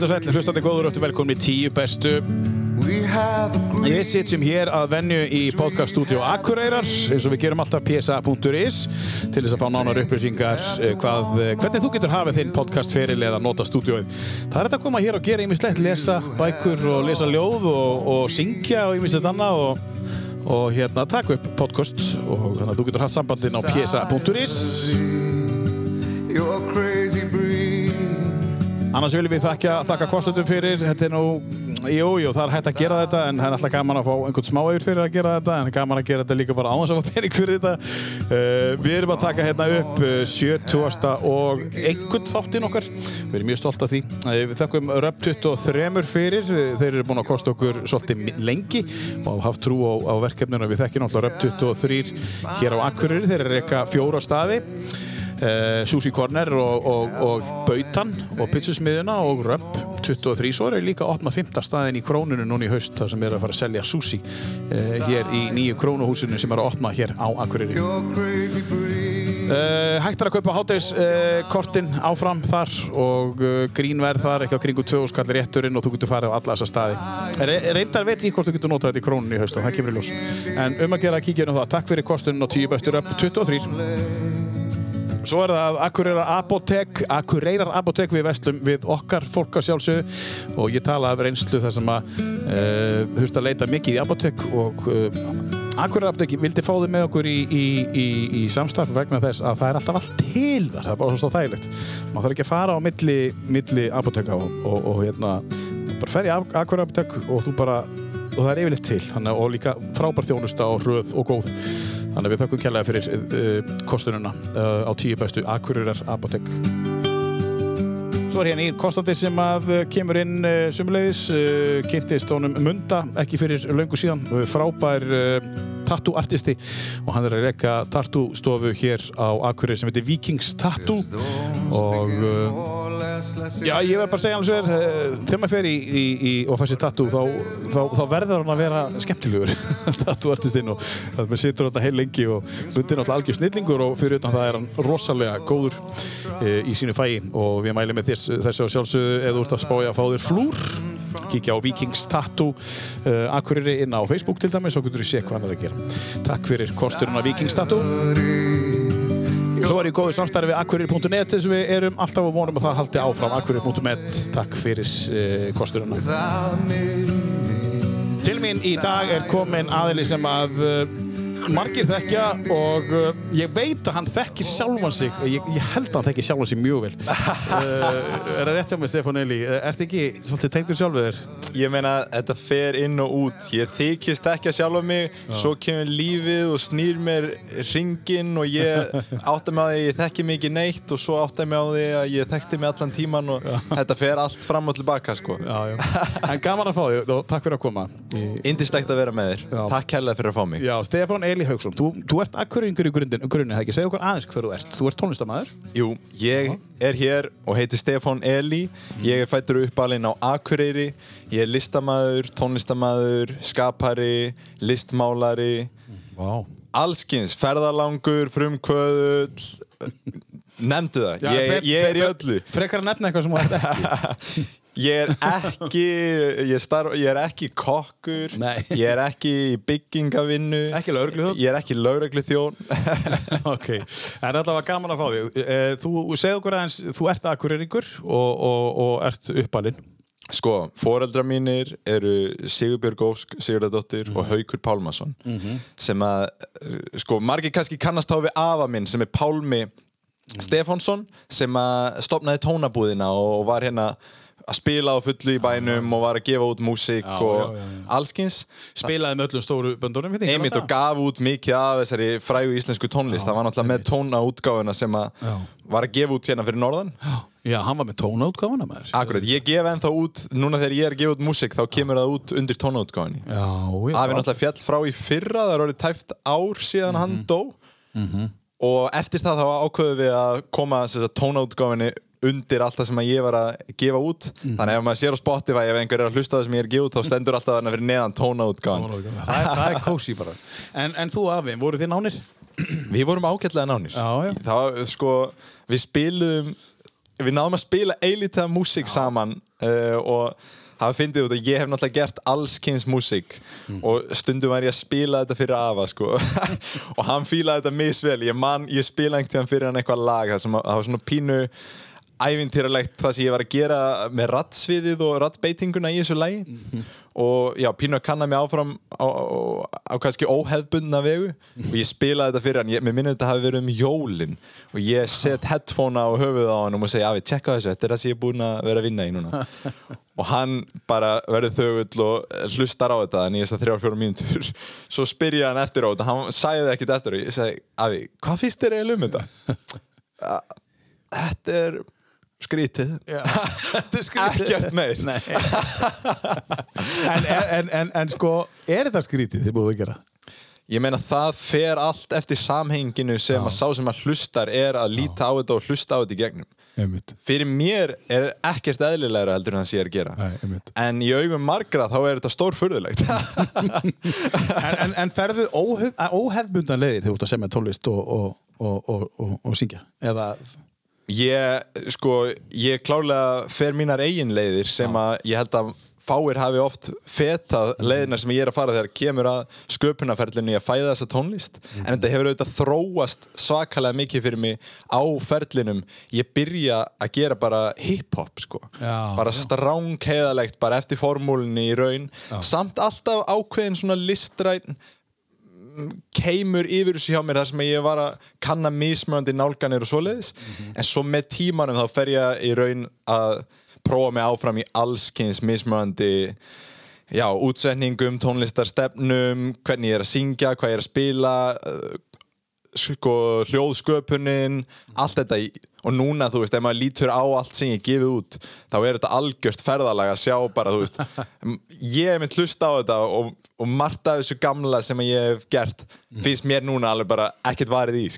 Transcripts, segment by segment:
Komdu sæl, hlustandi góður og velkomin í tíu bestu. Við sitjum hér að venju í podcaststudio Akureyrar eins og við gerum alltaf psa.is til þess að fá nánar upplýsingar eh, hvað, eh, hvernig þú getur hafið þinn podcastferil eða nota stúdióið. Það er þetta að koma hér og gera ýmislegt, lesa bækur og lesa ljóð og, og syngja og ýmislegt annað og og hérna taka upp podcast og þannig að þú getur haft sambandinn á psa.is Annars viljum við þakka, þakka kostundum fyrir, þetta er nú, jú, jú, það er hægt að gera þetta en það er alltaf gaman að fá einhvern smáauður fyrir að gera þetta en gaman að gera þetta líka bara á þess að fá pening fyrir þetta. Uh, við erum að taka hérna upp uh, 70. og einhvern þáttinn okkar, við erum mjög stolt af því. Uh, við þakkum Röp 23 fyrir, þeir eru búin að kosta okkur svolítið lengi og haft trú á, á verkefninu. Við þekkjum náttúrulega Röp 23 hér á Akureyri, þeir eru eitthvað fjóra staði. Uh, Sushi Corner og, og, og Bautan og Pizzasmiðuna og Röpp 23 svo er líka að opna 5. staðin í krónunu núna í haust þar sem er að fara að selja sushi uh, hér í nýju krónuhúsinu sem er að opna hér á Akureyri. Uh, Hægt er að kaupa hátægiskortin áfram þar og grínverð þar eitthvað kringu 2 skall rétturinn og þú getur farið á alla þessa staði. Re reyndar veit ég hvort þú getur notað þetta í krónunu í haust og það kemur í ljós. En um að gera að kíkja á það Takk fyrir kostunum og 10 bestur Röpp 23 Svo er það Akureyrar Apotek, Akureyrar Apotek við vestlum við okkar fólk á sjálfsögðu og ég tala af reynslu þar sem að uh, hurst að leita mikið í Apotek og uh, Akureyrar Apotek vildi fá þið með okkur í, í, í, í samstarf vegna þess að það er alltaf allt til þar, það er bara svo þægilegt. Man þarf ekki að fara á milli, milli Apoteka og, og, og hérna, bara fer í Akureyrar Apotek og þú bara, og það er yfirleitt til, þannig, og líka frábær þjónusta og hröð og góð. Þannig að við þakkum kjærlega fyrir uh, kostununa uh, á tíu bestu Akureyrar Apotek. Svo er hérna í Konstantin sem að uh, kemur inn sumulegis, kynntist honum Munda, ekki fyrir löngu síðan, frábær tattoo-artisti og hann er að reyka tattoo-stofu hér á Akureyri sem heitir Vikings Tattoo. Og já, ég verð bara að segja alveg svo er þegar maður fer í, í, í og fær sér tattoo þá, þá, þá verður hann að vera skemmtilegur tattoo-artistinn og það með situr hann heil lengi og hundir náttúrulega algjör snillingur og fyrir utan það er hann rosalega góður e, í sínu fæi og við mælum með þess, þessu á sjálfsögðu eða þú ert að spája að fá þér flúr kíkja á Vikings Tattoo uh, Akureyri inn á Facebook til dæmis og getur þú sé hvað hann er að gera. Takk fyrir kosturinn á Vikings Tattoo. Svo er ég góðið samstarfi við Akureyri.net þess að við erum alltaf á vonum að það haldi áfram Akureyri.net. Takk fyrir uh, kosturinn. Til mín í dag er komin aðili sem að uh, margir þekkja og uh, ég veit að hann þekkir sjálfan sig ég, ég held að hann þekkir sjálfan sig mjög vel uh, er það rétt hjá mig Stefán Eli er þetta ekki svolítið tengdur sjálfur þér? Ég meina þetta fer inn og út ég þykist ekki að sjálfa mig Já. svo kemur lífið og snýr mér ringin og ég átta mig á því ég þekki mig ekki neitt og svo átta mig á því að ég þekkti mig allan tíman og já. þetta fer allt fram og tilbaka sko. já, En gaman að fá þig og takk fyrir að koma Indistækt að vera með þér Takk hella fyrir að fá mig Já, Stefán Eli Haugsson, þú, þú ert akkuringur í grunninn? Segð okkur aðeins hver þú ert. Þú ert tónlistamæður? Jú, ég er hér og heiti Stefán Eli. Ég er fættur uppalinn á Akureyri. Ég er listamæður, tónlistamæður, skapari, listmálari. Wow. Allskins, ferðalangur, frumkvöðull, nefndu það. Ég, ég er í öllu. Frekar að nefna eitthvað sem þú ert ekki. Ég er ekki, ég, starf, ég er ekki kokkur, Nei. ég er ekki byggingavinnu, Ekki lögregluþjón? ég er ekki lögregluþjón. ok, en var gaman að fá þig. Eh, Þú segð okkur aðeins, þú ert akkureringur og, og, og ert uppalinn. Sko, foreldra mínir eru Sigurbjörg Ósk, Sigurðardóttir og Haukur Pálmarsson sem að, uh, sko, margir kannski kannast þá við afa minn sem er Pálmi Stefánsson sem að stopnaði tónabúðina og var hérna að spila á fullu í bænum og var að gefa út músík Já, og já, já, já. allskins Spilaði með öllum stóru böndunum. hérna einmitt og gaf út mikið af þessari frægu íslensku tónlist það var náttúrulega með tónaútgáfuna sem að Já. var að gefa út hérna fyrir norðan Já, hann var með tónaútgáfuna með þér. Akkurat, ég gef ennþá út, núna þegar ég er að gefa út músík þá kemur það út undir tónaútgáfinni Já, já. Afi náttúrulega fjall frá í fyrra, það er orðið tæft ár síðan hann Mhm. dó og eftir það þá ákveðum við að koma tónaútgáfinni undir allt það sem ég var að gefa út. Mhm. þannig ef maður sér á Spotify ef einhver er að hlusta það sem ég er að gefa út þá stendur alltaf þarna fyrir neðan tónaútgáfin Það það er kósi bara. En, en þú afi, voru þið nánir? Við vorum ágætlega nánir. Já, já. Það var, sko, við spiluðum við náðum að spila eilítið músík saman uh, og hafa fyndið út að ég hef náttúrulega gert alls kynns músík. Og stundum var ég að spila þetta fyrir Ava sko. Og hann fílaði þetta misvel. Ég, man, ég spila einhvern tíðan fyrir hann eitthvað lag það það var svona pínu ævintýralegt það sem ég var að gera með rattsviðið og rattbeitinguna í þessu lagi. Og já, pínu að kanna mig áfram á, á, á kannski óhefbundna vegu. Og ég spilaði þetta fyrir hann. Ég, mér minnir þetta hafi verið um jólin. Og ég set headphone á höfuð á hann og segi, Afi, tjekka þessu, þetta er það sem ég er búin að vera að vinna í núna. Og hann bara verður þögull og hlustar á þetta en ég þess að þrjár fjóra mínútur. Svo spyr ég hann eftir á þetta. Hann sagði ekkert eftir og ég segi, Afi, hvað finnst þér eiginlega um þetta? "Ja, Þetta er skrítið. Er ekkert meir. En, en, en, en sko, er þetta skrítið þið búið að gera? Ég meina það fer allt eftir samhenginu sem að sá sem að hlustar er að líta á þetta og hlusta á þetta í gegnum. Einmitt. Fyrir mér er ekkert eðlilegra heldur en það sé að gera. Nei. En í augum margra þá er þetta stórfurðulegt. En, en, en ferðu óhef, óhefbundan leiðir þegar þú ert að semja og, og, og, og, og syngja? Eða, Ég, sko, ég klárlega fer mínar eigin leiðir sem að ég held að fáir hafi oft fetað leiðinar sem ég er að fara þegar kemur að sköpunarferlinu í að fæða þessa tónlist. En þetta hefur auðvitað þróast svakalega mikið fyrir mig á ferlinum. Ég byrja að gera bara hip-hop sko, Já, bara já. stránkheðalegt bara eftir formúlinni í raun. Samt alltaf ákveðin svona listræn keimur yfir þessu hjá mér þar sem ég var að kanna mismöndi nálganir og svoleiðis. En svo með tímanum þá fer ég í raun að prófa mig áfram í allskins mismöndi já, útsetningum, tónlistarstefnum hvernig ég er að syngja, hvað ég er að spila uh, sko, hljóðsköpunin allt þetta í, og núna, þú veist, ef maður lítur á allt sem ég gefið út, þá er þetta algjört ferðalag að sjá bara, þú veist ég hef mynd hlust á þetta og, og margt af þessu gamla sem ég hef gert finnst mér núna alveg bara ekkert varið í,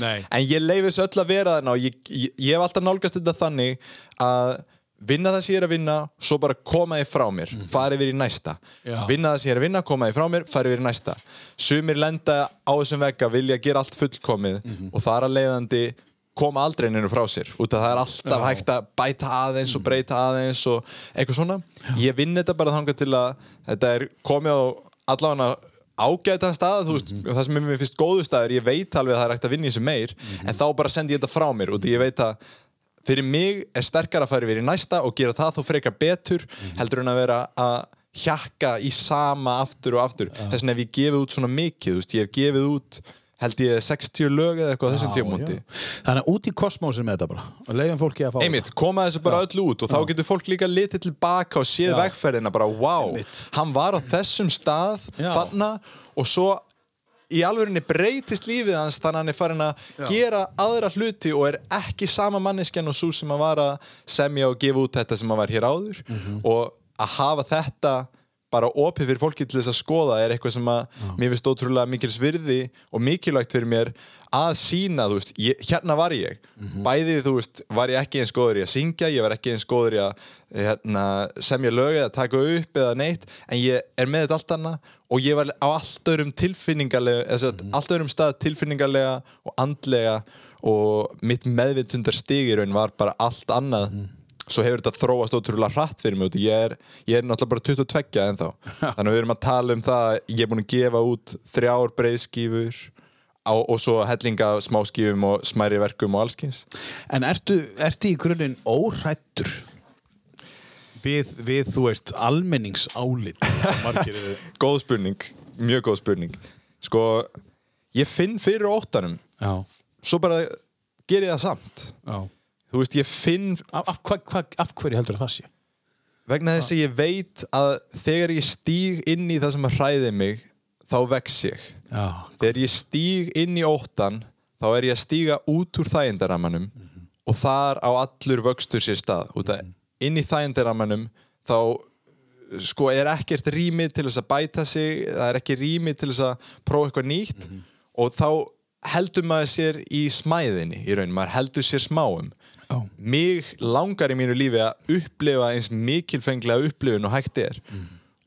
nei. en ég leiði þessu öll að vera þarna og ég, ég, ég hef alltaf nálgast þetta þannig að vinna það sem ég er að vinna svo bara koma þið frá mér, fara yfir í næsta. Já. vinna það sem ég er að vinna, koma þið frá mér fara yfir í næsta, sumir lenda á þessum vegga, vilja gera allt fullkomið og það er að leiðandi koma aldrei neinu frá sér, út af það er alltaf Já. hægt að bæta aðeins og breyta aðeins og eitthvað svona. Ég vinn þetta bara þangað til að þetta er komið á allavega ágætan stað, þú veist, það sem er mér finnst góðu staður, ég veit alveg að það er hægt að vinna í þessu meir en þá bara sendi ég þetta frá mér af ég veit að fyrir mig er sterkara að fara yfir í næsta og gera það þó frekar betur heldur en að vera að hjakka í sama aftur og aftur. Þess vegna ef ég gefið út svona mikið þú veist, ég hef gefið út held ég 60 lög eða eitthvað á þessum tíumúndi já. Þannig að út í kosmósin með þetta bara. Og leiðum fólki að fá Einmitt, koma þessu bara öll út og þá getur fólk líka litið tilbaka og séð vegferðina bara, wow, Einmitt. hann var á þessum stað þarna og svo í alvörinni breytist lífið hans þannig að hann er farin að gera aðra hluti og er ekki sama manneskjan og svo sem hann var að semja og gefa út þetta sem hann var hér áður Mhm. og að hafa þetta bara opið fyrir fólki til þess að skoða er eitthvað sem að mér finnst ótrúlega mikils virði og mikilvægt fyrir mér að sína, þú veist, ég, hérna var ég. Bæði, þú veist, var ég ekki eins góður í að syngja, ég var ekki eins góður í að hérna, semja lög eða taka upp eða neitt, en ég er með þetta allt annað og ég var á allt öðrum tilfinningarlega, eða mm allt öðrum stað tilfinningarlega og andlega og mitt meðvitundar stigir var bara allt annað svo hefur þetta þróast ótrúlega hratt fyrir mig ég er, ég er náttúrulega bara 22 ennþá. Þannig að við erum að tala um það að ég er búin að gefa út þrjár breiðskífur á, og svo hellinga smáskífum og smæri verkum og allskins En ertu, ertu í grunninn óhrættur við, við, þú veist, almenningsálit? Góð spurning, mjög góð spurning. Sko, ég finn fyrir óttanum. Já, svo bara ger ég það samt. Já þú veist, ég finn Af, af, hva, hva, af hverju heldur það sé? vegna þess að ég veit að þegar ég stíg inn í það sem hræði mig þá vex ég. Já, þegar ég stíg inn í óttan þá er ég að stíga út úr þægindaramanum og þar á allur vöxtur sér stað. Út að inn í þægindaramanum þá sko er ekkert rými til þess að bæta sig það er ekki rými til þess að prófa eitthvað nýtt og þá heldur maður sér í smæðinni í raun, maður heldur sér smáum já, mig langar í mínu lífi að upplifa eins mikilfenglega upplifun og hægt er.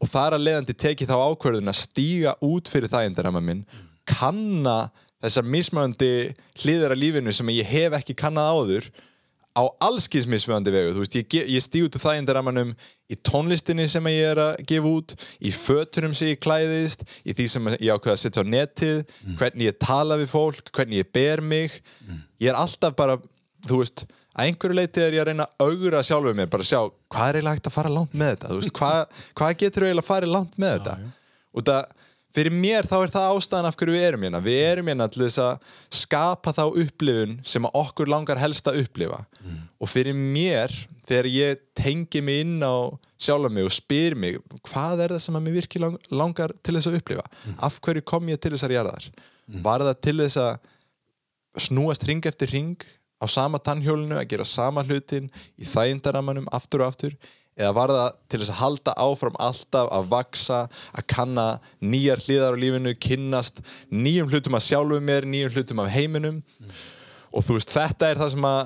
Og þar að leiðandi teki þá ákvörðun að stíga út fyrir þægindarama minn kanna þessar mismöndi hliðar af lífinu sem ég hef ekki kannað áður á allskins mismjöndi vegu, veist, ég, ég stíg út úr þægindarammanum í tónlistinni sem ég er að gefa út, í fötunum sem ég klæðist, í því sem ég ákveða að setja á netið, hvernig ég tala við fólk, hvernig ég ber mig. Ég er alltaf bara, þú veist að einhverju leiti er ég að reyna að augra sjálfur mér, bara að sjá, hvað er eiginlega hægt að fara langt með þetta, veist, hvað, hvað getur eiginlega að fara langt með þetta? Og það, fyrir mér þá er það ástæðan af hverju við erum hérna, við erum hérna til þess að skapa þá upplifun sem að okkur langar helst að upplifa. Og fyrir mér, þegar ég tengi mig inn á sjálfa mig og spyr mig, hvað er það sem að mér virkið lang, langar til þess að upplifa? Af hverju kom ég til þessar jarðar? Var það til þess að snúast ring eftir ring á sama tannhjólinu, að gera sama hlutin í þægindaramanum aftur og aftur? Eða var það til þess að halda áfram alltaf að vaksa, að kanna nýjar hliðar á lífinu, kynnast nýjum hlutum að sjálfu mér, nýjum hlutum af heiminum? Og þú veist, þetta er það sem að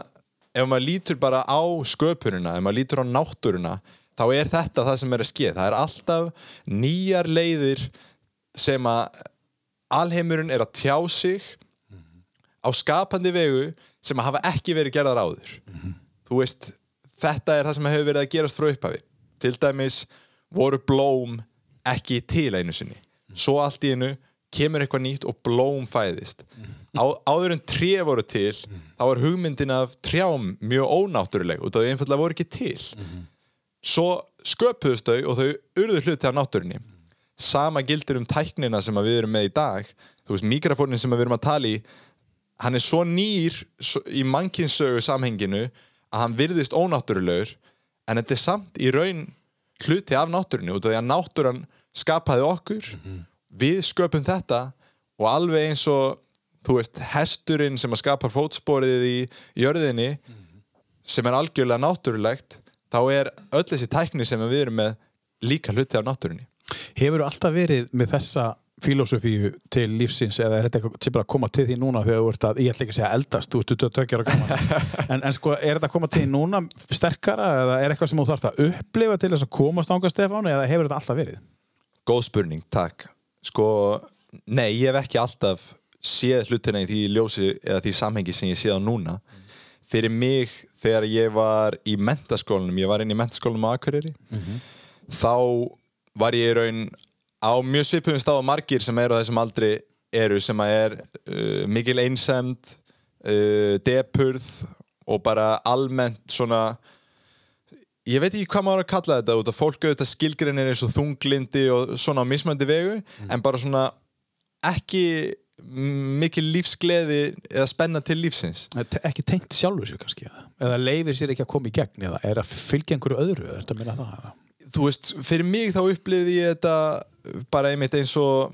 ef maður lítur bara á sköpunina ef maður lítur á náttúruna þá er þetta það sem er að skeið, það er alltaf nýjar leiðir sem að alheimurinn er að tjá sig á skapandi vegu sem hafa ekki verið gerðar áður. Þú veist, þetta er það sem hefur verið að gerast frá upphafi. Til dæmis voru blóm ekki til einu sinni. Svo allt í einu kemur eitthvað nýtt og blóm fæðist. Á, áður en tré voru til þá var hugmyndin af trjám mjög ónáttúruleg og það einfallega voru ekki til. Svo sköpuðust þau og þau urðu hluti af náttúrunni. Sama gildir um tæknina sem við erum með í dag. Þú veist, mikrofónin sem við erum að tala í hann er svo nýr svo, í mannkynnssögu samhenginu að hann virðist ónáttúrulegur en þetta er samt í raun hluti af náttúrunni út af því að náttúran skapaði okkur. Við sköpum þetta og alveg eins og þú veist, hesturinn sem að skapar fótsporið í jörðinni sem er algjörlega náttúrulegt þá er öll þessi tækni sem við erum með líka hluti af náttúrunni. Hefur þú alltaf verið með þessa filosofíu til lífsins eða er þetta eitthvað sem bara að koma til því núna þegar þú ert að, ég ætla ekki að segja eldast, þú ert 22 ára gaman en, en sko, er þetta að koma til því núna sterkara eða er eitthvað sem þú þarfst að upplifa til þess að komast ánga Stefán eða hefur þetta alltaf verið? Góð spurning, takk. Sko, nei, ég hef ekki alltaf séð hlutina í því ljósi eða því samhengi sem ég séð á núna. Fyrir mig þegar ég var í mentaskólanum, ég var inn í mentaskólanum á Akureyri þá var ég í raun á mjög svipum stað á margir sem eru á þessum aldri eru sem að er uh, mikil einsemd uh, depurð og bara almennt svona ég veit ekki hvað maður að kalla þetta út að fólk auðvitað skilgrinir eins og þunglindi og svona á mismöndi vegu en bara svona ekki mikil lífsgleði eða spenna til lífsins. Ekki tengt sjálfur sér kannski eða, leifir sér ekki að koma í gegn eða er að fylgja einhverju öðru þú veist, fyrir mig þá upplifði ég þetta bara einmitt eins og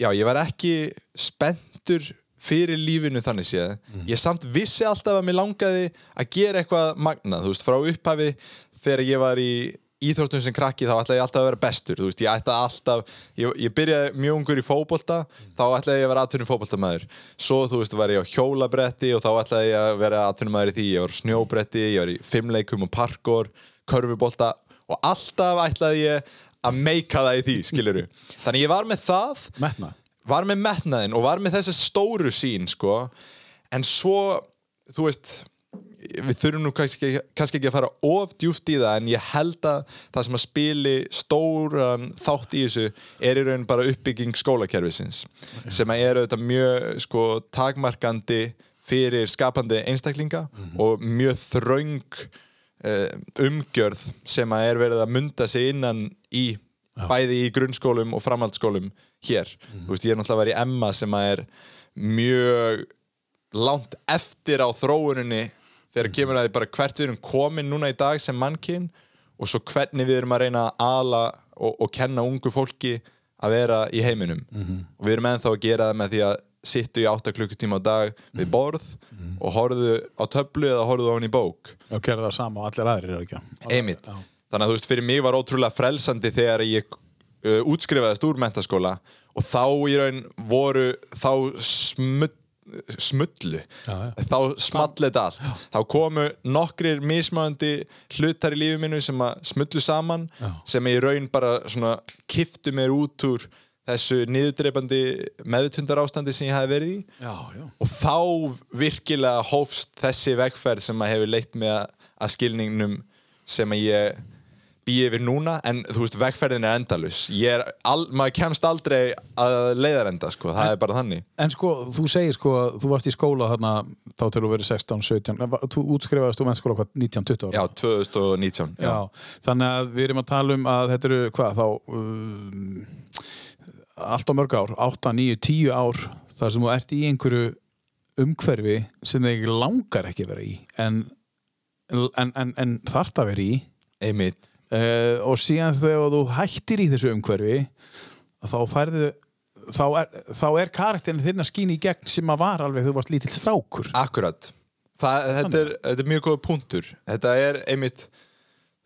já, ég var ekki spenntur fyrir lífinu þannig séð. Ég samt vissi alltaf að mér langaði að gera eitthvað magnað, þú veist, frá upphafi þegar ég var í íþróttum sem krakki þá ætlaði ég alltaf að vera bestur þú veist, ég ætlaði alltaf, ég, ég byrjaði mjög ungur í fótbolta, þá ætlaði ég að vera atvinnum fótboltamæður, svo þú veist var ég á hjólabretti og þá ætlaði ég að vera atvinnumæður í því, ég var snjóbretti ég var í fimmleikum og parkour, körfubolta og alltaf ætlaði ég að meika það í því, skiluru þannig ég var með það Metna var með metnaðin og var með þessi stóru sín sko. en svo þú veist við þurfum nú kannski, kannski ekki að fara of djúft í það en ég held að það sem að spili stóran þátt í þessu er í raun bara uppbygging skólakerfisins sem að er auðvitað mjög sko, takmarkandi fyrir skapandi einstaklinga og mjög uh, umgjörð sem að er verið að munda sig innan í bæði í grunnskólum og framhaldsskólum hér. Þú veist, ég er náttúrulega að vera í Emma sem að er mjög langt eftir á þróuninni þegar kemur að því bara hvert við erum komin núna í dag sem mannkinn og svo hvernig við erum að reyna að ala og, og kenna ungu fólki að vera í heiminum. Og við erum ennþá að gera það með því að sittu í 8 klukkutíma á dag við borð og horfðu á töflu eða horfðu á hann í bók og gera það sama og allir aðrir er ekki Einmitt. Já. Þannig að þú veist, fyrir mig var ótrúlega frelsandi þegar ég uh, útskrifaðist úr mentaskóla og þá í raun voru þá smutt smullu, Já, já. þá small þetta allt þá komu nokkrir mismöðandi hlutar í lífi mínu sem að smullu saman Já. sem í raun bara svona kiftu mér út úr þessu niðurdreipandi meðutundar ástandi sem ég hafi verið í Já, já. og þá virkilega hófst þessi vegferð sem að hefur leitt mig að, skilningnum sem að ég býi yfir núna en þú veist vegferðin er endalus er, al, maður kemst aldrei að leiðarenda sko, það er bara þannig En sko, þú segir sko, þú varst í skóla þarna þá til þú verið 16, 17, en va- þú útskrifaðist þú mennskóla hvað, 19, 20 ára? já, 2019 já. Já, þannig að við erum að tala um að þetta eru, hvað, þá um, allt á mörg ár 8, 9, 10 ár þar sem þú ert í einhverju umhverfi sem þig langar ekki að vera í en, en, en, en þarft að vera í. Einmitt. Uh, og síðan þegar þú hættir í þessu umhverfi þá færðu þá er, þá er karakterin þinn að skýna í gegn sem að var alveg þú varst lítill strákur. Akkurat. Það, þetta, er, þetta er mjög góð punktur. Þetta er einmitt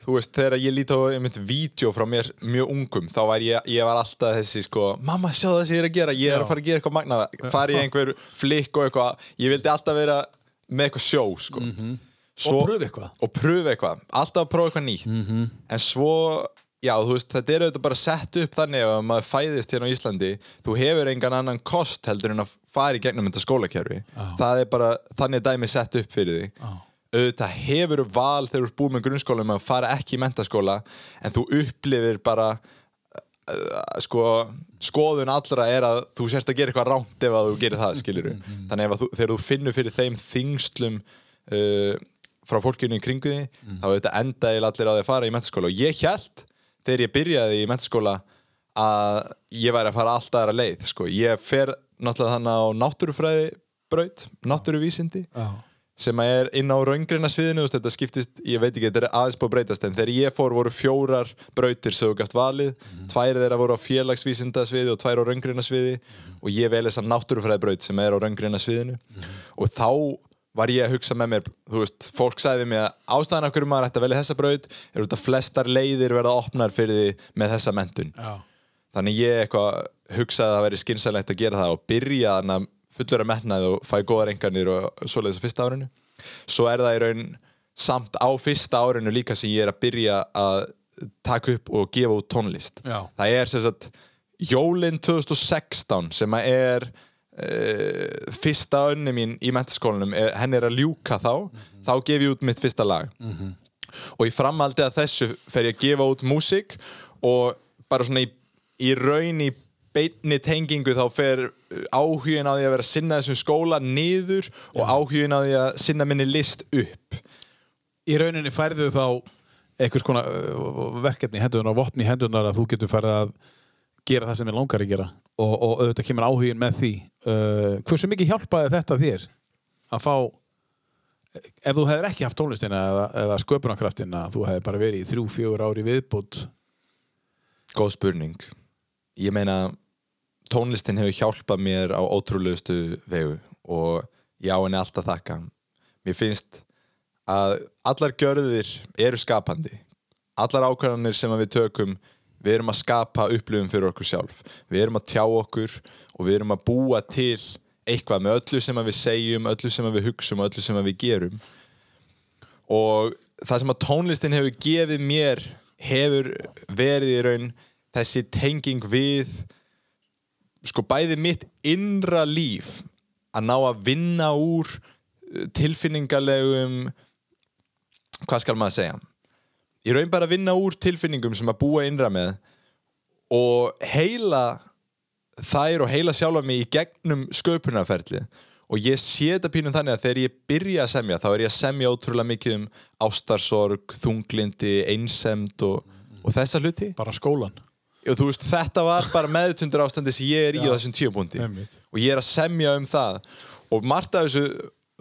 Þú veist, þegar ég líti á einmitt vídeo frá mér mjög ungum, þá var ég, ég var alltaf þessi sko, mamma sjá það sem ég er að gera ég er að fara að gera eitthvað magna fara í einhver flikk og eitthvað. Ég vildi alltaf vera með eitthvað sjó sko. Svo- Og pröfa eitthvað. og pröfa eitthvað, alltaf að prófa eitthvað nýtt. En svo, já þú veist þetta er auðvitað bara sett upp þannig ef maður fæðist hérna á Íslandi, þú hefur engan annan kost heldur en að fara í gegnum þetta skólakerfi, það er bara þannig dæmi sett upp fyrir því Já. Auðvitað hefur val þegar þú ert búið með grunnskóla um að fara ekki í mentaskóla en þú upplifir bara uh, sko skoðun allra er að þú sérst að gera eitthvað rámt ef að þú gerir það, skilur þannig ef að þú, þegar þú finnur fyrir þeim þingslum uh, frá fólkinu í kringu því, þá auðvitað enda eiginlega allir á því að fara í mentaskóla og ég held þegar ég byrjaði í mentaskóla að ég væri að fara alltaf aðra leið, sko, ég fer náttúrulega þannig á náttúrufræði braut, náttúruvísindi. Já. Sem er inn á raungreina sviðinu þetta skiptist, ég veit ekki, þetta er aðeins búið að breytast en þegar ég fór voru fjórar brautir sem þú gast valið, tvær þeirra voru á félagsvísinda sviði og tvær á raungreina sviði og ég vel þess að náttúrufræði braut sem er á raungreina sviðinu og þá var ég að hugsa með mér þú veist, fólk sagði mig að ástæðan af hverju maður ætti að velja þessa braut er út að flestar leiðir verða opnar fyrir því með þessa mentun Já. þannig ég eitthvað hugsaði að það væri skynsalegt að gera það og byrja þannig fullur að metnaði og fæ góðar enganir og svoleiðis á fyrsta árinu. Svo er það í raun samt á fyrsta árinu líka sem ég er að byrja að taka upp og gefa út tónlist. Já. það er sem sagt Jólin 2016 sem að er uh, fyrsta önni mín í mentaskólanum er, henni er að ljúka þá. Þá gef ég út mitt fyrsta lag. Og í framhaldi að þessu fer ég að gefa út músík og bara svona í, í raun í beinni tengingu þá fer áhugin á því að vera að sinna þessum skóla niður og áhugin á því að sinna minni list upp. Í rauninni færðu þá einhvers konar uh, verkefni í hendunar og vopni í hendunar að þú getur farið að gera það sem er langar að gera. Og, og auðvitað kemur áhugin með því. Uh, hversu mikið hjálpaði þetta þér að fá ef þú hefur ekki haft tónlistina eða, eða sköpunarkraftina þú hefur bara verið í þrjú, fjögur ári viðbútt Góð spurning Ég meina tónlistin hefur hjálpað mér á ótrúlegustu vegu og ég á henni alltaf þakka. Mér finnst að allar gjörðir eru skapandi. Allar ákvarðanir sem við tökum við erum að skapa upplifum fyrir okkur sjálf. Við erum að tjá okkur og við erum að búa til eitthvað með öllu sem við segjum, öllu sem við hugsum og öllu sem við gerum. Og það sem að tónlistin hefur gefið mér hefur verið í raun þessi tenging við sko bæði mitt innra líf að ná að vinna úr uh, tilfinningalegum hvað skal maður segja? Í raun bara að vinna úr tilfinningum sem að búa innra með og heila þær og heila sjálfa mig í gegnum sköpunarferli og ég sé þetta pínum þannig að þegar ég byrja að semja þá er ég að semja ótrúlega mikið um ástarsorg, þunglindi, einsemd og, og þessa hluti. Bara skólan þú veist þetta var bara meðutundur ástandi sem ég er í á þessum tíupunkti og ég er að semja um það. Og margt af þessu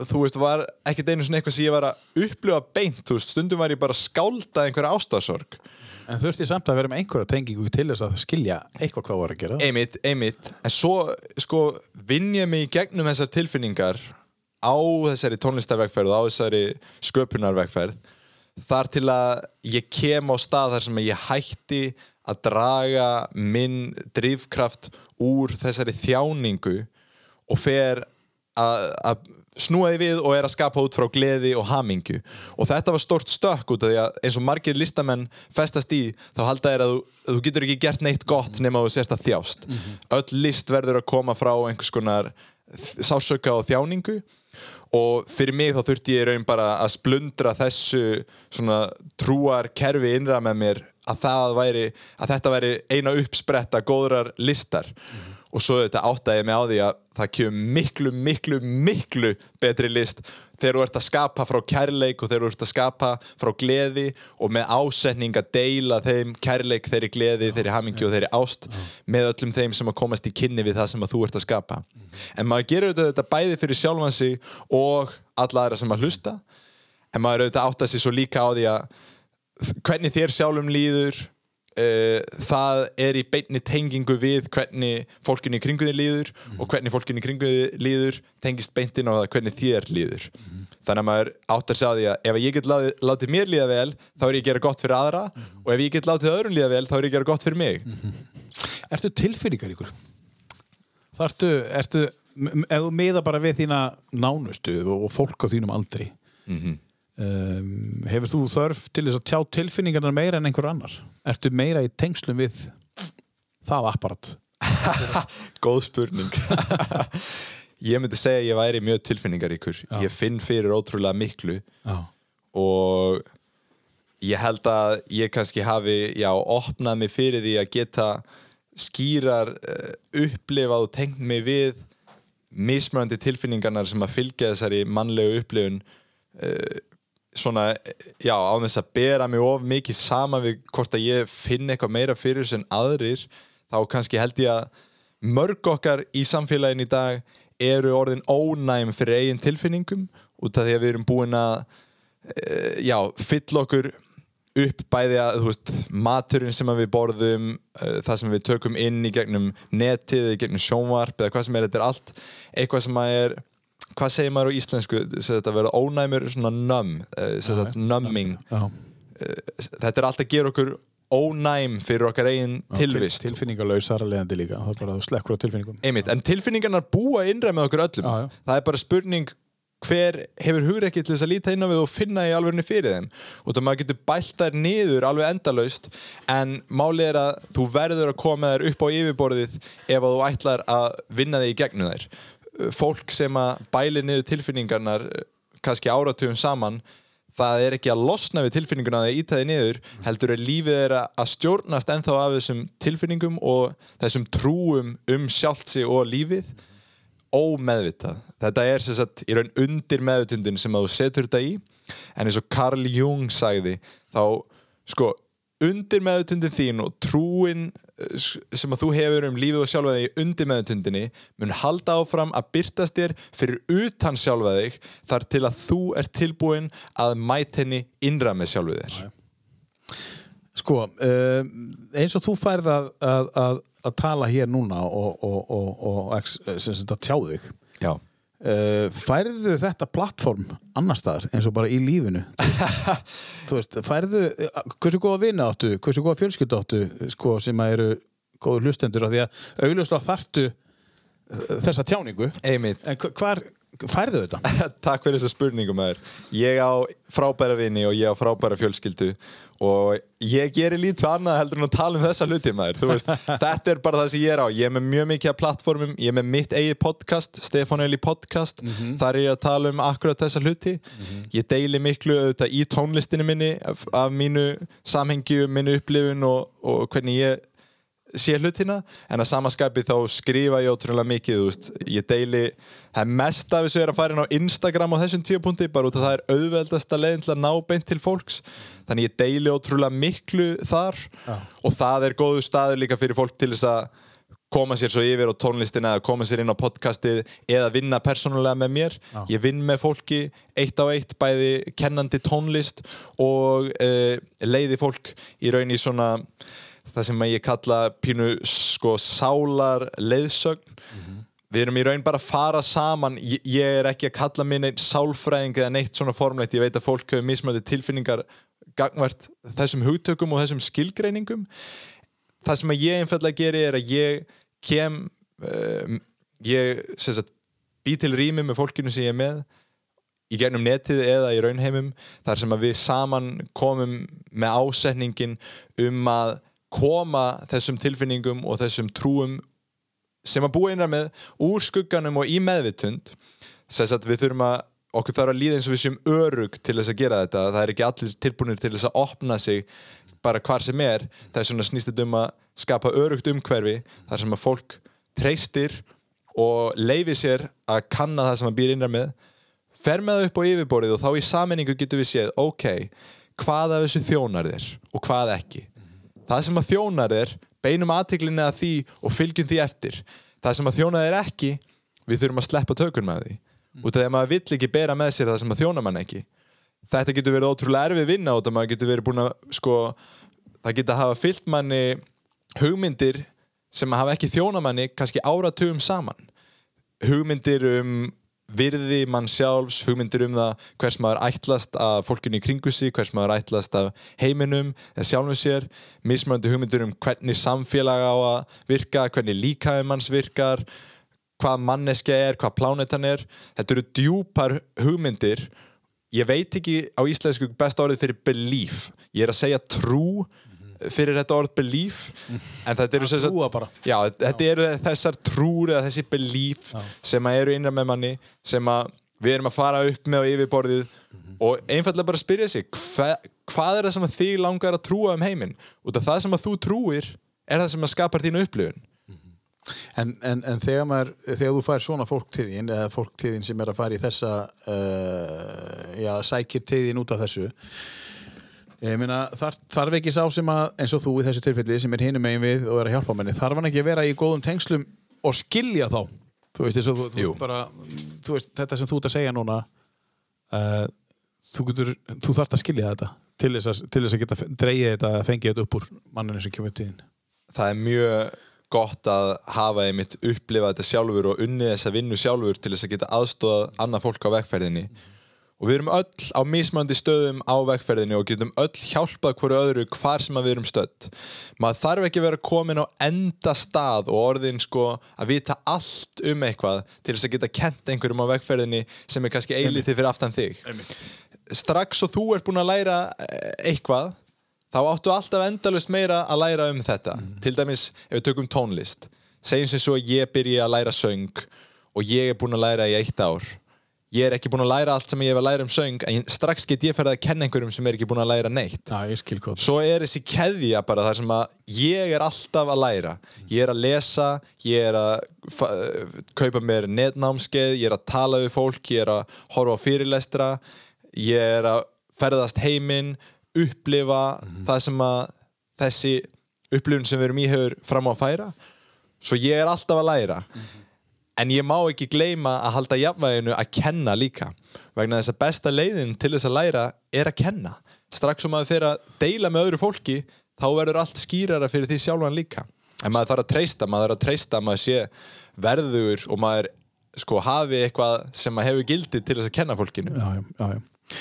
þú veist var ekkert einu svona eitthvað sem ég var að upplifa beint, þú veist, stundum var ég bara að skálda einhverja ástarsorg en þurfti samt að vera með einhverja tengingu til þess að skilja eitthvað hvað var að gera? Einmitt, einmitt, en svo sko vinn ég mig í gegnum þessar tilfinningar á þessari tónlistarvegferð og á þessari sköpunarvegferð þar til að ég kem á stað þar sem ég hætti að draga minn drifkraft úr þessari þjáningu og fer að, að snúaði við og er að skapa út frá gleði og hamingju. Og þetta var stort stökk út af því að eins og margir listamenn festast í þá halda þér að þú, að þú getur ekki gert neitt gott nema að þú sérst að þjást. Öll list verður að koma frá einhvers konar sásöka og þjáningu og fyrir mig þá þurfti ég raun bara að splundra þessu svona trúar kerfi innra með mér að, væri, að þetta væri eina uppspretta góðrar listar og svo þetta áttaði mig á því að það kemur miklu, miklu, miklu betri list þegar þú ert að skapa frá kærleik og þegar þú ert að skapa frá gleði og með ásetning að deila þeim kærleik, þeirri gleði, þeirri hamingi og þeirri ást með öllum þeim sem að komast í kynni við það sem að þú ert að skapa. En maður gerur auðvitað þetta bæði fyrir sjálfan sig og alla aðra sem að hlusta. En maður auðvitað átta sig svo líka á því að hvernig þér sjálfum líður uh, það er í beinni tengingu við hvernig fólkinu í kringu þér líður og hvernig fólkinu í kringu þér líður tengist beintin á það hvernig þér líður þannig að maður áttar sig á því að ef ég get látið, látið mér líða vel þá er ég að gera gott fyrir aðra og ef ég get látið öðrum líða vel þá er ég að gera gott fyrir mig Ertu tilfinningar ykkur? Þartu, ertu, m- m- ef þú miða bara við þína nánustu og fólk á þínum aldri Mhm. um, hefur þú þörf til þess að tjá tilfinningarnar meira en einhver annar? Ertu meira í tengslum við það apparat? Góð spurning Ég myndi segja að ég væri mjög tilfinningaríkur Ég finn fyrir ótrúlega miklu Já. og ég held að ég kannski hafi já, opnað mig fyrir því að geta skýrar uh, upplifað og tengt mig við mismöndi tilfinningarnar sem að fylgja þessari mannlegu upplifun uh, svona, já, á þess að bera mig of mikið sama við hvort að ég finn eitthvað meira fyrir en aðrir þá kannski held ég að mörg okkar í samfélagin í dag eru orðin ónæm fyrir eigin tilfinningum út af því að við erum búin að uh, já, fyll okkur upp bæði að, þú veist, maturinn sem við borðum, uh, það sem við tökum inn í gegnum netið, í gegnum sjónvarp eða hvað sem er, þetta er allt eitthvað sem að er, hvað segir maður á íslensku? Þetta verður ónæmur, svona nömm þetta numbing. Já. þetta er allt að gera okkur ónæm fyrir okkar eigin tilvist. Til, tilfinningarlausar að leiðandi líka. Það er bara að þú slekkur á tilfinningum. Einmitt, en tilfinningarnar búa innræð með okkur öllum. Já, já. það er bara spurning hver hefur hugrekki til þess að líta inn á við og finna í alvegni fyrir þeim. Og það maður getur bælt þær niður alveg endalaust en málið er að þú verður að koma þær upp á yfirborðið ef að þú ætlar að vinna þig í gegnum þær fólk sem að bæli niður tilfinningarnar kannski áratugum saman það er ekki að losna við tilfinninguna að það íta þig niður heldur er lífið þeirra að stjórnast ennþá af þessum tilfinningum og þessum trúum um sjálft sig og lífið. Ómeðvitað. Þetta er sem sagt í raun undir meðvitundin sem að þú setur þetta í. En eins og Carl Jung sagði þá sko undir meðvitundin þín og trúin eh, sem að þú hefur um lífið og sjálfa þig undir meðvitundinni mun halda áfram að byrtast þér fyrir utan sjálfa þig þar til að þú er tilbúin að mæta henni innra með sjálfu þér. Sko, uh, eins og þú færð að, að, að, að tala hér núna og, og, og, og sagt að tjá þig Já uh, færðu þetta plattform annar staðar eins og bara í lífinu? Þú veist, færðu hversu góða vina áttu, hversu góða fjölskyldu áttu sko, sem að eru góður hlustendur af því að augljóslega þartu uh, þessa tjáningu. Einmitt. En hva- hvar færðu þetta? Takk fyrir þessa spurningum maður. Ég á frábæra vini og ég á frábæra fjölskyldu og ég gerir lítið annað heldur en að tala um þessa hluti maður. Veist, þetta er bara það sem ég er á. Ég er með mjög mikið af plattformum Ég er með mitt eigið podcast, Stefán Eli podcast. Þar er ég að tala um akkurat þessa hluti. Ég deili miklu auðvitað í tónlistinu minni af, af mínu samhengju, mínu upplifun og, og hvernig ég sé hlutina en að samaskapi þá skrifa ég ótrúlega mikið veist, ég deili það er mest af þessu er að fara inn á Instagram á þessum tíupunkti bara út af það er auðveldasta leiðin til að ná beint til fólks. Þannig ég deili ótrúlega miklu þar og það er góðu staður líka fyrir fólk til þess að koma sér svo yfir á tónlistina eða koma sér inn á podcastið eða vinna persónulega með mér. Ég vinn með fólki eitt á eitt bæði kennandi tónlist og uh, leiði fólk í raun í svona það sem ég kalla pínu sko sálar leiðsögn. Við erum í raun bara að fara saman. Ég, ég er ekki að kalla minn einn sálfræðing eða neitt svona formlegt, ég veit að fólk hefur mismöndi tilfinningar gangvært þessum hugtökum og þessum skilgreiningum. Það sem ég einfallega geri er að ég kem um, ég sagt bý til rými með fólkinu sem ég er með í gegnum netið eða í raunheimum þar sem við saman komum með ásetningin um að koma þessum tilfinningum og þessum trúum sem að búa einar með úr skugganum og í meðvitund. Þess að við þurfum að okkur þarf að líða eins og við séum örug til þess að gera þetta. Það er ekki allir tilbúinir til þess að opna sig bara hvar sem er. Það er svona snýst um að skapa örugt umhverfi þar sem að fólk treystir og leifi sér að kanna það sem að býr innar með. Fer með það upp á yfirborðið og þá í sammenningu getur við séð ok, hvað af þessu þjónar þér og hvað ekki það sem að þjónar þér beinum aðtiklinni að því og fylgjum því eftir. Það sem að þjóna þér ekki við þurfum að sleppa tökun með því. Mm. út af því að maður vill ekki bera með sér það sem að þjóna mann ekki. Þetta getur verið ótrúlega erfið vinna út af maður getur verið búin að sko, það getur að hafa fyllt manni hugmyndir sem að hafa ekki þjóna manni kannski áratugum saman. Hugmyndir um virði mann sjálfs, hugmyndir um það hvers maður ætlast að fólkinu í kringu sig, hvers maður ætlast af heiminum eða sjálfum sér, mismöndi hugmyndir um hvernig samfélag á að virka, hvernig líkaði manns virkar hvað manneski er, hvað plánetan er. Þetta eru djúpar hugmyndir. Ég veit ekki á íslensku besta orðið fyrir belief. Ég er að segja trú fyrir þetta orð belief en þetta eru, bara. já, þetta eru þessar trúr eða þessi belief Já. sem að eru innra með manni sem að við erum að fara upp með á yfirborðið og einfallega bara spyrja sig hva, hvað er það sem þig langar að trúa um heiminn? Út af það sem að þú trúir er það sem að skapar þínu upplifun? En, en, en þegar, maður, þegar þú fær svona fólk til þín eða fólk til þín sem er að fara í þessa uh, já, sækir til þín út af þessu ég meina, þar, þarf ekki sá sem að eins og þú í þessu tilfelli sem er hinum megin við og er að hjálpa manni, þarf hann ekki að vera í góðum tengslum og skilja þá? Þú veist, þú, þú, veist bara, þú veist, þetta sem þú ert að segja núna uh, þú, getur, þú þarft að skilja þetta til þess að, til þess að geta dreigið þetta fengið þetta upp úr manninu sem kemur til þín. Það er mjög gott að hafa einmitt upplifað þetta sjálfur og unnið þessa vinnu sjálfur til þess að geta aðstóðað annað fólk á vegferðinni og við erum öll á mismöndi stöðum á vegferðinni og getum öll hjálpað hverju öðru hvar sem við erum stödd. Maður þarf ekki vera komin á enda stað og orðin sko að vita allt um eitthvað til þess að geta kent einhverjum á vegferðinni sem er kannski eilítið fyrir aftan þig. Strax og þú ert búin að læra eh, eitthvað þá áttu alltaf endalust meira að læra um þetta. Til dæmis ef við tökum tónlist. Segjum sem svo ég byrji að læra söng og ég er búin að læra í eitt ár ég er ekki búin að læra allt sem ég hef að læra um söng en strax get ég ferð að kenna einhverjum sem er ekki búin að læra neitt. Já, ég skil hvað svo er þessi keðja bara þar sem að ég er alltaf að læra. Ég er að lesa, ég er að fa- kaupa mér netnámskeið ég er að tala við fólk, ég er að horfa á fyrirlestra ég er að ferðast heiminn upplifa það sem að þessi upplifun sem við erum í hefur fram á að færa. Svo ég er alltaf að læra en ég má ekki gleyma að halda jafnvæginu að kenna líka. Vegna þess að besta leiðin til þess að læra er að kenna. Strax sem maður fyrir að deila með öðru fólki þá verður allt skýrara fyrir því sjálfan líka. En maður þarf að treysta, maður þarf að treysta að maður sé verður og maður sko hafi eitthvað sem maður hefur gildi til þess að kenna fólkinu. Já, já, já.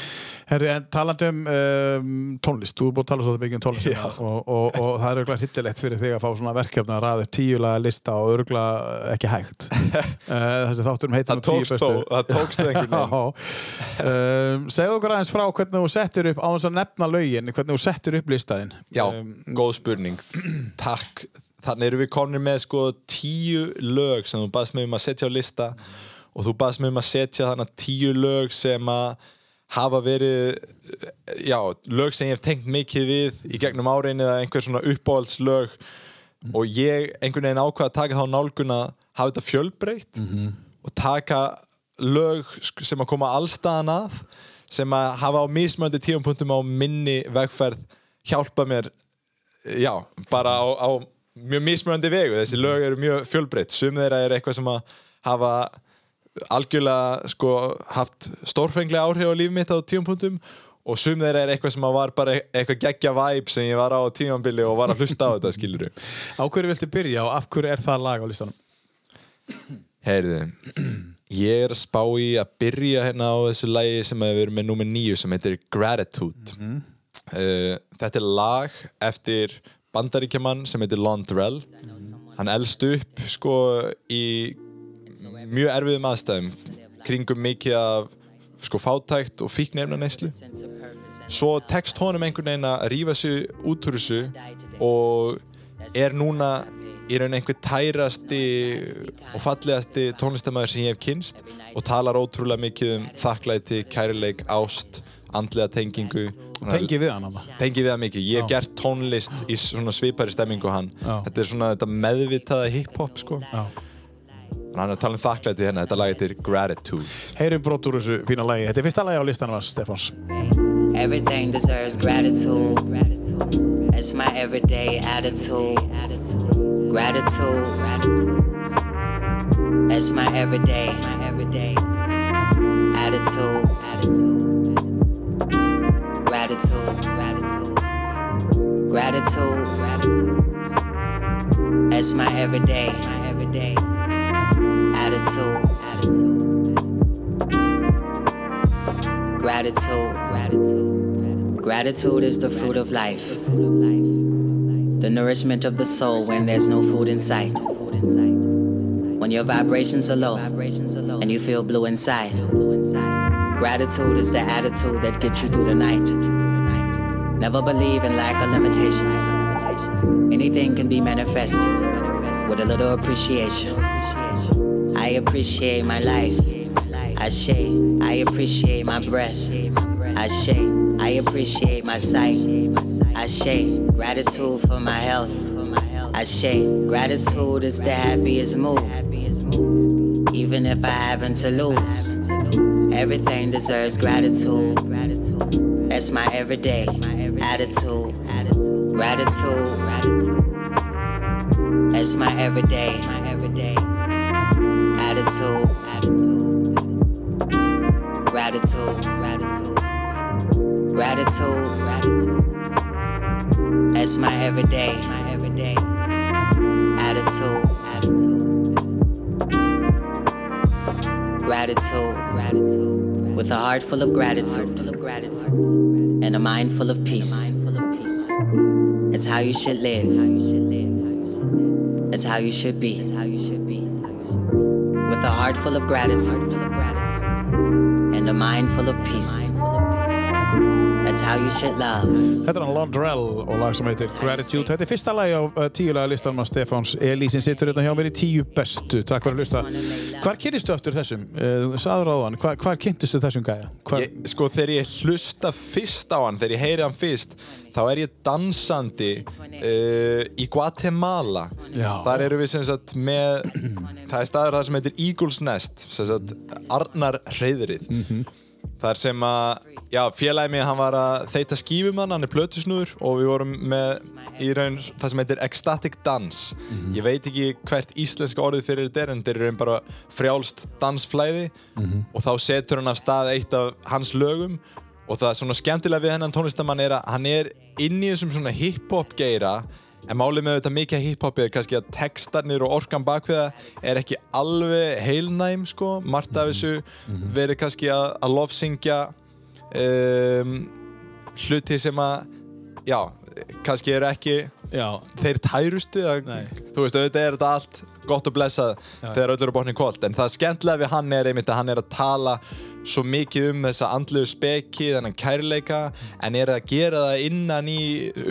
Herri, en talandi um, um tónlist, þú er búin að tala svo mikið um tónlist hérna og, og, og það er auðvitað hittilegt fyrir þig að fá svona verkefni að ræða tíulega lista og auðvitað ekki hægt. Uh, þessi þátturum heitir það tókst þó, það tókst um, segðu okkur aðeins frá hvernig þú settir upp á þess að nefna lögin, hvernig þú settir upp listaðinn. Já, um, góð spurning. Takk, þannig erum við komin með sko tíu lög sem þú baðst mig um að setja á lista og þú baðst mig um að setja þannig tíu lög sem að hafa verið já, lög sem ég hef tengt mikið við í gegnum áreinu eða einhver svona uppáhaldslög og ég einhvern veginn ákvað að taka þá nálgun að hafa þetta fjölbreytt og taka lög sem að koma allstaðan að sem að hafa á mismöndi tíumpunktum á minni vegferð hjálpa mér já, bara á, á mjög mismöndi vegu, þessi lög eru mjög fjölbreytt. Sum þeirra er eitthvað sem að hafa algjörlega sko haft stórfenglega áhrif á líf mitt á tíumpunktum og sum þeirra er eitthvað sem að var bara eitthvað geggja vibe sem ég var á á tímambili og var að hlusta á þetta skilur á hverju viltu byrja og af hverju er það lag á listanum? Heyrðu, ég er að spá í að byrja hérna á þessu lagi sem við erum með númer nýju sem heitir Gratitude. uh, þetta er lag eftir bandaríkjaman sem heitir Lon Drell. Hann elst upp sko í mjög erfiðum aðstæðum kringum mikið af sko fátækt og fíknefna neyslu svo tekst honum einhvern veginn að rífa sig út úr þessu og er núna í raun einhver tærasti og fallegasti tónlistamæður sem ég hef kynst og talar ótrúlega mikið um þakklæti, kærileik, ást andlega tengingu Tengi við hann hann. tengi við það mikið, ég hef gert tónlist í svona svipari stemmingu hann Já. þetta er svona þetta meðvitaða hip-hop sko. Já. Þannig hann er að tala um þakklæti hérna, þetta lag heitir Gratitude Heyrum brot úr þessu fína lagi. Þetta er fyrsta lagi á listanum hans, Stefáns. Everything deserves gratitude. It's my everyday attitude. Gratitude. That's my everyday, my everyday attitude. Gratitude. Gratitude. Gratitude. Gratitude. That's my everyday, my everyday Gratitude, gratitude. Gratitude is the fruit of life. The nourishment of the soul when there's no food in sight. When your vibrations are low and you feel blue inside. Gratitude is the attitude that gets you through the night. Never believe in lack of limitations. Anything can be manifested with a little appreciation. I appreciate my life. I say, I appreciate my breath. I say, I appreciate my sight. I say, gratitude for my health. I say, gratitude is the happiest move. Even if I happen to lose, everything deserves gratitude. That's my everyday attitude. Gratitude. That's my everyday attitude. Gratitude. Gratitude. Gratitude. Gratitude. That's my everyday, my everyday attitude. Gratitude. Gratitude. With a heart full of gratitude. And a mind full of peace. It's how you should live. It's how you should be. With a heart full of gratitude and a mind full of peace. That's how you should love. Þetta er hann Londrell og lag sem heitir Gratitude. Þetta er fyrsta lagi á uh, tíulega listanum af Stefáns Elísin sittur hérna hjá mér í tíu bestu. Takk fyrir að hlusta. Hvar kynnistu eftir þessum? Uh, Þú sagður á hann. Hvar, hvar kynntistu þessum gæja? Hvar, ég, sko þegar ég hlusta fyrst á hann, þegar ég heyri hann fyrst þá er ég dansandi uh, í Guatemala Já. þar eru við sem sagt með það er staður þar sem heitir Eagles Nest sem sagt Arnar Reyðrið þar sem að já, félagi mig hann var að þeita skífum hann, hann er plötusnúður og við vorum með í raun það sem heitir Ecstatic Dance. Ég veit ekki hvert íslenska orðið fyrir þetta er en þetta er raun bara frjálst dansflæði. Og þá setur hann af stað eitt af hans lögum og það svona skemmtilega við hennan tónlistamann er að hann er inn í þessum svona hip-hop geira en málið með þetta mikið hip-hop er kannski að textarnir og orkan bakviða er ekki alveg heilnæm sko, margt af þessu verið kannski að, að lofsyngja um, hluti sem að já, kannski eru ekki já, þeir tærustu að, þú veist, auðvitað er þetta allt gott og blessað þegar öll eru botnin kvöld en það skemmtilega við hann er einmitt að hann er að tala svo mikið um þessa andlegu speki þennan kærleika en er að gera það innan í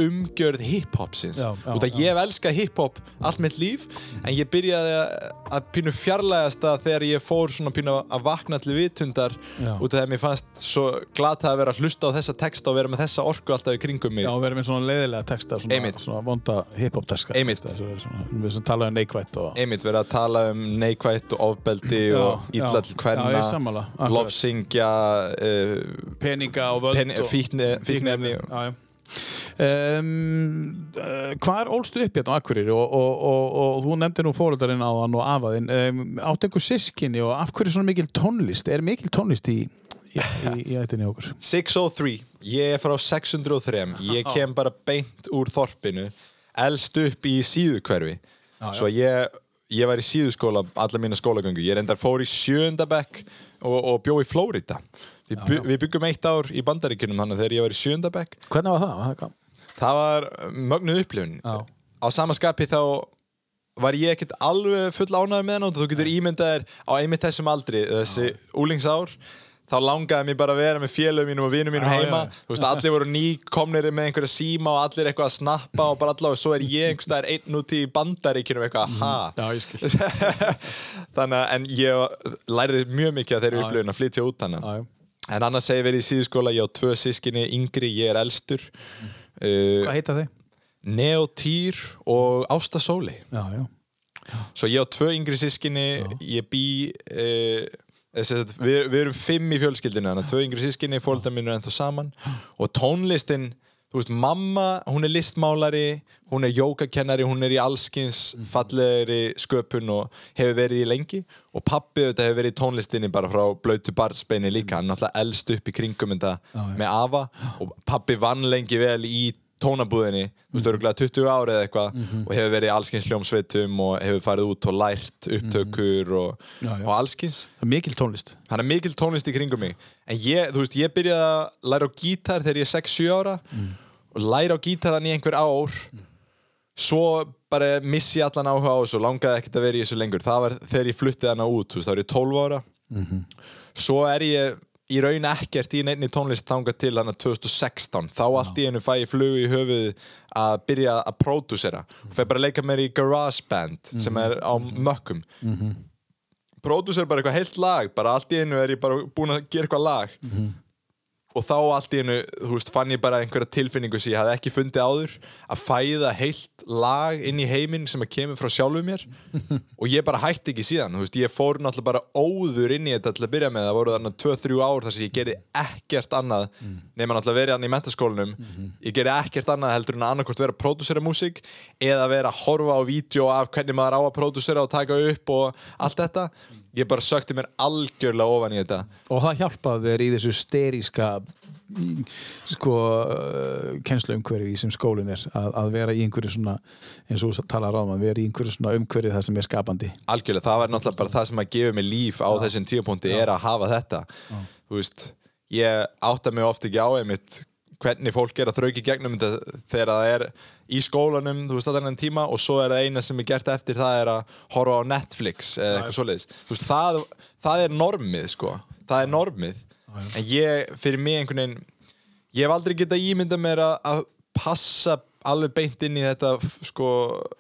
umgjörð hip-hopsins Já, já, út að ég hef elskað hip-hop allt mitt líf en ég byrjaði að, að pínu fjarlægast það þegar ég fór svona pínu að vakna til vitundar Já. út af því að mér fannst svo glata að vera að hlusta á þessa texta og vera með þessa orku alltaf í kringum mig já, verið með svona leiðilega texta, svona, Einmitt. svona vonda hip-hop texta. Svona- Við sem tala um neikvætt og... einmitt verið að tala um neikvætt og ofbeldi Já, og illa lofsyngja uh, Peninga og völd Pen- og... fíkni- fíkniefni. Já, já. Um, uh, hvað er ólstu upp hérna á Akureyri? Og, og, og, og þú nefndi nú fóröldarinn á hann og afaðinn um, áttu einhver sískinni og af hverju svona mikil tónlist? Er mikil tónlist í, í, í, í ættinni okkur? 603, ég er frá 603 ég kem bara beint úr þorpinu elst upp í síðukverfi svo ég ég var í síðuskóla alla mína skólagöngu. Ég reyndar fór í sjönda bekk og, og bjó í Flórida við, Já, já. við byggum eitt ár í bandaríkunum þannig þegar ég var í sjönda bekk hvernig var það? það? var mögnuð upplifun Já. á sama skapi þá var ég ekkert alveg full ánæður með hann og þú getur ímyndað þér á einmitt þessum aldri þessi úlingsár þá langaði mér bara að vera með félögum mínum og vinum mínum Já, heima. þú veist, allir voru nýkomnir með einhverja síma og allir eitthvað að snappa og bara allavega svo er ég einhverstaðar einn út í bandaríkjunum eitthvað, ha? Já, ég skil. Þannig að, en ég læriði mjög mikið að þeirri Já, upplifun að flytja út Já, já. en annars segi verið í síðuskóla ég á tvö sískinni yngri, ég er elstur. Uh, Hvað heita þeir? Neotýr og Ásta Sóli Já, já. Svo ég á tvö yngri sískinni ég bý uh, við, við erum fimm í fjölskyldinu þannig að tvö yngri sískinni, fólkdar mínu er ennþá saman. Og tónlistin þú veist, mamma, hún er listmálari hún er jógakennari, hún er í allskins fallegri sköpun og hefur verið í lengi. Og pappi þetta hefur verið í tónlistinni bara frá blöytu barnsbeini líka, hann er náttúrulega elst upp í kringum þetta með afa. Og pappi vann lengi vel í tónabúðinni, þú veist, örgulega 20 ári eða eitthvað Mhm. og hefur verið í allskins hljómsveitum og hefur farið út og lært upptökur og, Já, já. og allskins Það er mikil tónlist. Hann er mikil tónlist í kringum mig. En ég, þú veist, ég byrjaði að læra á gítar þegar ég er 6-7 ára og læra á gítar þannig í einhver ár. Svo bara missi allan áhuga á þessu og langaði ekkert að vera í þessu lengur. Það var þegar ég fluttið hana út, þú veist, þá er ég 12 ára. Svo er ég í raun ekkert í neinni tónlist þangað til hana 2016, þá allt í einu fæ ég flugu í höfuð að byrja að pródúsera, fæ bara að leika mér í garage band sem er á mökkum. Pródúsera bara eitthvað heilt lag bara allt í einu er ég bara búinn að gera eitthvað lag og þá allt í einu, þú veist, fann ég bara einhverja tilfinningu sem ég hafði ekki fundið áður að fæða heilt lag inn í heiminn sem að kemur frá sjálfu mér. Og ég bara hætti ekki síðan, þú veist, ég fór náttúrulega bara óður inn í þetta til að byrja með. Það voru þarna 2-3 ár þar sem ég gerði ekkert annað nema náttúrulega verið hann í mentaskólanum ég gerði ekkert annað heldur en að annarkvort vera að pródúsera músík eða vera að horfa á vídeo af hvernig maður á að pródúsera og taka upp og allt þetta ég bara sökti mér algjörlega ofan í þetta. Og það hjálpaði þér í þessu steríska sko uh, kennslu umhverfi sem skólinn er að, að vera í einhverju svona eins og þú talar á maður, vera í einhverju svona umhverfi það sem er skapandi. Algjörlega, það var náttúrulega bara það sem að gefa mig líf á þessum tíupunkti er að hafa þetta. Þú veist, ég átta mig ofta ekki á einmitt hvernig fólk er að þrauki gegnum þetta þegar það er í skólanum, þú veist, þetta er enn tíma og svo er það eina sem er gert eftir það er að horfa á Netflix eða eitthvað svoleiðis. Veist, það, það er normið, sko. Það er normið, en ég fyrir mig einhvern veginn, ég hef aldrei getað ímyndað mér að, að passa alveg beint inn í þetta sko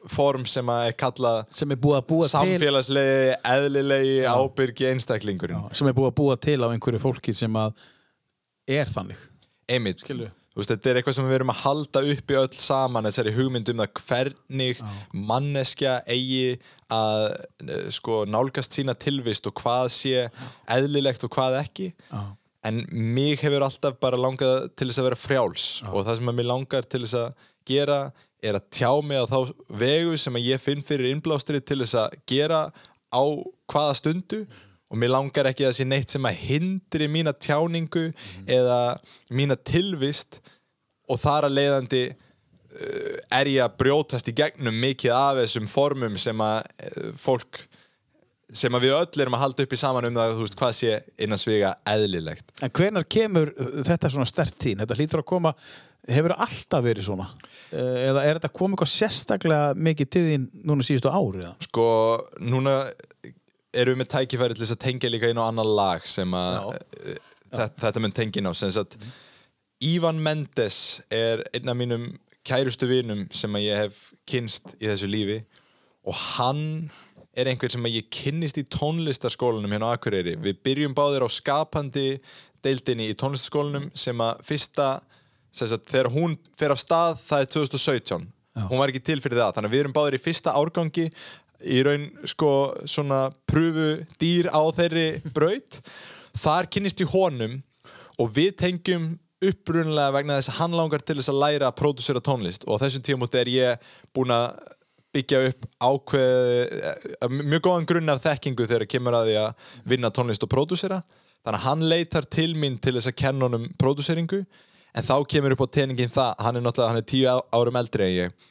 form sem að er kallað sem er búið að búa til samfélagslegi, eðlilegi, ábyrgi einstaklingurinn. Sem er búið að búa til á einhverju fólki sem að er þannig einmitt, Skilju. þú veist, þetta er eitthvað sem við erum að halda uppi öll saman þessari hugmynd um það hvernig manneskja eigi að eh, sko, nálgast sína tilvist og hvað sé eðlilegt og hvað ekki Já. en mig hefur alltaf bara langað til þess að vera frjáls og það sem að mér langar til þess að gera er að tjá mig á þá vegu sem að ég finn fyrir innblástri til þess að gera á hvaða stundu og mér langar ekki að sé neitt sem að hindri mína tjáningu eða mína tilvist og þar að leiðandi uh, er ég að brjótast í gegnum mikið af þessum formum sem að uh, fólk sem að við öll erum að halda upp í saman um það þú veist, hvað sé innan svega eðlilegt En hvenar kemur uh, þetta svona stert tín? Þetta hlýtur að koma, hefur alltaf verið svona? Uh, Eða er þetta komið eitthvað sérstaklega mikið til þín núna síðustu ári? eða? sko, núna erum við með tækifæri til þess að tengja líka inn á annar lag sem að eh, þetta, þetta mun tengja inn á. Sem sagt, Ívan Mendes er einn af mínum kærustu vinum sem að ég hef kynst í þessu lífi. Og hann er einhver sem að ég kynnist í tónlistarskólanum hérna á Akureyri. Við byrjum báðir á skapandi deildinni í tónlistarskólanum sem að fyrsta sem sagt, þegar hún fer af stað það er 2017 hún var ekki til fyrir það. Þannig að við erum báðir í fyrsta árgangi í raun sko svona pröfu dýr á þeirri braut. Þar kynnist ég honum og við tengjum upprunlega vegna þess að hann langar til þess að læra að pródúsera tónlist. Og á þessum tímúti er ég búinn að byggja upp ákveð mjög góðan grunn af þekkingu þegar kemur að því að vinna tónlist og pródúsera. Þannig að hann leitar til mín til þess að kenna honum pródúseringu en þá kemur upp á teningin það hann er náttúrulega, hann er tíu árum eldri en ég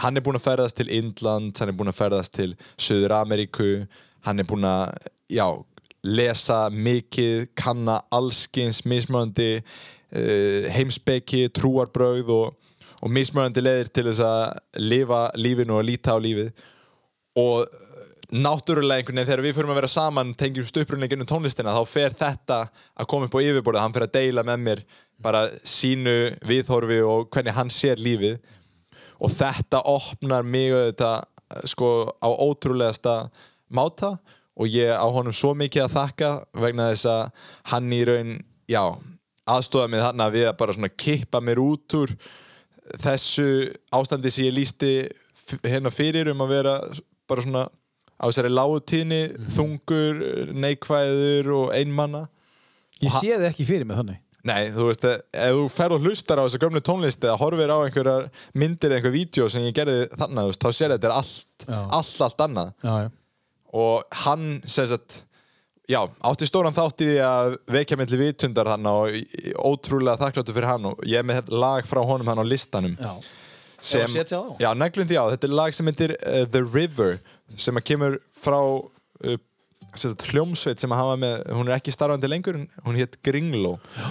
hann er búinn að ferðast til Indland hann er búinn að ferðast til Suður Ameríku hann er búinn að, já lesa mikið, kanna allskins mismöðandi uh, heimspeki, trúarbrögð og, og mismöðandi leiðir til þess að lifa lífinu og líta á lífið. Og náttúrulega einhvern veginn þegar við fyrir að vera saman tengjumst upprunlega gennum tónlistina þá fer þetta að koma upp á yfirborðið. Hann fer að deila með mér bara sínu viðhorfi og hvernig hann sér lífið og þetta opnar mig auðvitað sko á ótrúlegasta máta. Og ég á honum svo mikið að þakka vegna þess að hann í raun, já aðstóða mig þarna við að bara svona kippa mér út úr þessu ástandi sem ég lísti hérna fyrir um að vera bara svona á þessari lágutíðni, þungur, neikvæður og einmanna Ég sé þið ekki fyrir mig þannig Nei, þú veist, ef þú ferð og hlustar á þessa gömlu tónlist eða horfir á einhverjar myndir eða einhver vídeo sem ég gerði þannig, veist, þá sér þetta er allt, allt, allt annað. Já, já. Og hann, sem sagt já, átti stóran þátt í því að vekja milli vitundar hann og ótrúlega þakkláttu fyrir hann og ég er með þetta lag frá honum hann á listanum. Já. sem, já, neglum því á, þetta er lag sem heitir uh, The River sem að kemur frá uh, sem sagt, hljómsveit sem að hafa með, hún er ekki starfandi lengur en hún hétt Gringló Já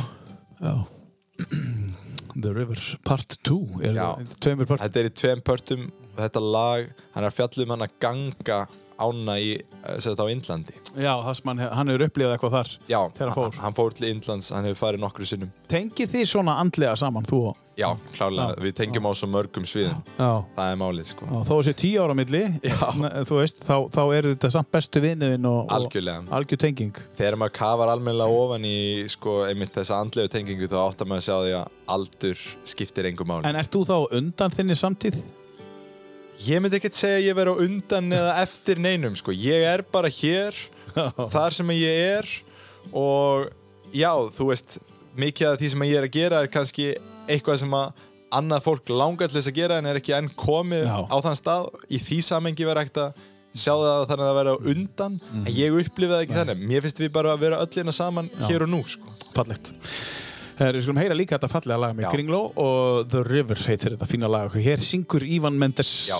The River Part 2 er Já. þetta er í tveim pörtum og þetta lag, hann er að fjalla um hann að ganga ána í, eh, á Indlandi. Já, sem hann, hefur upplifað eitthvað þar já, hann fór. hann, fór til Indlands, hann hefur farið nokkru sinnum. Tengið þið svona andlega saman, þú og Já, klárlega, við tengjum á svo mörgum sviðum. Já, Það er málið, sko. Já, þó þessi tíu ára milli Já. þú veist, þá, þá eru þetta samt bestu vinnuðin og, algjör tenging. Þegar maður kafar almennilega ofan í sko, einmitt þessa andlegu tengingu þá áttar maður að sjá því að aldur skiptir engum máli. En ert þú þá undan þinni samtíð? Ég myndi ekkert segja að ég veri á undan eða eftir neinum, sko. Ég er bara hér, þar sem ég er og já, þú veist mikið af því sem ég er að gera er kannski eitthvað sem að annað fólk langar til þess að gera en er ekki enn komið Já. á þann stað. Í því samengi vera ekkert að sjá það þannig að það vera á undan Mhm. en ég upplifið það ekki þannig. Mér finnst við bara að vera öll hérna saman hér og nú sko. Fallegt. Herri, við skulum heyra líka þetta fallega lag með. Kringló og The River heitir þetta fína lag Hér syngur Ívan Mendes Já.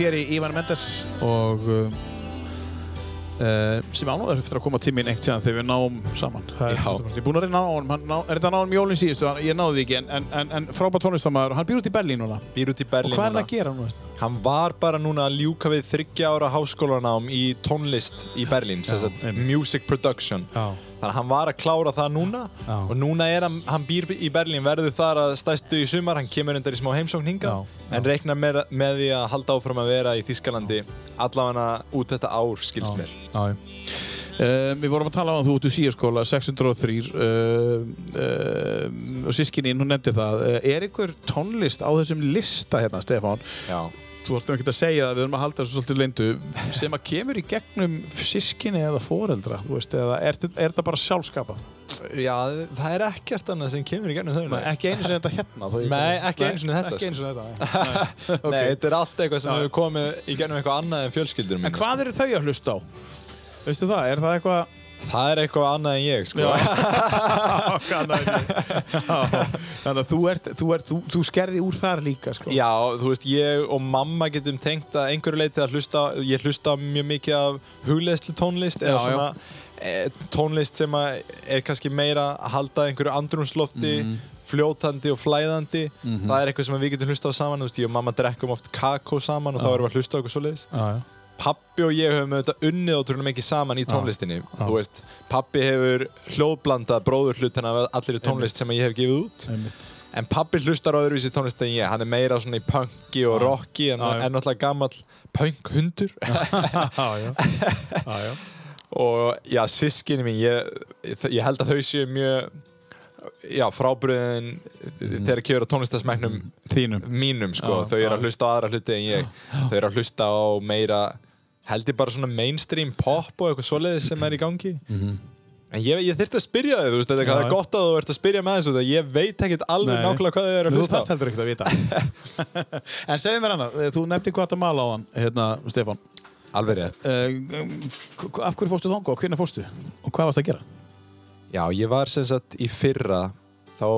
Heyri Péri Ívan Mendes og uh, uh, sem ánúðar eftir að koma tíminn eitt þegar við náum saman. Ég er búinn að reyna á hann ná, er þetta að ná honum jólinn síðustu, Hann- ég náði því ekki en, en, en, frábært tónlistamæður og hann býr út í Berlín núna. Býr út í og Berlín hvað er það núna. að gera núna? Hann var bara núna að ljúka við þryggja ára háskólanám í tónlist í Berlín sem sagt music production Já. þannig að hann var að klára það núna Já. og núna er hann, hann býr í Berlín verður þar að stæstu í sumar hann kemur undar í smá heimsókn hinga en reiknar með, með því að halda áfram að vera í Þískalandi allavega út þetta ár skilst mér. Um, við vorum að tala um að þú út úr síaskóla 603 um, um, og sískininn, hún nefndi það Uh, er einhver tónlist á þessum lista hérna, Stefán Já. Þú ætlum ekki að segja það, við erum að halda þessu svolítið leindu sem að kemur í gegnum sískinni eða foreldra, þú veist, eða er, er þetta bara sjálfskapað? Já, það er ekkert annað sem kemur í gennum þau. Ekki einu sinni þetta hérna Nei, ekki einu sinni þetta, Ekki einu sinni þetta, nei. Nei. Nei, þetta er allt eitthvað sem hefur komið í gennum eitthvað annað en fjölskyldur En hvað eru þau að hlusta á? Veistu það, er það eitthvað Það er eitthvað annað en ég, sko. Þannig að þú, ert, þú, ert, þú, þú skerði úr þar líka sko. Já, þú veist, ég og mamma getum tengt að einhverju leiti að hlusta, ég hlusta mjög mikið af hugleðslu tónlist eða Já, já. svona e, tónlist sem er kannski meira að halda einhverju andrumslofti, Mhm. fljótandi og flæðandi. Það er eitthvað sem við getum hlusta á saman, veist, ég og mamma drekkum oft kakó saman og þá erum við að hlusta eitthvað svoleiðis. já, já. Pappi og ég höfum auðvitað unnið ótrúlega mikið saman í tónlistinni. Þú veist, pappi hefur hljóðblandað bróður hlutina af allir tónlist sem ég hef gefið út. Einmitt. En pappi hlustar á öðruvísi tónlist en ég, hann er meira svona í punki og rocki en er náttúrulega gammal punkhundur. Og já, sískinni mín, ég, ég held að þau séu mjög já, frábriðin þegar kemur á tónlistasmæknum Þínum. mínum, sko, þau eru að hlusta á aðra hluti en ég, þau eru að hlusta á meira held ég bara svona mainstream pop og eitthvað svoleiðis sem er í gangi en ég, ég þurfti að spyrja þig, þú veist, þetta er það gott að þú ert að spyrja með þessu, þegar ég veit ekkert alveg Nei. nákvæmlega hvað þau eru að Þú hlusta á þarft heldur ekkert að vita En segðu mér annað, þú nefndi Guatemala á hann hérna, Stefán alveg rétt uh, Af hverju fórstu þangað og hvernig fórstu? Og hvað varst að gera? Já, ég var sem sagt í fyrra þá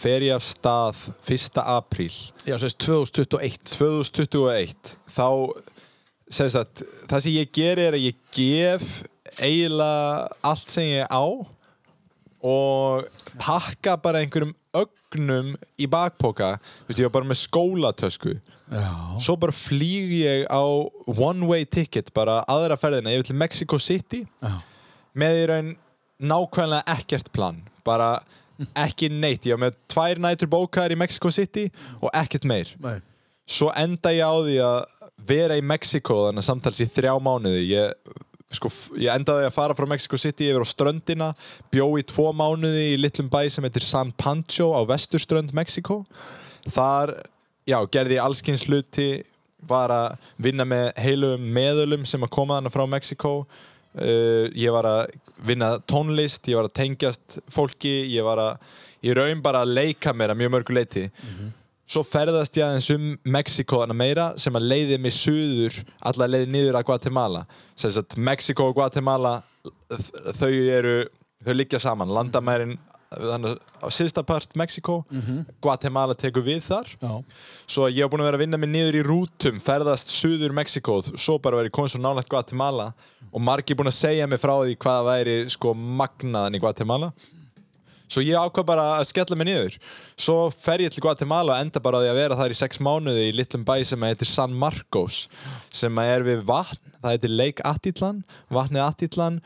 fer ég af stað 1. apríl Já, sérst 2021 2021 þá sem sagt, það sem ég geri er að ég gef eiginlega allt sem ég á og pakka bara einhverjum ögnum í bakpoka. Veist, ég var bara með skólatösku. Já. Svo bara flýg ég á one way ticket bara aðra ferðina. Yfir til Mexico City Já, með í raun nákvæmlega ekkert plan. Bara ekki neitt. Ég var með tvær nætur bókaðar í Mexico City og ekkert meir. Nei svo enda ég á því að vera í Mexiko þannig að samtals í þrjá mánuði. Ég, sko, ég endaði að fara frá Mexico City yfir á ströndina bjó í tvo mánuði í litlum bæ sem heitir San Pancho á vesturströnd Mexiko þar, já, gerði ég allskins hluti var að vinna með heilum meðölum sem að koma þannig frá Mexiko uh, ég var að vinna tónlist, ég var að tengjast fólki, ég var að í raun bara að leika mér að mjög mörgu leiti Svo ferðast ég aðeins um Mexiko hana meira sem að leiði mig suður, alla leiði niður að Guatemala. Sem sagt, Mexiko og Guatemala, þau eru, þau liggja saman. Landamærin, þannig á síðsta part Mexiko, Guatemala tekur við þar. Já Svo ég hef búin að vera að vinna mig niður í rútum, ferðast suður Mexiko, svo bara verið komið svo nálægt Guatemala og margir búin að segja mig frá því hvað væri sko magnaðan í Guatemala. Svo ég ákvað bara að skella mig niður. Svo fer ég til Guatemala og enda bara á því að vera þar í sex mánuði í litlum bæ sem heitir San Marcos sem er við vatn, það heitir Lake Atitlan, vatnið Atitlan.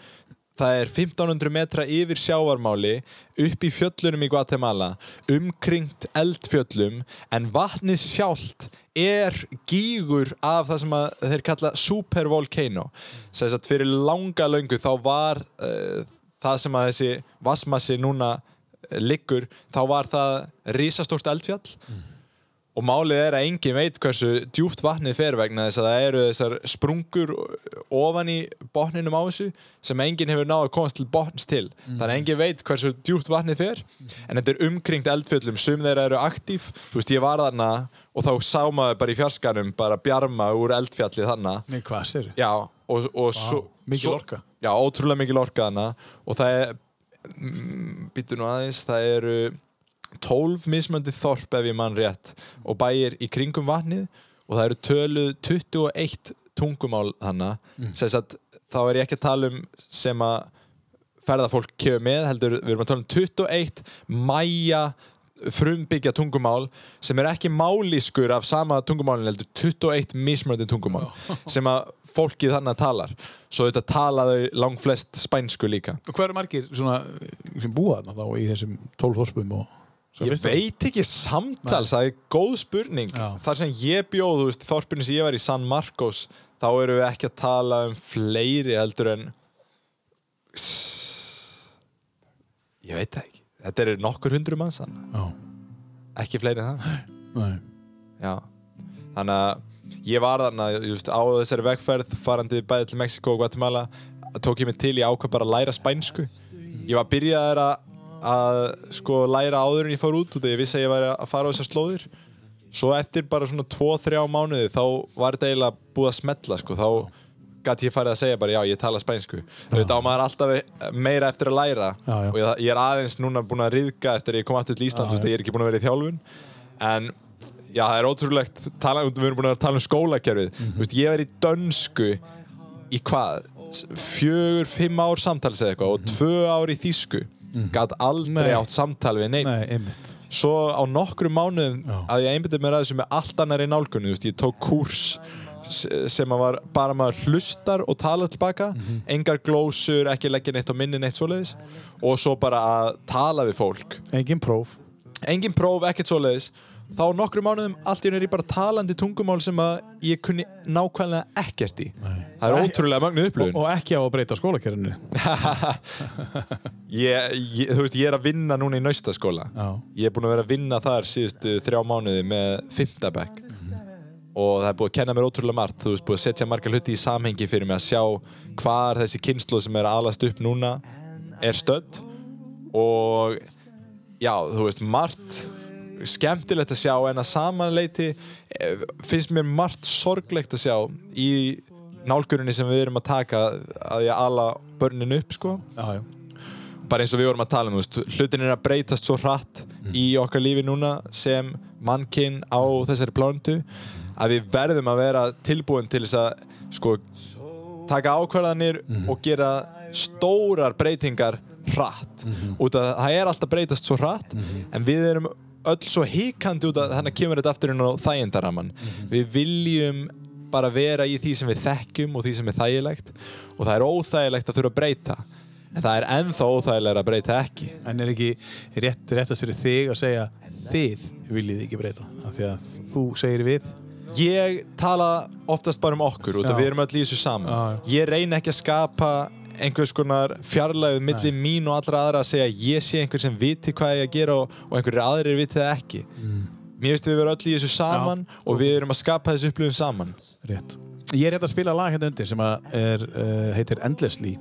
Það er 1500 metra yfir sjávarmáli upp í fjöllunum í Guatemala umkringt eldfjöllum en vatnið sjálft er gígur af það sem þeir kalla supervolcano. Sem að fyrir langa löngu þá var uh, það sem að þessi vassmassi núna liggur, þá var það risastórt eldfjall. Og málið er að engin veit hversu djúpt vatnið fer vegna þess að það eru þessar sprungur ofan í botninum á þessu sem enginn hefur náð að komast til botns til. Þannig að enginn veit hversu djúpt vatnið fer en þetta er umkringt eldfjöllum. Sum þeirra eru aktív, þú veist ég var þarna og þá sá maður bara í fjarskanum bara bjarma úr eldfjallið þarna. Nei, hvað sér? Já, og, og svo mikil svo, orka. Já, ótrúlega mikil orka þarna. Og það er mm, býtu nú aðeins, það eru 12 mismöndi þorp ef ég mann rétt og bæir í kringum vatnið og það eru töluð 21 tungumál þannig mm. að þá er ég ekki að tala um sem að ferðafólk kemur með heldur, við erum að tala um 21 mæja frumbyggja tungumál sem er ekki málískur af sama tungumálin heldur 21 mismöndi tungumál. Sem að fólkið þannig talar. Svo þetta talaðu langflest spænsku líka. Og hvað eru margir svona, sem búa þarna þá í þessum 12 þorpum og Ég veit ekki samtals, það er góð spurning. Já. Þar sem ég bjóð, þú veist, þorpinu sem ég var í San Marcos þá erum við ekki að tala um fleiri heldur en ég veit það ekki. Þetta eru nokkur hundru manns þannig. Já, ekki fleiri en það. Nei. Já, þannig að ég var þannig just, á þessari vegferð farandi bæði til Mexiko og Guatemala tók ég mig til, ég ákvað bara að læra spænsku. Ég var byrjaður að, að sko læra áður en ég fór út og ég vissi að ég væri að fara á þessar slóðir. Svo eftir bara svona 2-3 mánuði þá var þetta eiginlega búið að smetla sko, þá gæti ég farið að segja bara já, ég tala spænsku. Auðvitað á maður alltaf meira eftir að læra. Já, já. og ég, ég er aðeins núna búin að riðga eftir að ég kom aftur til Ísland, já. ég er ekki búin að vera í þjálfun. En já, það er ótrúlegt tala, við erum búin að tala um skólakerfið Mhm. þú veist, ég var í dönsku í hvað, fjögur, fimm ár samtals eða eitthvað og tvö ár í þýsku gæt aldrei Mhm. Nei. átt samtal við neitt Nei, svo á nokkrum mánuðum Já. að ég einbytti mér að þessu með allt annari nálgunni, þú veist, ég tók kúrs s- sem var bara maður hlustar og tala tilbaka, Mhm. engar glósur ekki leggja neitt á minni neitt svoleiðis og svo bara að tala við fólk Engin próf. engin próf, ekkert svoleiðis þá á nokkrum mánuðum allt í henni er ég bara talandi tungumál sem að ég kunni nákvæmlega ekkert í. Nei. það er Og ótrúlega magnu Og, upplöfun og ekki á að breyta ég, þú veist, ég er að vinna núna í naustaskóla. Ég er búin að vera að vinna þar síðustu þrjá mánuði með fymtabæk og það er búið að kenna mér ótrúlega margt. Þú veist, búið að setja margar hluti í samhengi fyrir mig að sjá hvar þessi kynslu sem er alast upp núna er stödd. Og já, þú veist, margt skemmtilegt að sjá en að samanleiti eh, finnst mér margt sorglegt að sjá í nálgurinni sem við erum að taka að ég ala börnin upp sko. Já, já. bara eins og við vorum að tala um veist, hlutin er að breytast svo hratt í okkar lífi núna sem mannkinn á þessari plántu að við verðum að vera tilbúin til þess að sko, taka ákvarðanir og gera stórar breytingar hratt. Út af að það er alltaf breytast svo hratt en við erum öll svo hikandi út af þannig kemur þetta aftur inn á þægindaraman við viljum bara vera í því sem við þekkjum og því sem er þægilegt og það er óþægilegt að þurfa að breyta. En það er ennþá óþægilega að breyta ekki. En er ekki rétt, rétt að sér þig að segja þið viljið ekki breyta af því að þú segir við? Ég tala oftast bara um okkur út af við erum öll í þessu saman. Já. ég reyna ekki að skapa einhvers konar fjarlæðu milli mín og allra aðra að segja að ég sé einhver sem viti hvað ég að gera og, og einhverjir aðrir viti það ekki. Mm. mér finnst við vera öll í þessu saman og við erum að skapa þessu upplifun saman. Rétt. Ég er rétt að spila lag hérna undir sem að er, uh, heitir Endlessly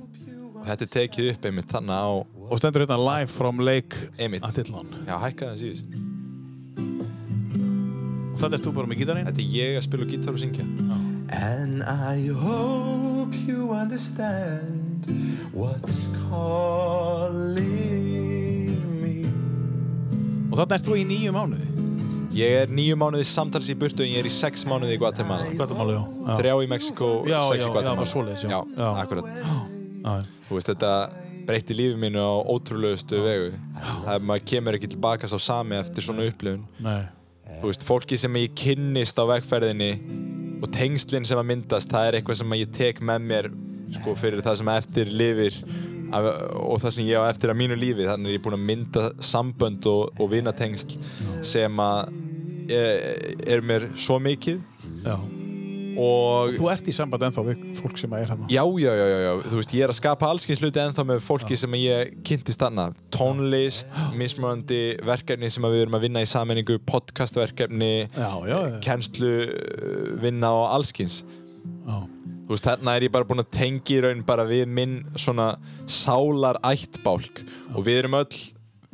og þetta er tekið upp einmitt þannig á og stendur hérna live from Lake Einmitt. Atitlan já, hækka það síðan og þetta er þú bara með gítarinn. Þetta er ég að spila gítar og syngja And I hope you understand what's calling me. og þarna ert þú í nýju mánuði ég er nýju mánuði samtals í burtu en ég er í sex mánuði í Guatemala Guatemala, já, já. þrjá í Mexiko, Já, sex já, í Guatemala já, bara svoleiðis, já. já, Já. akkurat Já, já. Þú veist, þetta breytti lífi mínu á ótrúlegustu vegu. Það er maður kemur ekki tilbaka sá sami eftir svona upplifun. Nei. Þú veist, fólki sem ég kynnist á vegferðinni og tengslinn sem að myndast, það er eitthvað sem ég tek með mér sko, fyrir það sem eftir lifir af, og það sem ég á eftir að mínu lífi. Þannig er ég búinn að mynda sambönd og, og vinatengsl sem að er, er mér svo mikið Já. Og Þú ert í samband ennþá við fólk sem er hérna Já, já, já, já, já, þú veist, ég er að skapa allskyns hluti ennþá með fólki sem ég kynntist annað tónlist, mismunandi verkefni sem við erum að vinna í sammenningu podcastverkefni, Já, já, já. kennslu vinna og allskyns já. þú veist, þarna er ég bara búinn að tengja í raun bara við minn svona sálar ættbálk og við erum öll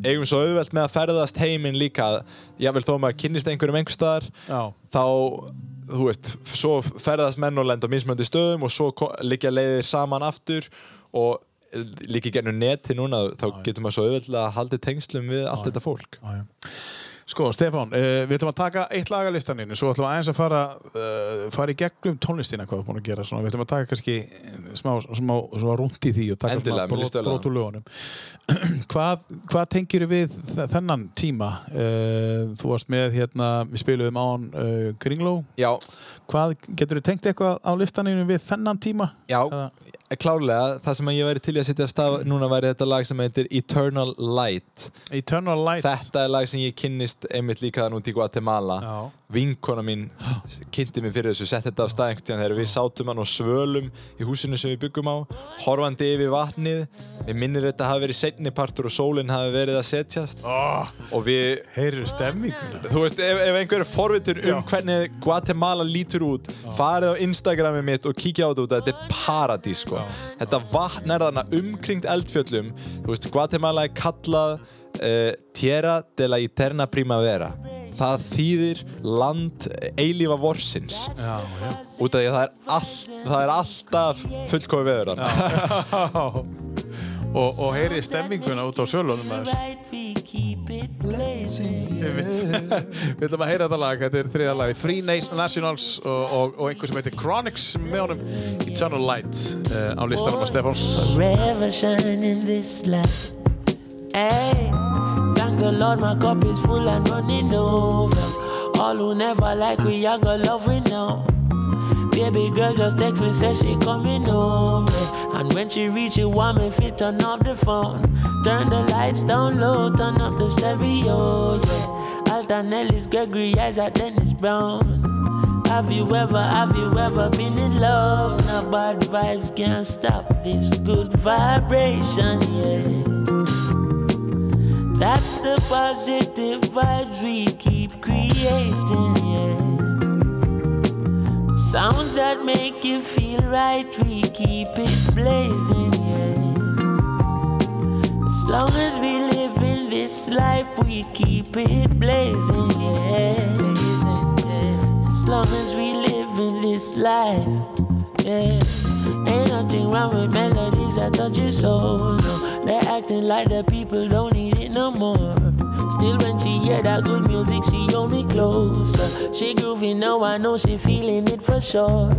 eigum svo auðvelt með að ferðast heiminn líka. Jável þó að maður kynnist einhverjum einhver staðar já. þá, þú veist, svo ferðast menn og lenda á mismöndi stöðum og svo liggja leiðir saman aftur og líka gennum neti núna þá getur maður svo auðvitað að halda tengslum við allt þetta fólk. Já, já. Sko, Stefán, uh, við ætlum að taka eitt lag að listaninu, svo ætlum við aðeins að fara, uh, fara í gegnum tónlistina hvað við erum búin að gera. Svona, við ætlum að taka kannski smá, smá smá rúnt í því og taka Endilega, mér svona líst vel á það. brot úr lögunum. hvað, hvað tengir við þennan tíma? Uh, þú varst með hérna, við spilum án Kringló. Já, Hvað, getur þú tengt eitthvað á listaninu við þennan tíma? já, Eða- klárlega, það sem ég væri til að setja af stað núna væri þetta lag sem heitir Eternal Light. Eternal Light. Þetta er lag sem ég kynnist einmitt líka þann út í Guatemala. Já. Vinkona mín kynnti mig fyrir þessu Sett þetta af stað einhvern tíðan þegar við sátum hann og svölum í húsinu sem við byggum á Horfandi yfir vatnið. Við minnir þetta hafi verið setni partur og sólinn hafi verið að setjast. Oh, Og við Heyrir stemminguna Þú veist, ef, ef einhver er forvitur um Já. hvernig Guatemala lítur út farið á Instagramið mitt og kíkja á þetta þetta er paradís, sko þetta vatn er þarna umkringt eldfjöllum. Þú veist, Guatemala er kallað uh, Tierra de la Eterna Primavera. Það þýðir land eilífa vorsins. Já, já. Út af því að það er, all, það er alltaf fullkofi veður þarna og, og heyri stemminguna út á sölunum maður. Við ætlum að heyra þetta lag, þetta er þriða lagi Free Na- Nationals og, og, og einhver sem heitir Chronix með honum Eternal Light uh, á listanum að Stefáns forever shine in this light. Hey, thank the Lord, my cup is full and running over. All who never like we, I got love we know. Baby girl just text me, say she coming over. And when she reach, it want me fit turn off the phone. Turn the lights down low, turn up the stereo, yeah. Alton Ellis, Gregory Isaac, Dennis Brown. Have you ever, have you ever been in love? Now bad vibes can't stop this good vibration, yeah. That's the positive vibes we keep creating, yeah. Sounds that make you feel right, we keep it blazing, yeah. As long as we live in this life, we keep it blazing, yeah. As long as we live in this life, yeah. Ain't nothing wrong with melodies that touch your soul, no. They're acting like the people don't need it no more. Still, when she hear that good music, she hold me closer. She groovy now, I know she feeling it for sure.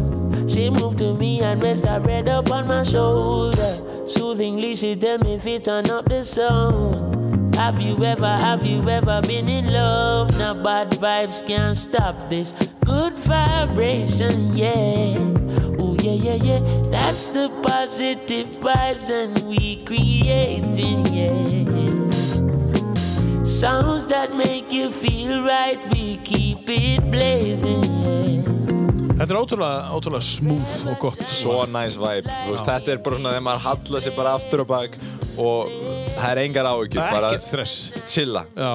She moved to me and rest her head up on my shoulder. Soothingly, she tell me if it turn up the sound. Have you ever, have you ever been in love? Now bad vibes can't stop this good vibration, yeah. Oh yeah, yeah, yeah. That's the positive vibes and we creating, yeah. Sounds that make you feel right, we keep it blazing. Þetta er ótrúlega, ótrúlega smooth og gott svo nice vibe Þú veist, þetta er bara svona þegar maður hallar sig bara aftur og bak og það er engar áhyggjur bara Ekkert stress. chilla. Já,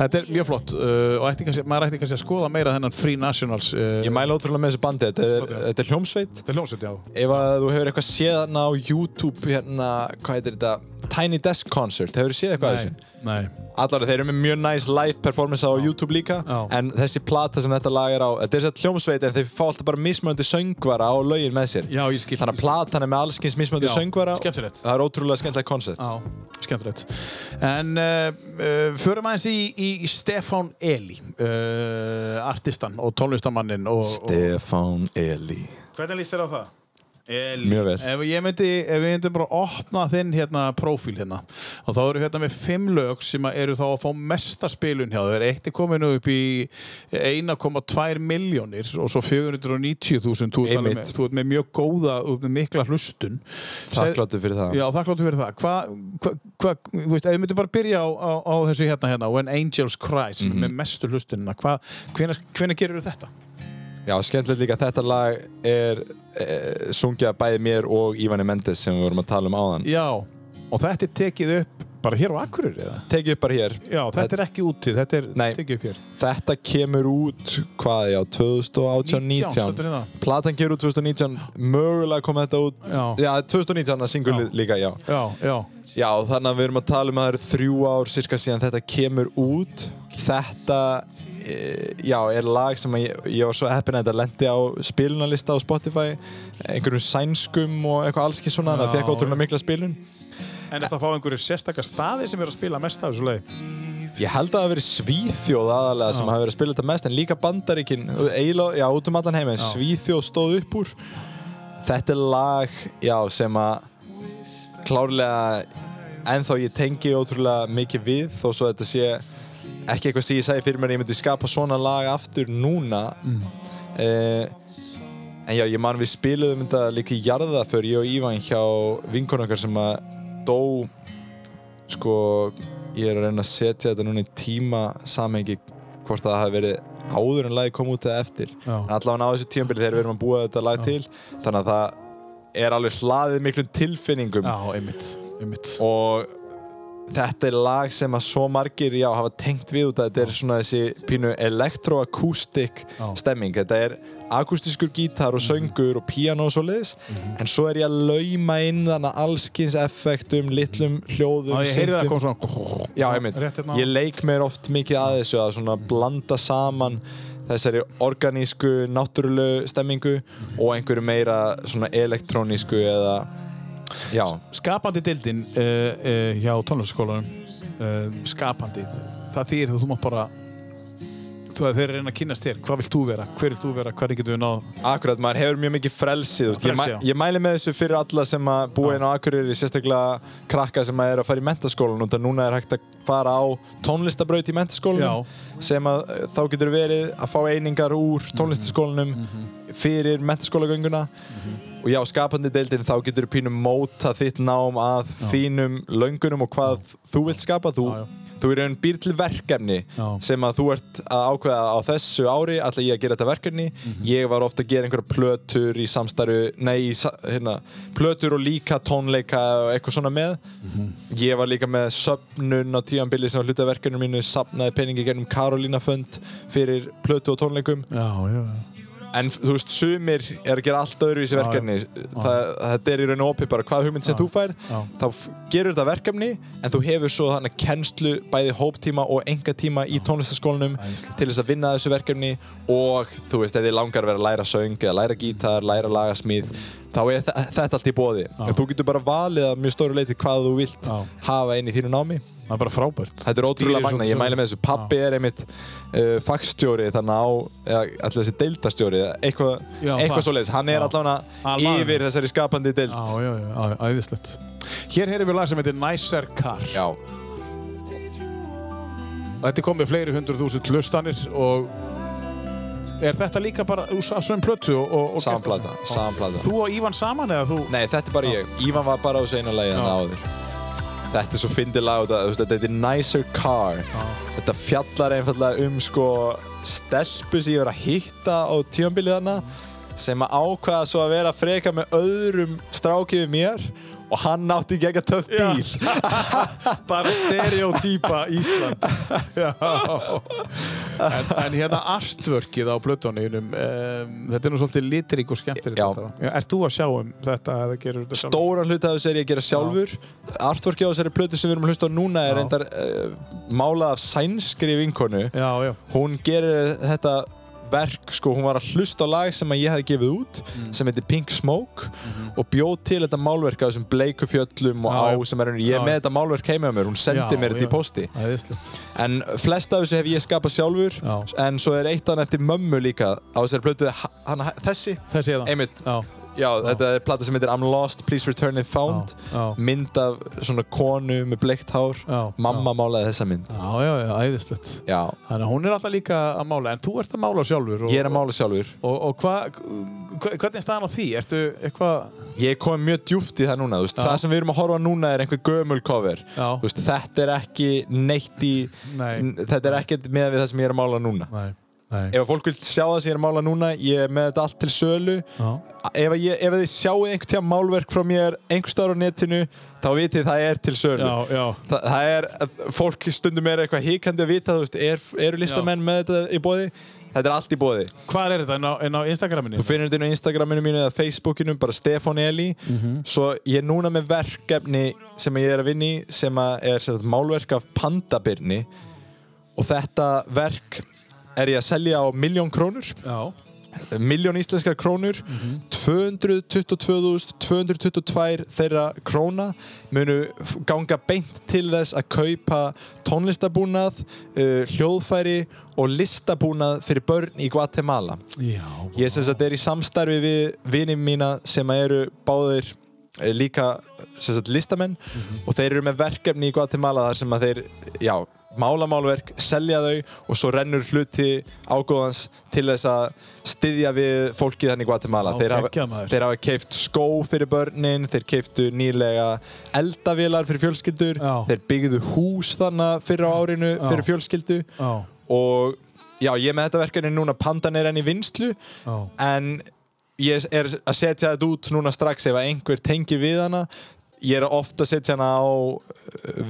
þetta er mjög flott uh, og ætti kannski, maður ætti kannski að skoða meira þennan Free Nationals uh, Ég mæla ótrúlega með þessu bandi, þetta er, Skotja. þetta er hljómsveit. Þetta er hljómsveit, já. Ef að þú hefur eitthvað séð hana á YouTube hérna, hvað heitir þetta? Tiny Desk Concert, hefur þú séð eitthvað af þessu? nei Allar, þeir eru með mjög nice live performance á YouTube líka Já. en þessi plata sem þetta lag er á þetta er sér hljómsveit en þeir fá alltaf bara mismöndi söngvara á lögin með sér Já, ég skil Þannig að platan er með allskins mismöndi Já, söngvara skemmtilegt. Það er ótrúlega skemmtilegt koncept Já, skemmtilegt En uh, uh, förum aðeins í, í, í Stefán Eli uh, artistan og tónlistamannin og, Stefán Eli Hvernig líst þér á það? Eli. Mjög vel. Ef ég myndi, ef við myndum bara opna þinn hérna prófíl hérna og þá eru hérna með fimm lög sem eru þá að fá mesta spilun hjá þeir eitt er komin upp í 1,2 miljónir og svo 490.000 þú, ert með- þú ert með mjög góða með mikla hlustun Þakkláttur fyrir það Já, þakkláttu fyrir það. Hvað, hva, hva, þú veist, ef við myndum bara byrja á, á, á þessu hérna hérna, When Angels Cry, sem Mhm. er með mestu hlustunina, hvað, hvenær, hvenær gerir þetta? Já, skemmtilegt líka að þetta lag er e, sungið af bæði mér og Ívani Mendes sem við vorum að tala um áðan Já, og þetta er tekið upp bara hér á Akureyri, eða? Tekið upp bara hér Já, þetta er ekki úti, þetta er Nei. tekið upp hér. Þetta kemur út, hvað, já, 2018-19 stendur hérna. Platan kemur út 2019 Mögulega kom þetta út Já. Já, 2019 að single Já. líka, já Já, já, Já, þannig að við erum að tala um að það eru þrjú ár cirka síðan þetta kemur út Þetta, já, er lag sem ég, ég var svo heppin að þetta lendi á spilunarlista á Spotify einhverjum sænskum og eitthvað alls ekki svona að það Já, fekk ótrúlega mikla spilun en þetta fá einhverju sérstakar staði sem eru að spila mest af þessu leið. Ég held að það hafi verið Svíþjóð aðalega sem Já. hafi verið að spila þetta mest en líka Bandaríkin, eiginlega, já, út um allan heim en Já. Svíþjóð stóð upp úr Þetta er lag, já, sem að klárlega ennþá ég tengi ótrúlega mikið við þó svo þetta sé ekki eitthvað sem ég segi fyrir mér ég myndi skapa svona lag aftur núna Mm. eh, En já, ég man við spiluðum þetta líka í jarða fyrir ég og Ívan hjá vinkonu okkar sem að dó sko, ég er að reyna að setja þetta núna í tíma samhengi hvort það hafi verið áður en lagi kom út eða eftir Já. en allavega á þessu tímabili þegar við erum að búa þetta lag til þannig að það er alveg hlaðið miklum tilfinningum Já, einmitt, einmitt. og þetta er lag sem að svo margir já, hafa tengt við út að þetta er svona þessi pínu elektroakustik Já. stemming, þetta er akustískur gítar og söngur og píano og svoleiðis Mhm. en svo er ég að lauma inn þannig allskins effektum, litlum hljóðum, Já, ég svona Já. Rétt hérna Ég leik mér oft mikið að þessu að svona blanda saman þessari organísku, náttúrulegu stemmingu og einhverju meira svona elektrónísku eða já, skapandi dildin uh, uh, hjá tónlistaskólanum uh, skapandi. Það þýr þú mátt bara þeir eru reyna að kynast þér. Hvað vilt þú vera, hver vilt þú vera, hvernig getur við náð? Akkurat, maður hefur mjög mikið frelsi, þú veist. ég, Frelsi, mæ, ég mæli með þessu fyrir alla sem að búa inn á Akureyri, sérstaklega krakka sem að er að fara í mentaskólan og núna er hægt að fara á tónlistabraut í mentaskólanum sem að eh, þá getur verið að fá einingar úr tónlistaskólanum Mhm. fyrir mentaskólagönguna og já, skapandi deildin þá getur þú pínum móta þitt nám að þínum löngunum og hvað þú vilt skapa þú, Já, já. þú er einn býr til verkefni Já. sem að þú ert að ákveða á þessu ári ætla ég að gera þetta verkefni Mhm. ég var ofta að gera einhverja plötur í samstarfi nei, hérna, plötur og líka tónleika og eitthvað svona með Mhm. ég var líka með söpnun á tíanbili sem var hluta af verkefninu mínu sapnaði peningi gennum Karolína Fund fyrir plötu og tónleikum já, já, já. En þú veist, sumir er að gera allt öðru í þessi Já, verkefni það, Þetta er í raun og opið bara hvað hugmynd sem þú færð Já. Þá gerur þetta verkefni En þú hefur svo þannig kennslu Bæði hóptíma og enga tíma í tónlistaskólanum. Til þess að vinna þessu verkefni. Og þú veist, ef þið langar að vera að læra söng Eða læra gítar, læra lagasmíð Þá er þe- þetta allt í bóði þú getur bara valið að mjög stóru leiti Hvað þú vilt Já. hafa inn í þínu námi það er bara frábært. Þetta er ótrúlega magna, ég mæli með þessu. Pappi er einmitt uh, fagstjóri þannig á, eða allir þessi deildastjóri eða eitthvað, eitthvað svoleiðis. Hann er allavega yfir þessari skapandi deild. Já, já, já, æðislegt. Hér heyrum við lag sem heitir Nicer Car. Já. þetta er komið fleiri hundruð þúsund hlustanir og er þetta líka bara sa- sömu plötu og, og, og Saman gert plata, þessu? saman plata. þú og Ívan saman eða þú? Nei, þetta er bara ég, Ívan var bara á þessu eina lagi þannig áður Þetta er svo fyndið lag og þetta, þú veist, þetta er Nicer Car. Þetta fjallar einfallega um sko stelpu sem ég var að hitta á tímanbilið hana sem að ákvaða svo að vera freka með öðrum stráki við mér og hann átti ekki ekki töff bíl. Bara stereotýpa Ísland. En, en hérna artworkið á plötunum um, þetta er nú svolítið litrík og já. Ert þú að sjá um þetta þetta? Stóran hluta af þessu er ég að gera sjálfur. Artworkið á þessari plötu sem við erum að hlusta á núna er Já. reyndar uh, málað af sænskri vinkonu. Já, já, hún gerir þetta verk, sko, hún var að hlusta á lag sem ég hefði gefið út Mm. sem heitir Pink Smoke og bjóð til þetta málverk af þessum bleiku fjöllum og á sem er ég er með þetta málverk heima á mér, hún sendi mér þetta í posti en flest af þessu hef ég skapað sjálfur Já. en svo er eitt hann eftir mömmu líka á þessari plötu, hann, þessi. Þessi eða einmitt, já, já, þetta er plata sem heitir I'm Lost, Please Return If Found. Já, já. mynd af svona konu með bleikt hár. Mamma málaði þessa mynd. Já, já, já, æðislegt. Þannig að hún er alltaf líka að mála en þú ert að mála sjálfur og, ég er að mála sjálfur. Og, og hvað hva, hvernig er staðan á því? Ertu eitthvað Ég komið mjög djúpt í það núna, það sem við erum að horfa núna er einhver gömul cover. Þetta er ekki neitt í Nei. þetta er ekkert með við það sem ég er að mála núna. Nei, nei. Ef fólk vil sjá það sem ég er að mála núna ég er með þetta allt til sölu. Já. ef, ég, ef þið sjáu einhvern tíma málverk frá mér einhver staðar á netinu þá vitið það er til sölu. Já, já, Þa, það er, fólk stundum er eitthvað híkandi að vita, þú veist, er, eru listamenn með þetta í bóði þetta er allt í bóði hvað er þetta? Inn á, inn á Instagraminu? Þú finnir þetta inn á Instagraminu mínu eða Facebookinu, bara Stefán Eli. Svo ég er núna með verkefni sem ég er að vinna í sem að er sem sagt, málverk af pandabirni. Og þetta verk er ég að selja á miljón krónur. Já, miljón íslenskar krónur 222.222 þeirra króna munu ganga beint til þess að kaupa tónlistabúnað uh, hljóðfæri og listabúnað fyrir börn í Guatemala. Já. Ég sem sagt er í samstarfi við vinið mína sem eru báðir eh, líka sagt listamenn og þeir eru með verkefni í Guatemala þar sem að þeir, já, málamálverk, selja þau og svo rennur hluti ágóðans til þess að styðja við fólkið þannig í Guatemala. Já, Þeir hafa, keift skó fyrir börnin, þeir keiftu nýlega eldavélar fyrir fjölskyldur, Já. þeir byggðu hús þannig fyrir á árinu Já. fyrir fjölskyldu Já, og já, ég með þetta verkefni núna, pandan er enn í vinslu en ég er að setja þetta út núna strax ef einhver tengi við hana ég er ofta að setja hana á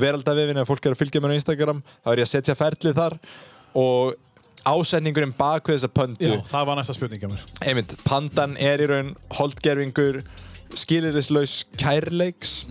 veraldavefinu ef fólk er að fylgja mér á Instagram þá er ég að setja ferlið þar og ásetningurinn bak við þessa pöndu já, það var næsta spurninga mér. Einmitt, pandan er í raun holdgerfingur skilirislaus kærleiks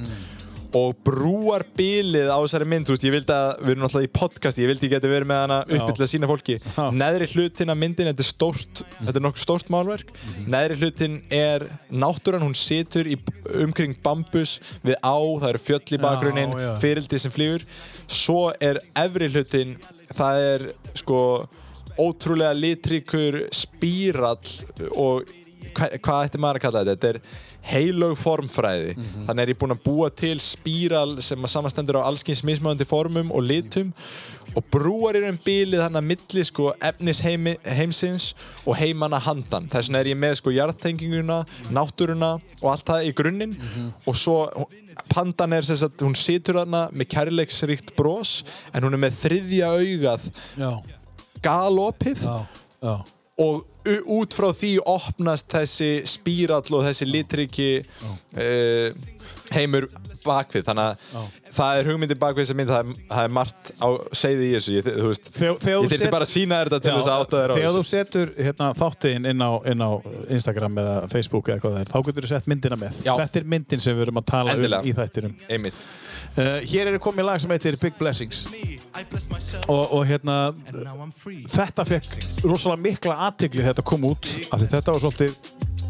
og brúar bilið á þessari mynd, þú veist, ég vildi að við erum náttúrulega í podcast, ég vildi ég geti verið með hana til að sína fólki, Já. neðri hlutin af myndin, þetta er stórt þetta er nokkuð stórt málverk, neðri hlutin er náttúran, hún situr í, umkring bambus við á það eru fjöll í bakgrunnin, já. fyrildi sem flýgur svo er efri hlutin það er sko ótrúlega litríkur spírall og hva, hvað ætti maður að kalla þetta? Þetta er heilög formfræði. Þannig er ég búinn að búa til spíral sem samastendur á allskins mismöðandi formum og litum og brúar í raun bilið þannig að milli sko efnis heimi, heimsins og heimanna handan. Þess vegna er ég með sko jarðtenginguna, náttúruna og allt það í grunninn. Og svo pandan er sem sagt, hún situr þarna með kærleiksríkt bros en hún er með þriðja augað galopið. Já, já og út frá því opnast þessi spírall og þessi litriki uh, heimur bakvið þannig að það er hugmyndi bakvið þessa mynd það er, það er margt á segði í þessu ég, þú veist, Þegar- þegar ég þú þurfti bara að sína þetta til þess að átta þér á Þegar þú þessu setur hérna, þáttiðin inn á, inn á Instagram eða Facebook eða hvað það er, þá getur þú sett myndina með. Já. Þetta er myndin sem við erum að tala Endilega. um í þættinum. einmitt Uh, hér er komið lag sem heitir Big Blessings. Og, og hérna þetta fekk rosalega mikla aðtigli þetta kom út af því þetta var svolítið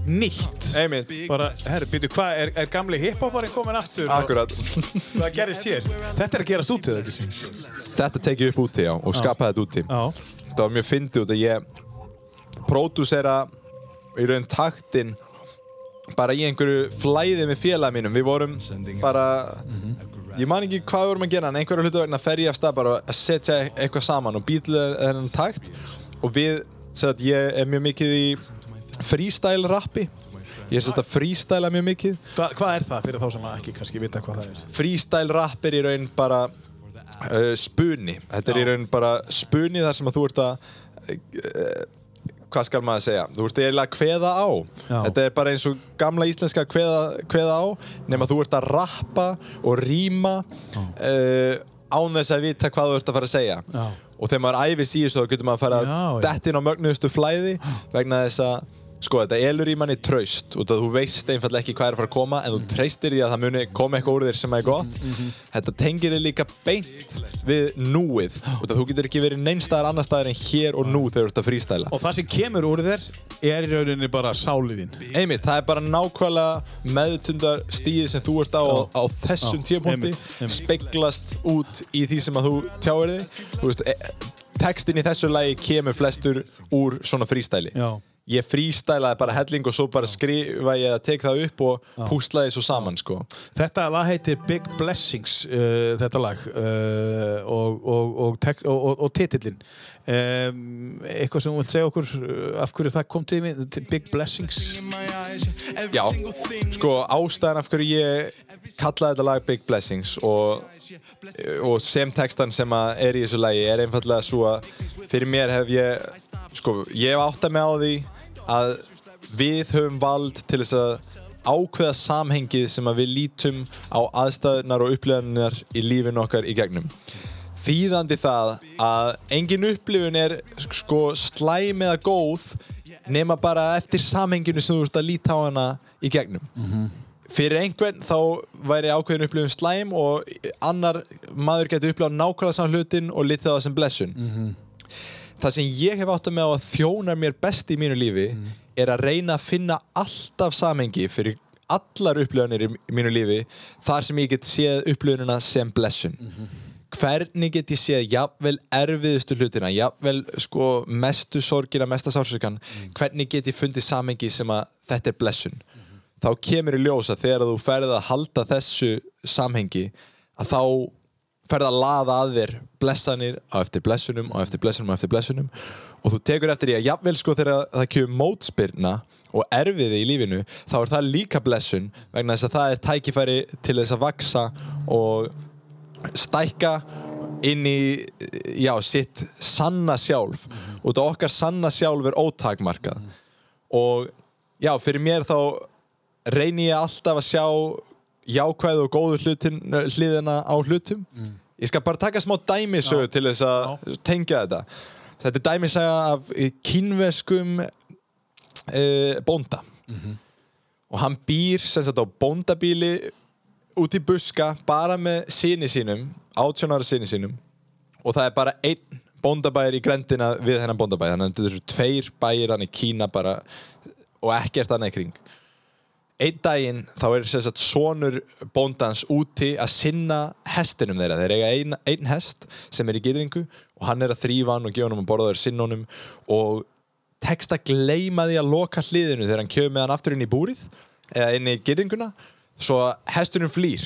nýtt. Einmitt, bara, herru, býtu, hvað, er, er gamli hiphoparinn komin aftur? akkurat. Hvað gerist hér? Þetta er að gerast út í þetta þetta tekið upp úti já og skapaði þetta úti. Já, það var mjög fyndið út að ég pródúsera í raun taktin bara í einhverju flæði með félag mínum. Við vorum bara ég man ekki hvað við vorum að gera en einhverju hlutu vegna fer ég af stað bara að setja eitthvað saman og býtla þennan takt. Og við, sagt, ég er mjög mikið í freestyle rappi. Ég er sérst að freestyla mjög mikið. Hva, hvað er það fyrir þá sem ekki kannski vita hvað það er? freestyle rap er í raun bara uh, spuni. Þetta er í raun bara spuni þar sem að þú ert að uh, hvað skal maður segja? Þú ert eiginlega að kveða á. Já. þetta er bara eins og gamla íslenska kveða, kveða á nema þú ert að rappa og rýma uh, án þess að vita hvað þú ert að fara að segja. Já. og þegar maður æfis í þessu þá getur maður að fara detta inn á mögnuðustu flæði vegna þess að sko þetta elur í manni traust og þú veist einfallega ekki hvað er að fara að koma en þú treystir því að það muni koma eitthvað úr þér sem er gott. Þetta tengir þig líka beint við núið og þú getur ekki verið neinstæðar annar staðar en hér og nú þegar þú ert að frístæla Og það sem kemur úr þér er í rauninni bara sáliðin. einmitt, það er bara nákvæmlega meðutundar stíði sem þú ert á á, á þessum einmitt, einmitt. speglast út í því sem að þú tjáir þig. E, textin í þessu lagi kemur flestur úr svona frístæli Já. Ég frístælaði bara helling og svo bara skrifa ég að tek það upp og púslaði svo saman sko. Þetta lag heitir Big Blessings, uh, þetta lag, uh, og, og, og, og, titillin. Um, eitthvað sem þú vilt segja okkur uh, af hverju það kom til mig, Big Blessings? Já, sko ástæðan af hverju ég kallaði þetta lag Big Blessings og, og sem textan sem að er í þessu lagi er einfallega svo að fyrir mér hef ég sko, ég hef áttað mig á því að við höfum vald til þess að ákveða samhengið sem að við lítum á aðstæðunar og upplifanir í lífinu okkar í gegnum. Þýðandi það að engin upplifun er sko slæm eða góð nema bara eftir samhenginu sem þú ert að líta á hana í gegnum. Fyrir einhvern þá væri ákveðin upplifun slæm og annar maður getur upplifað nákvæmlega saman hlutin og litið á það sem blessun það sem ég hef átt að með á að þjónar mér best í mínu lífi er að reyna að finna alltaf samhengi fyrir allar upplifanir í mínu lífi þar sem ég get séð upplifunina sem blessun. Hvernig get ég séð jafnvel erfiðustu hlutina jafnvel sko mestu sorgina, mesta sársökan hvernig get ég fundið samhengi sem að þetta er blessun? Þá kemur í ljós að þegar þú ferð að halda þessu samhengi að þá ferð að laða að þér blessanir á eftir blessunum og eftir blessunum og eftir blessunum. Og þú tekur eftir því að jafnvel sko þegar það kemur mótspyrna og erfiði í lífinu þá er það líka blessun vegna þess að það er tækifæri til þess að vaksa og stækka inn í já, sitt sanna sjálf. Og þetta okkar sanna sjálf er ótakmarkað. Og já, fyrir mér þá reyni ég alltaf að sjá jákvæðu og góðu hlutin, hliðina á hlutum. Ég skal bara taka smá dæmisögu til þess að tengja þetta. Þetta er dæmisaga af kínverskum uh, bónda. Og hann býr sem sagt á bóndabíli út í buska bara með síni sínum 18 ára síni sínum. Og það er bara einn bóndabæir í grendina við hennan bóndabæir þannig að þetta eru tveir bæir hann í Kína bara og ekkert annað í kring einn daginn þá er sagt sonur bóndans úti að sinna hestinum þeirra, þeir eiga einn ein hest sem er í gyrðingu og hann er að þrýfa hann og gefa hann að borða þeir sinna honum. Og tekst að gleyma því að loka hliðinu þegar hann kjöf með hann aftur inn í búrið eða inn í gyrðinguna svo hesturinn flýr.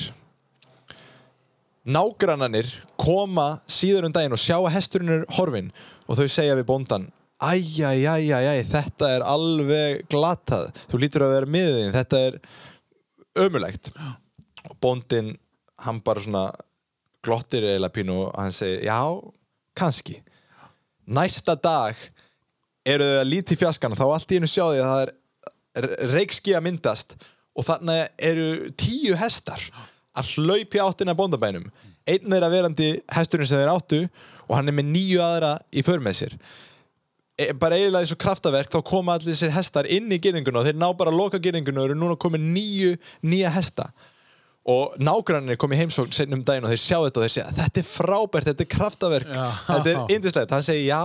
Nágrannanir koma síður um daginn og sjá að hesturinn er horfin og þau segja við bóndan æjæjæjæjæ, þetta er alveg glatað, þú lítur að vera miðin, þetta er ömulegt og bóndin hann bara svona glottir eiginlega pínu og hann segir, já, kannski. Næsta dag eru þau að líti fjaskana þá allt í einu sjá því að það er reikski að myndast og þannig eru tíu hestar að hlaupi áttina bóndabænum. Einn þeirra verandi hesturinn sem þeir áttu og hann er með nýju aðra í för með sér. e, bara eiginlega eins og kraftaverk þá koma allir þessir hestar inn í gyrninguna og þeir ná bara að loka gyrninguna og eru núna komið nýju nýja hesta. Og nágrannir kom í heimsókn seinna um daginn og þeir sjá þetta og þeir segja þetta er frábært, þetta er kraftaverk. Já. þetta er indislegt, hann segir já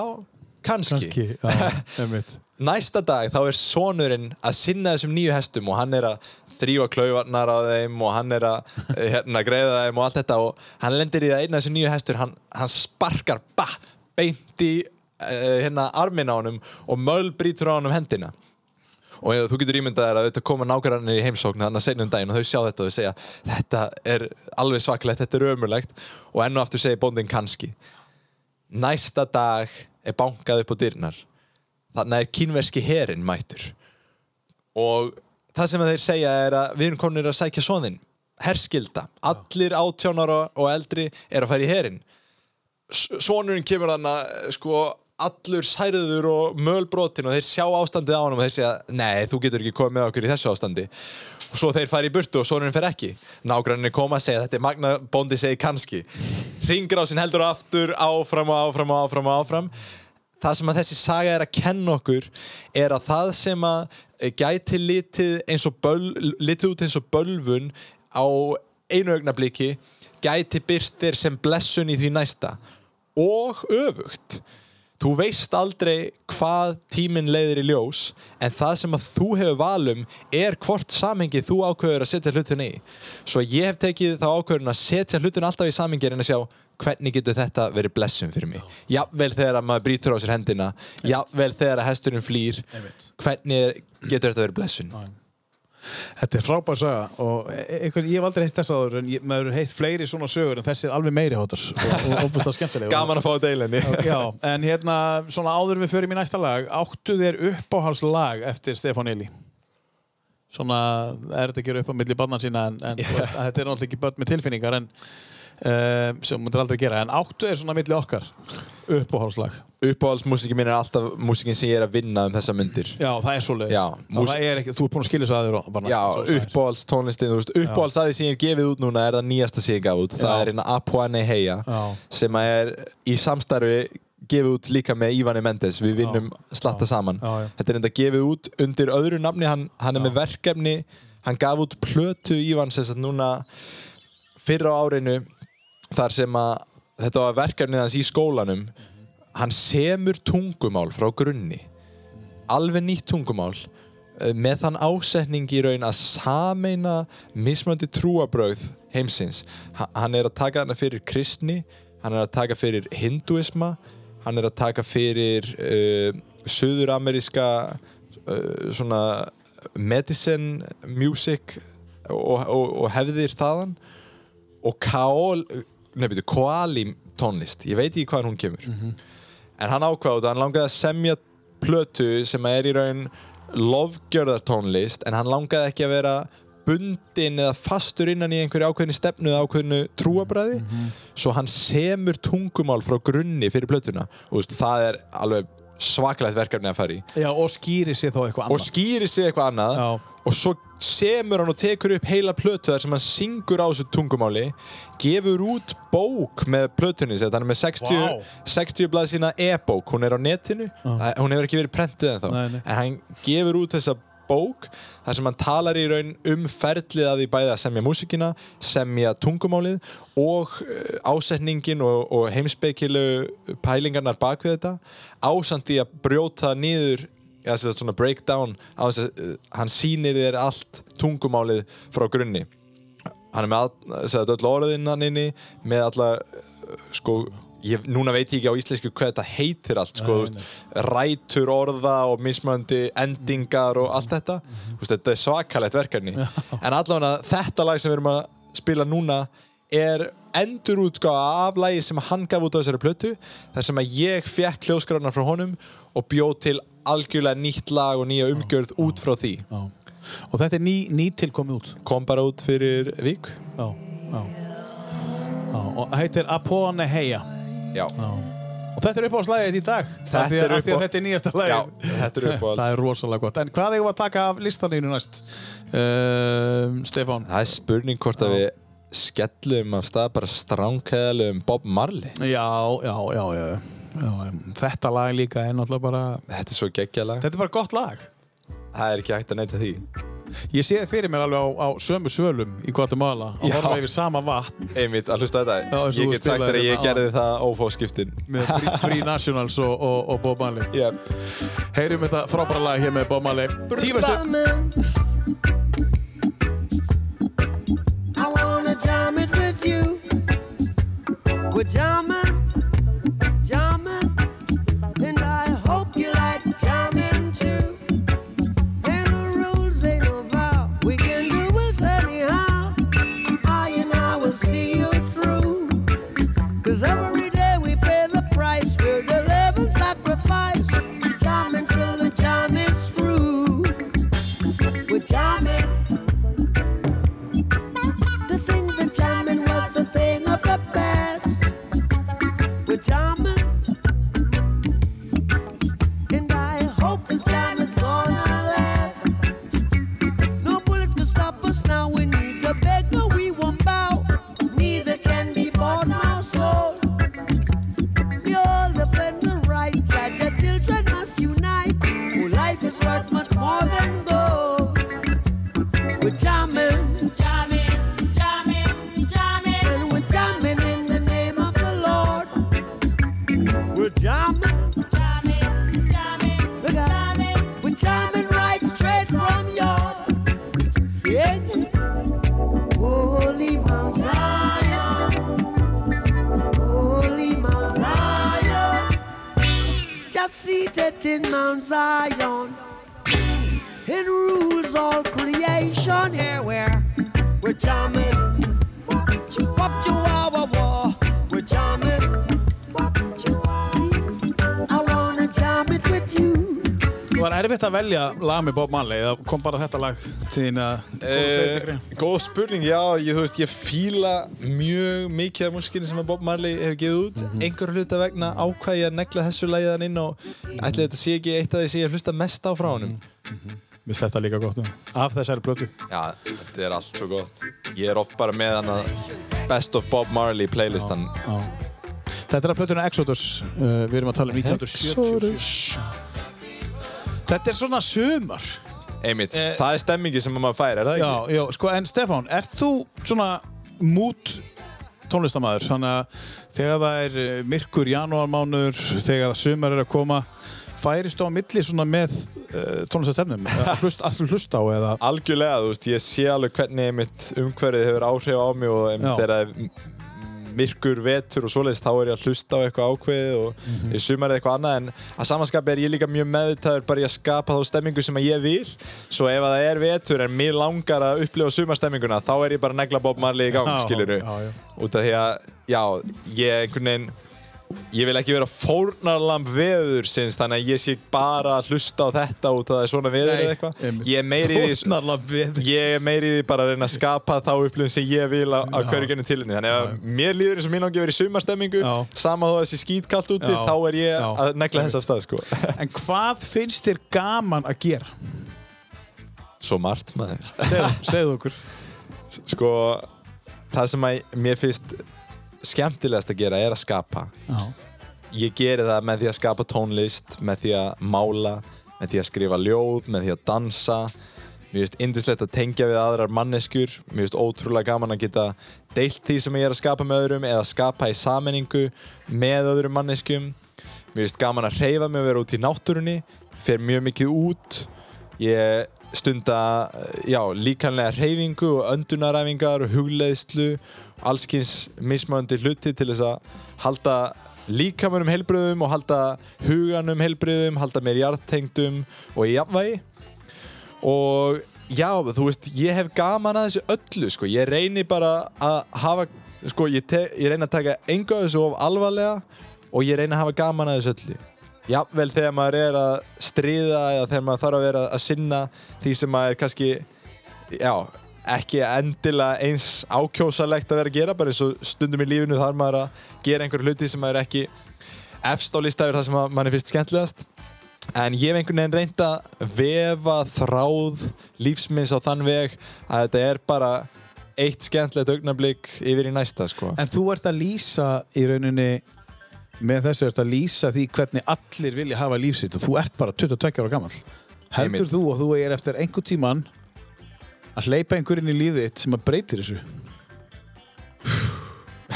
kannski, kannski, já, næsta dag þá er sonurinn að sinna þessum nýju hestum og hann er að þrýfa klauvarnar á þeim og hann er að eh, hérna, greiða þeim og allt þetta og hann lendir í það eina af þessum nýju hestur hann, hann sparkar bah, beint í uh, hérna, armin á honum og möl brýtur á honum hendina. Og ef þú getur ímyndað þér að þetta koma nákvæmlega í heimsókn þannig að segja um daginn og þau sjá þetta og þau segja þetta er alveg svaklegt, þetta er ömurlegt. Og enn og aftur segir bóndin kannski. Næsta dag er bankað upp á dyrnar. Þannig er kínverski herin mættur. Og það sem þeir segja er að við erum komin að sækja svoðinn herskilda, allir átjónar og eldri er að í herin sonurinn kemur hann að sko allur særður og mölbrotin og þeir sjá ástandið á hann og þeir segja nei, þú getur ekki komið með okkur í þessu ástandi. Og svo þeir fara í burtu og sonurinn fer ekki. Nágrannir koma að segja þetta er magna bóndi segi kannski. Sinn heldur aftur áfram og áfram og áfram og áfram. Það sem að þessi saga er að kenna okkur er að það sem að gæti litið eins og böl, litið út eins og bölvun á einu augnabliki gæti byrst þér sem blessun í því næsta. Og öfugt þú veist aldrei hvað tíminn leiðir í ljós en það sem að þú hefur valum er hvort samhengi þú ákveður að setja hlutin í. Svo ég hef tekið þá ákveðun að setja hlutin alltaf í samhengi en að sjá hvernig getur þetta verið blessun fyrir mig. Jafnvel þegar að maður brýtur á sér hendina jafnvel þegar að hesturinn flýr hvernig getur þetta verið blessun Þetta er frábær saga og e- einhvern, ég hef aldrei heitt þess aður en ég, maður heitt fleiri svona sögur en þessi er alveg meiri hóttar og, og óbúst það skemmtilega gaman að fá að deila henni. Já, en hérna, svona áður við förum í næsta lag áttu þér uppáhalslag eftir Stefán Eli? Svona, er þetta að gera upp á milli barnan sína en, en að þetta er náttúrulega ekki börn með tilfinningar en um, sem mútur aldrei gera en áttu þér svona milli okkar uppáhalslag uppáhaldsmúsikin mín er alltaf músikin sem ég er að vinna um þessa myndir. Já, það er svoleiðis. Já, mús- það er ekki, þú er búin að skilja svo aður barnan Já, uppáhalds tónlistin, þú veist, uppáhalds aðeins sem ég hef gefið út núna er það nýjasta sem ég gaf út. Það Já. er hérna Apuane Heia Já. sem að er í samstarfi gefið út líka með Ívani Mendes. Við vinnum slatta saman. Já, já. þetta er enda gefið út undir öðru nafni. Hann, hann er með verkefni, hann gaf út plötu Ívan sem sagt núna fyrra á árinu þar sem að þetta var verkefnið hans í skólanum hann semur tungumál frá grunni alveg nýtt tungumál eh, með þann ásetning í raun að sameina mismöndi trúabröð heimsins. Ha- Hann er að taka hana fyrir kristni, hann er að taka fyrir hinduisma, hann er að taka fyrir uh, söður-ameríska uh, svona medicine music og, og, og hefðir þaðan og K.O. nefnir, Koali tónlist. Ég veit ekki hvaðan hún kemur. En hann ákváði, hann langaði að semja plötu sem er í raun lofgjörðar tónlist en hann langaði ekki að vera bundin eða fastur innan í einhverju ákveðni stefnu eða ákveðnu trúabræði svo hann semur tungumál frá grunni fyrir plötuna. Og veist, það er alveg svakalegt verkefni að fara í. Já, og skýri sér þá eitthvað og annað. skýrir sig eitthvað annað. Já. og svo semur hann og tekur upp heila plötu þar sem hann syngur á þessu tungumáli gefur út bók með plötunni sér, hann er með 60, Vá. 60 blað sína e-bók, hún er á netinu. Æ, hún hefur ekki verið prentuð en þá en hann gefur út þessa bók þar sem hann talar í raun um ferlið að því bæði að semja músikina semja tungumálið og uh, ásetningin og, og heimspekilu pælingarnar bak við þetta því að brjóta niður eða sem sagt svona breakdown á þess að uh, hann sýnir þér allt tungumálið frá grunni. Hann er með all, öll orðin hann inni með alla uh, sko Ég, núna veit ég ekki á íslensku hvað þetta heitir allt sko, þú veist, rætur orða og mismöndi endingar og allt þetta. Þú veist, þetta er svakalegt verkefni. En allavega þetta lag sem við erum að spila núna er endurútgáfa af lagi sem hann gaf út á þessari plötu þar sem að ég fekk hljóðskrána frá honum og bjóð til algjörlega nýtt lag og nýja umgjörð út frá því Já. Og þetta er ný, ný tilkomið út. kom bara út fyrir vik Já, já. já. Og heitir Apone Heia. Já, Já. Og þetta er uppáhaldslægið í dag. Þetta er að uppá- Þetta er nýjasta lægið. Já, þetta er uppáhalds. Það er rosalega gott. En hvað eigum við að taka af listaninu næst? Uh, Stefán. það er spurning hvort að við skellum af stað bara stránkæðalum Bob Marley Já, já, já, já. Já. Þetta lag líka er náttúrulega bara... Þetta er svo geggjalag Þetta er bara gott lag. Það er ekki hægt að neyta því Ég sé það fyrir mér alveg á, á sömu svölum í Guatemala að Já. horfa yfir sama vatn Einmitt, að hlusta þetta Já, og Ég get sagt þér að ég hérna gerði það ófáskiptin með Free, Nationals og, og, og Bob Marley. Yep. Heyrum þetta frábæra lag hér með Bob Marley. Tífastu. I wanna jam it with you. We're jamming, erfitt að velja lag með Bob Marley? Eða kom bara þetta lag til þín að Eh, Góð spurning, já, ég, þú veist, ég fíla mjög mikið af músikinni sem Bob Marley hefur gefið út. Mhm. einhver hluta vegna ákvað ég að negla þessu lægiðan inn og ætli þetta sé ekki eitt af því sem ég hlusta mest á frá honum. Við þetta líka gott um. af þessari plötu. Já, þetta er allt svo gott. Ég er oft bara með hann að Best of Bob Marley playlistan. Já. Þetta er að plötuna Exodus. Uh, við erum að tala um 1977 Þetta er svona sumar. Einmitt, Eh, það er stemmingi sem maður fær, er það Já, ekki? já, sko, en Stefán, ert þú svona mút tónlistamæður, þannig að þegar það er eh, myrkur janúarmánuður, þegar sumar er að koma, færist þú á milli svona með uh, tónlistastefnum, að hlust, að hlusta á eða? Algjörlega, þú veist, ég sé alveg hvernig einmitt umhverfið hefur áhrif á mig og einmitt er m- myrkur vetur og svoleiðist þá er ég að hlusta á eitthvað ákveðið og mm í sumarið eitthvað annað en að samanskapi er ég líka mjög meðvitaður bara í að skapa þá stemmingu sem ég vil. Svo ef að það er vetur en mér langar að upplifa sumarstemminguna þá er ég bara negla Bob Marley í gang, já. út af því að já, ég einhvern veginn ég vil ekki vera fórnarlamb veður sinns þannig að ég sé bara að hlusta á þetta út að það er svona veður eða eitthvað ég er meiri í því ég er meiri í því bara að reyna að skapa þá upplifun sem ég vil á, á hverju genið til henni þannig að mér líður eins og mín ángi að vera í sumarstemmingu Já. sama þó að þessi skítkallt úti Já. þá er ég Já. að negla þess af stað sko. En hvað finnst þér gaman að gera? svo margt maður Segðu, segðu okkur. sko það sem að mér finnst skemmtilegast að gera er að skapa. Já. ég geri það með því að skapa tónlist með því að mála með því að skrifa ljóð, með því að dansa. Mér finnst indislegt að tengja við aðrar manneskjur. Mér finnst ótrúlega gaman að geta deilt því sem ég er að skapa með öðrum eða skapa í sammenningu með öðrum manneskjum. Mér finnst gaman að reyfa mig að vera út í náttúrunni. Fer mjög mikið út. Ég stunda já, líkanlega reyfingu og öndunaræfingar og hugleiðslu allskins mismöndi hluti til þess að halda líkamunum heilbröðum og halda huganum heilbröðum, halda mér jarðtengdum og í jafnvægi. Og já, þú veist, ég hef gaman að þessu öllu, sko, ég reyni bara að hafa, sko, ég, ég reyni að taka enga þessu of alvarlega og ég reyni að hafa gaman að þessu öllu. Jafnvel þegar maður er að stríða eða þegar maður þarf að vera að sinna því sem maður er kannski já, ekki endilega eins ákjósalegt að vera að gera bara eins og stundum í lífinu þarf maður að gera einhverju hluti sem maður ekki efst á listaður það sem að mann er fyrst skemmtilegast en ég hef einhvern veginn reynd að vefa þráð lífsminns á þann veg að þetta er bara eitt skemmtilegt augnablík yfir í næsta sko. En þú ert að lýsa í rauninni með þessu ert að lýsa því hvernig allir vilja hafa lífsitt og þú ert bara 22 ára gammal. Heldur Einmitt. þú að þú er eftir einhver tíman að hleypa einhverinn í lífið þitt sem að breytir þessu?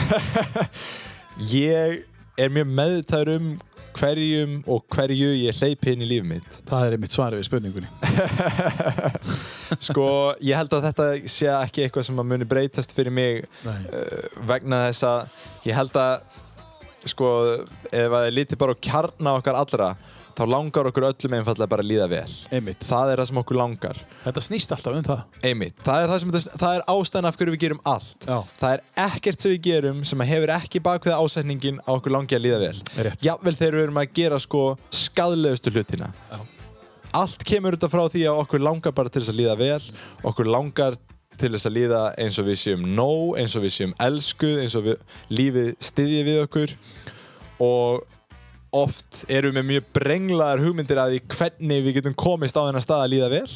ég er mjög meðvitaður um hverjum og hverju ég hleypi inn í lífið mitt Það er einmitt svarið við spurningunni. sko, ég held að þetta sé ekki eitthvað sem að muni breytast fyrir mig uh, vegna þess að ég held að sko, ef að ég líti bara á kjarna okkar allra þá langar okkur öllum einfallega bara að líða vel Einmitt. það er það sem okkur langar Þetta snýst alltaf um það. einmitt, það er, það sem, það er ástæðan af hverju við gerum allt Já. það er ekkert sem við gerum sem hefur ekki bakveða ásætningin að okkur langi að líða vel Rétt. jafnvel þegar við erum að gera sko skadlegustu hlutina Já. allt kemur þetta frá því að okkur langar bara til þess að líða vel okkur langar til þess að líða eins og við séum nóg, eins og við séum elskuð eins og við, lífið styðji við okkur og oft erum við mjög brenglaðar hugmyndir að því hvernig við getum komist á þennan stað að líða vel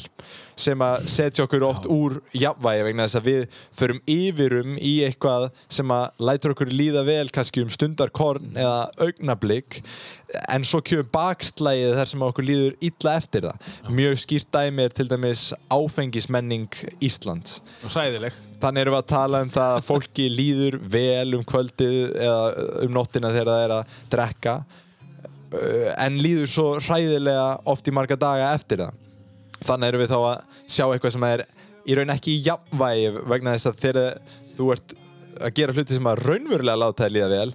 sem að setja okkur oft úr jafnvægi vegna þess að við förum yfirum í eitthvað sem að lætur okkur líða vel kannski um stundarkorn eða augnablík en svo kemur bakslægið þar sem okkur líður illa eftir það. Mjög skýrt dæmi er til dæmis áfengismenning Íslands. Og sæðileg. Þannig erum við að tala um það að fólki líður vel um kvöldið eða um nóttina þegar það er að drekka en líður svo hræðilega oft í marga daga eftir það. Þannig erum við þá að sjá eitthvað sem er í raun ekki í jafnvægi vegna þess að þegar þú ert að gera hluti sem að raunverulega láta þær líða vel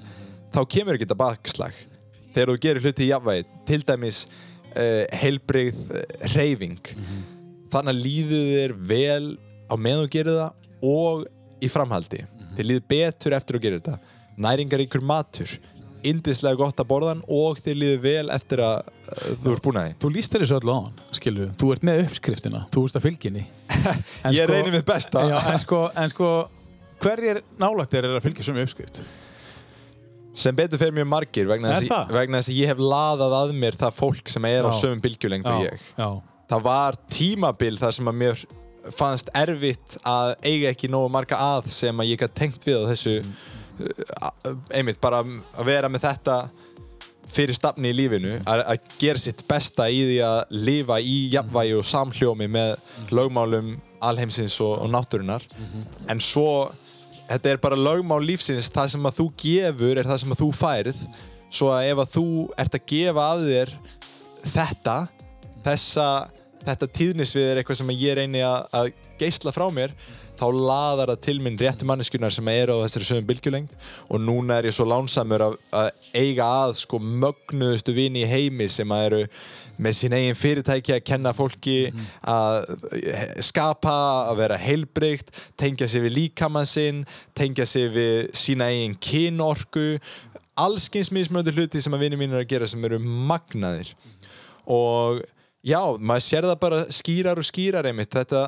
þá kemur ekki þetta bakslag. Þegar þú gerir hluti í jafnvægi, til dæmis uh, heilbrigð uh, reyfing þannig að líður þér vel á meðan þú gerir það og í framhaldi þér líður betur eftir að gera þetta næringaríkur matur indislega gott að borðan og þér líður vel eftir að uh, þú ert búin að því Þú líst þér þessu öllu á hann, við. Þú ert með uppskriftina, þú ert að fylginni. Ég reyni mitt besta. Já, en sko, en sko, hverjir nálægt er að fylgja sömu uppskrift? sem betur fyrir mjög margir vegna þess, að- ég hef laðað að mér það fólk sem er á Já. sömum bylgjulengd og ég Já, það var tímabil þar sem að mér fannst erfitt að eiga ekki nógu marga að sem að ég gæti tengt við á þessu uh, einmitt bara að vera með þetta fyrir stafni í lífinu að, gera sitt besta í því að lifa í jafnvægi og samhljómi með lögmálum alheimsins og, og náttúrunar en svo þetta er bara lögmál lífsins það sem að þú gefur er það sem að þú færð. Svo að ef að þú ert að gefa af þér þetta þessa, þetta tíðnisvið er eitthvað sem ég reyni að, að geisla frá mér þá laðar það til minn réttu manneskunar sem eru á þessari sögum bylgjulengd. Og núna er ég svo lánsamur að, að eiga að sko mögnuðustu vini í heimi sem að eru með sín eigin fyrirtæki að kenna fólki að eh, skapa, að vera heilbreykt tengja sig við líkamann sinn tengja sig við sína eigin kynorku. Allskins mismöndu hluti sem að vini mín eru að gera sem eru magnaðir. Og já, maður sér það bara skýrar og skýrar einmitt. Þetta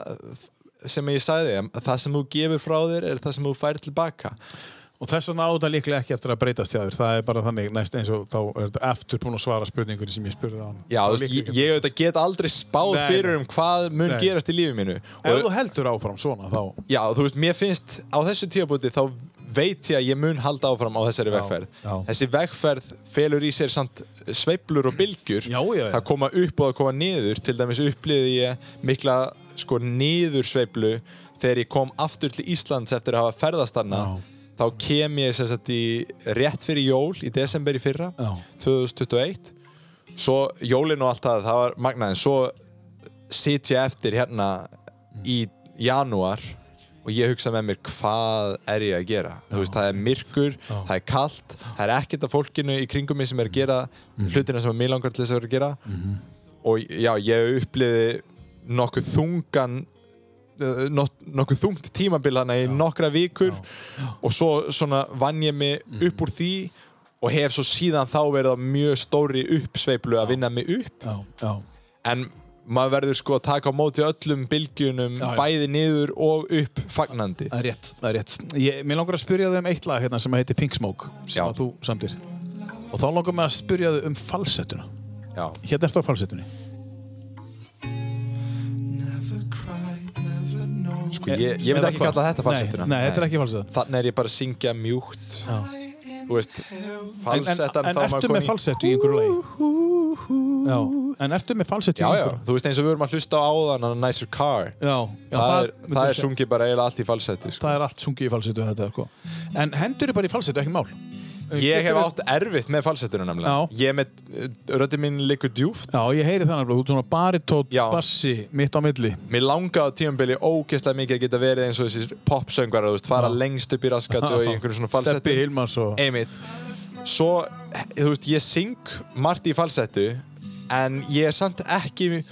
sem ég sagði, að það sem þú gefur frá þér er það sem þú fær tilbaka Og þess vegna á þetta líklega ekki eftir að breytast hjá þér. Það er bara þannig næst eins og þá er þetta eftir búin að svara spurningunni sem ég spurði á hann. Já, þú veist, ég, ég auðvitað get aldrei spáð Nei, fyrir um hvað mun Nei. gerast í lífi mínu Ef þú heldur áfram svona þá... já, þú veist, mér finnst á þessu tíabúti þá veit ég að ég mun halda áfram á þessari Já, vegferð já. þessi vegferð felur í sér samt sveiflur og bylgjur Já, það koma upp og það koma niður til dæmis upplýði ég mikla sko niður sveiflu þegar ég kom aftur til Íslands eftir að hafa ferðast hana Já. þá kem ég sem sagt í rétt fyrir jól í desember í fyrra Já. 2021 svo jólin og allt það, það var magnaðin svo sit ég eftir hérna í janúar og ég hugsa með mér hvað er ég að gera? Þú veist, það er myrkur, það er kalt það er ekkert af fólkinu í kringum mig sem er að gera hlutina sem að mig langar til þess að vera að gera. Og já, ég upplifi nokkuð þungan eh, nok- nokkuð þungt tímabil hana í nokkra vikur og svo svona vann ég mig upp úr því og hef svo síðan þá verið á mjög stóri uppsveiflu að vinna mig upp Já, já. en maður verður sko að taka á móti öllum bylgjunum Já, já. bæði niður og upp fagnandi Það er rétt, það er rétt. Ég, mér langar að spyrja þig um eitt lag hérna sem heitir Pink Smoke sem Já. að þú samtir. Og þá langar mig að spyrja þig um falsettuna. Já. Hérna ertu á falsettunni. Sko, ég, ég myndi ekki hvað? kalla þetta falsettuna Nei, nei, þetta er ekki falsetta. þannig er ég bara að syngja mjúkt veist En, en, falsettan en þá ertu með falsettu í einhverju? Já. En ertu með falsettu í einhverju? þú veist eins og við vorum að hlusta á áðan á Nicer Car Já. já það, er, myndir það er sungið bara eiginlega allt í falsetti sko. Það er allt sungið í falsettu sko. En hendur er bara í falsettu, ekki mál. Ég hef átt erfitt með falsettuna nefnilega Já. ég er með, röddinn mín liggur djúft Já, ég heyri það nefnilega, þú ert svona baritótt, Já. bassi, mitt á milli. Mér langaði á tímambili ógeðslega mikið að geta verið eins og þessir popsöngvar, þú veist, fara lengst upp í raskat og í einhverju svona Steppi falsettu. Hilmars og... Einmitt. Svo, þú veist, ég syng margt í falsettu, en ég er samt ekki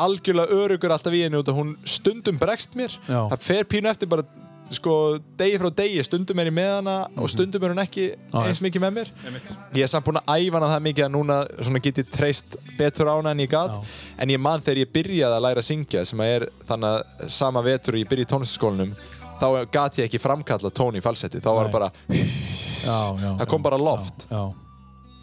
algjörlega örugur alltaf í henni út að hún stundum bregst mér. Já. Það fer pínu eftir bara, sko, degi frá degi, stundum er ég með hana og stundum er hún ekki Mhm. Já, eins mikið með mér. Ég er samt búinn að æfa hana það mikið að núna svona get ég treyst betur á hana en ég gat Já. en ég man þegar ég byrjaði að læra að syngja sem að er þannig að sama vetur og ég byrja í tónlistaskólanum þá gat ég ekki framkalla tón í falsetti þá var Nei. bara, Já, já. það kom bara loft Já,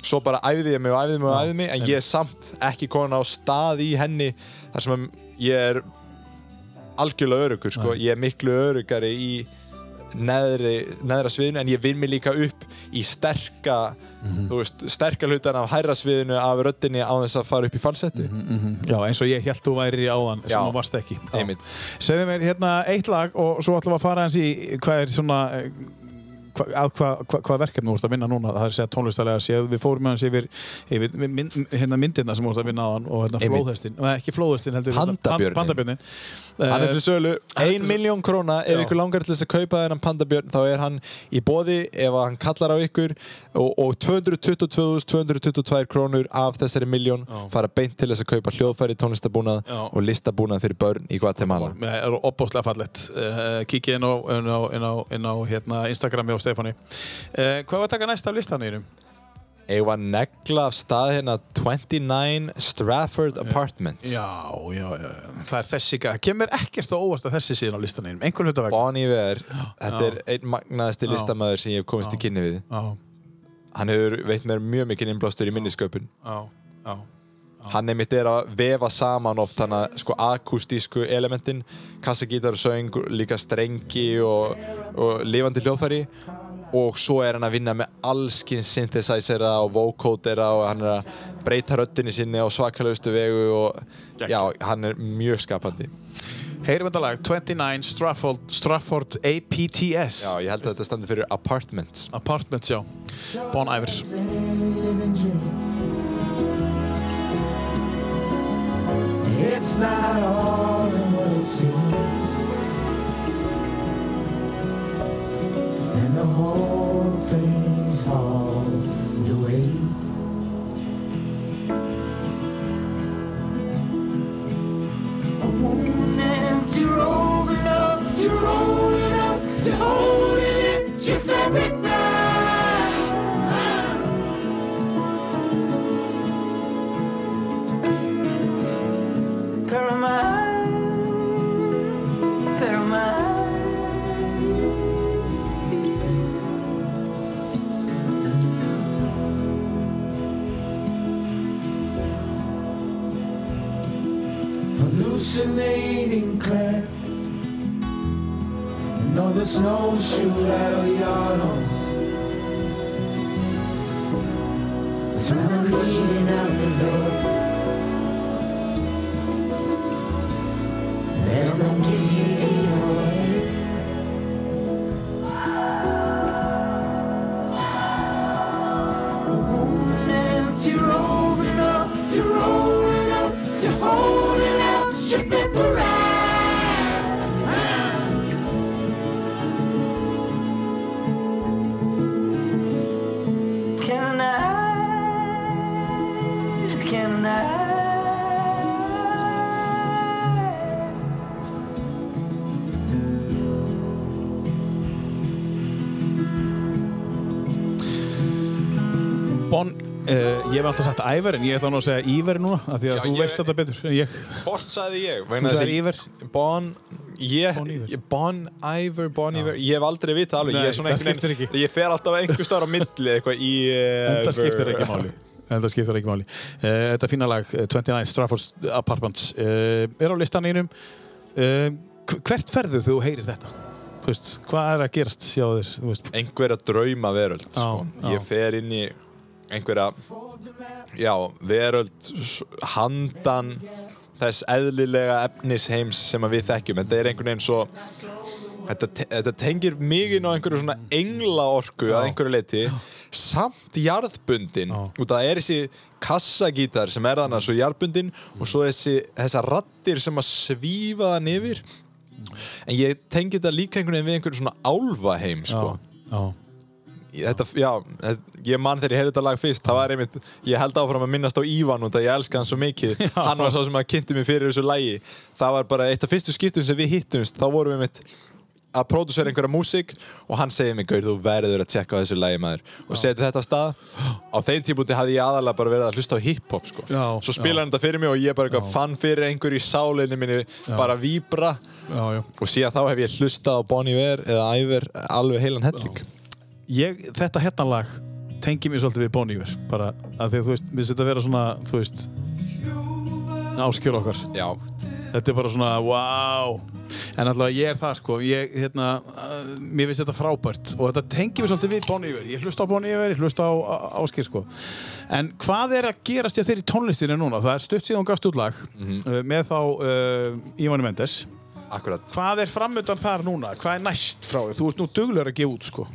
svo bara æfði ég mig og æfði mig og æfði mig en ég er samt ekki komin á stað í henni þar sem ég er algjörlega örugur sko. ég er miklu örugari í neðri, neðra sviðinu en ég vinn mig líka upp í sterka þú veist, sterka hlutan af hærra sviðinu af röddinni á þess að fara upp í falsetti. Já, eins og ég held þú væri í áðan sem þú varst ekki. Segðu mér hérna eitt lag og svo ætlum við að fara eins í hvað er svona eh, hva, hvað hva, hva verkefni þú ert að vinna núna? Það er að segja tónlistalega séð, við fórum með hans yfir, yfir mynd, hérna myndirna sem þú ert að vinna á hann og hérna flóðhestin, nei ekki flóðhestin heldur hérna, Pandabjörninn. pan- pandabjörnin Hann er til sölu. hann er 1 til- miljón króna. Ef ykkur langar til þess að kaupa þennan pandabjörn þá er hann í bóði ef hann kallar á ykkur og, og 222.222 krónur af þessari miljón fara beint til þess að kaupa hljóðfæri, tónlistabúnað Já. og listabúnað fyrir börn í Guatemala. Það er opbóðslega fallett uh, Kikið inn á, inn á, inn á, inn á hérna, Instagrami á Stefáni. Uh, Hvað var að taka næst af listanýrum? Eða að negla af stað hérna 29 Strafford Apartments Já, já, já, það er þessi gæð Kemur ekkert á óvart að þessi síðan á listanýrum Einhvern hluta vegna. Bon Iver, þetta Já. er einn magnaðasti listamæður sem ég hef komist í Já. kynni við. Já, hann hefur veitt mér mjög mikið innblástur í minnisköpun. Já, já hann einmitt er að vefa saman oft þannig að sko akustísku elementin kassagítar og söng, líka strengi og, og lifandi hljóðfæri og svo er hann að vinna með allskins synthesizera og vocodera og hann er að breyta röddinni sinni á svakalaustu vegu og já, hann er mjög skapandi. Heyrum þetta lag 29 Strafford, Strafford APTS Já, ég held að þetta standi fyrir Apartments. Apartments, já. Bon Iver. It's not all in what it seems. And the whole thing's hauled away. A woman empty rolling up, you're rolling up, you're holding it, your fabric back. Hallucinating Claire. Know the snowshoe at a yard Through the cleaning out the door. There's no kissing anymore. Alltaf sagt Æver en ég ætla nú að segja Íver núna af því að Já, þú ég- veist þetta betur en ég Hvort sagði ég? Vegna þess sagðir að- Íver. Bon Ég, Bon Iver. Bon Iver, Bon Iver Ég hef aldrei vitað alveg Nei, Ég er svona það einhvern skiptir veginn- ekki. Ég fer alltaf einhver stöðar á milli eitthvað í en það skiptir ekki máli en það skiptir ekki máli uh, þetta fína lag, uh, 29 Stratford Apartments uh, er á listanínum uh, hvert ferðu þú heyrir þetta? Þú veist, hvað er að gerast hjá þér? Þú veist, Einhverja drauma veröld sko. Já, já. Ég fer inn í einhverja Já, veröld handan þess eðlilega efnisheims sem að við þekkjum. Þetta er einhvern veginn svo Þetta, þetta tengir mig inn á einhverju svona engla orku að einhverju leiti samt jarðbundin. Já. og það er þessi kassagítar sem er þannig svo jarðbundin og svo þessi, þessar rattir sem að svífa þann yfir. En ég tengi þetta líka einhvern veginn við einhverju svona álfaheim sko. já, Þetta, já, ég man þegar ég heyrði þetta lag fyrst það var einmitt, ég held áfram að minnast á Ívan og það ég elska hann svo mikið. Hann var sá sem að kynnti mig fyrir þessu lagi. Það var bara eitt af fyrstu skiptum sem við hittumst. Þá vorum við einmitt að pródusera einhverja músík og hann segir mig, Gaur, þú verður að tjekka á þessu lagi maður. Og seti þetta af stað. Á þeim tímúti hafði ég aðalega bara verið að hlusta á hip-hop sko. Já, svo spilaði hann þetta fyrir mig og ég bara fann fyrir einhverju í sálinni minni bara víbra. Já, já. og síðan þá hef ég hlustað á Bon Iver eða Iver alveg heilan helling Ég, þetta hérna lag tengi mér svolítið við Bon Iver bara að því að þú veist, mér setja að vera svona þú veist áskjör okkar. Já, þetta er bara svona, wow en alltaf ég er það sko. Ég, hérna, uh, mér finnst þetta frábært og þetta tengi mér svolítið við Bon Iver. Ég hlusta á Bon Iver, ég hlusta á á- áskir sko. En hvað er að gerast hjá þér í tónlistinni núna? Það er stutt síðan gafst út lag uh, með þá uh, Ívani Mendes. Akkurat. Hvað er framöndan þar núna, hvað er næst frá þér? Þú ert nú duglegur að gefa út sko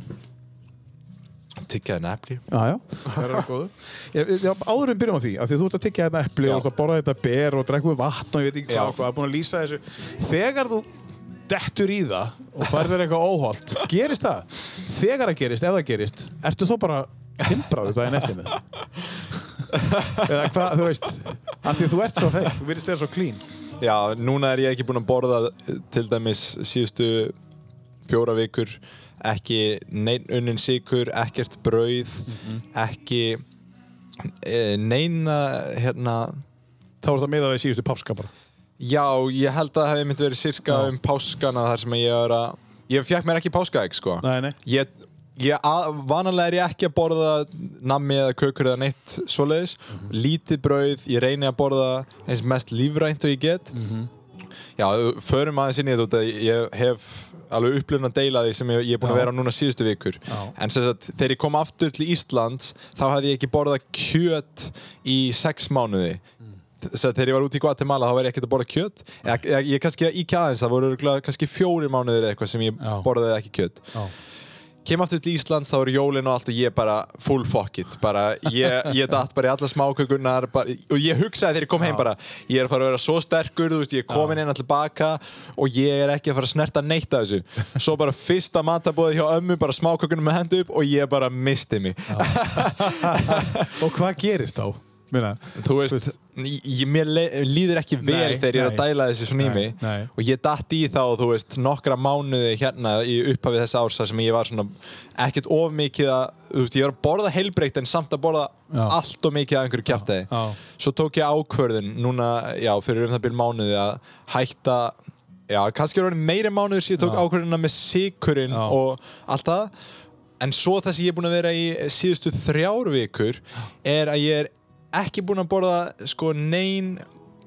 Tyggjaði nefni Já, já, það er góðu. Ég, ég, áður en byrjum á því, af því að þú ert að tyggja þetta epli Já. og þú ert að borða þetta ber og drekka við vatn og ég veit ekki hvað, hvað, búin að lýsa þessu. Þegar þú dettur í það og færðir eitthvað óholt, gerist það? Þegar það gerist, ef það gerist, ertu þó bara himbraðu daginn eftir með Eða hvað, þú veist, af því að þú ert svo hreint, þú virðist þeirra svo clean. Já, núna er ég ekki búinn að borða til dæmis síðustu fjóra vikur ekki neinn unnin sigur, ekkert brauð ekki e, neina hérna. Þá er það með það í síðustu páska bara. Já, ég held að það hefði myndi verið cirka Já. um páskana þar sem ég er að ég fekk mér ekki páskaegg sko. Nei, nei. ég, ég að, vanalega er ég ekki að borða nammi eða kökur eða neitt svoleiðis, lítið brauð ég reyni að borða eins mest lífrænt og ég get. Já, förum aðeins inn í þetta út að ég hef alveg upplifun að deila því sem ég, ég er búin að Já. vera á núna síðustu vikur Já. en sem sagt, þegar ég kom aftur til Íslands þá hafði ég ekki borðað kjöt í sex mánuði Þess að þegar ég var út í Guatemala þá var ég ekkert að borða kjöt eða, ég kannski að íkja aðeins, það voru kannski fjóri mánuðir eitthvað sem ég Já. borðaði ekki kjöt. Kem aftur til Íslands, þá eru jólin og allt og ég bara full fuck it. Bara, ég, ég datt bara í alla smákökunar bara, og ég hugsaði þegar ég kom heim bara ég er að fara að vera svo sterkur, þú veist, ég er komin inn tilbaka og ég er ekki að fara að snerta neitt af þessu. Svo bara fyrsta matabóði hjá ömmu, bara smákökunum með hendu upp og ég bara misti mig. Og hvað gerist þá? Meina, þú veist, ég, mér líður ekki vel þegar ég er að dæla þessu svona í mig og ég datt í þá, þú veist, nokkra mánuði hérna í upphafið þess árs þar sem ég var svona ekkert of mikið að, þú veist, ég var að borða heilbreykt en samt að borða Já. allt of mikið að einhverju kjæftæði. já. Svo tók ég ákvörðun núna, já, fyrir um það byrjum mánuði að hætta, já, kannski er orðin meiri mánuður sem ég tók ákvörðuna með sykurinn Já. og allt það en svo það sem ég er búinn að vera í síðustu þrjár vikur er að ég er ekki búinn að borða sko nein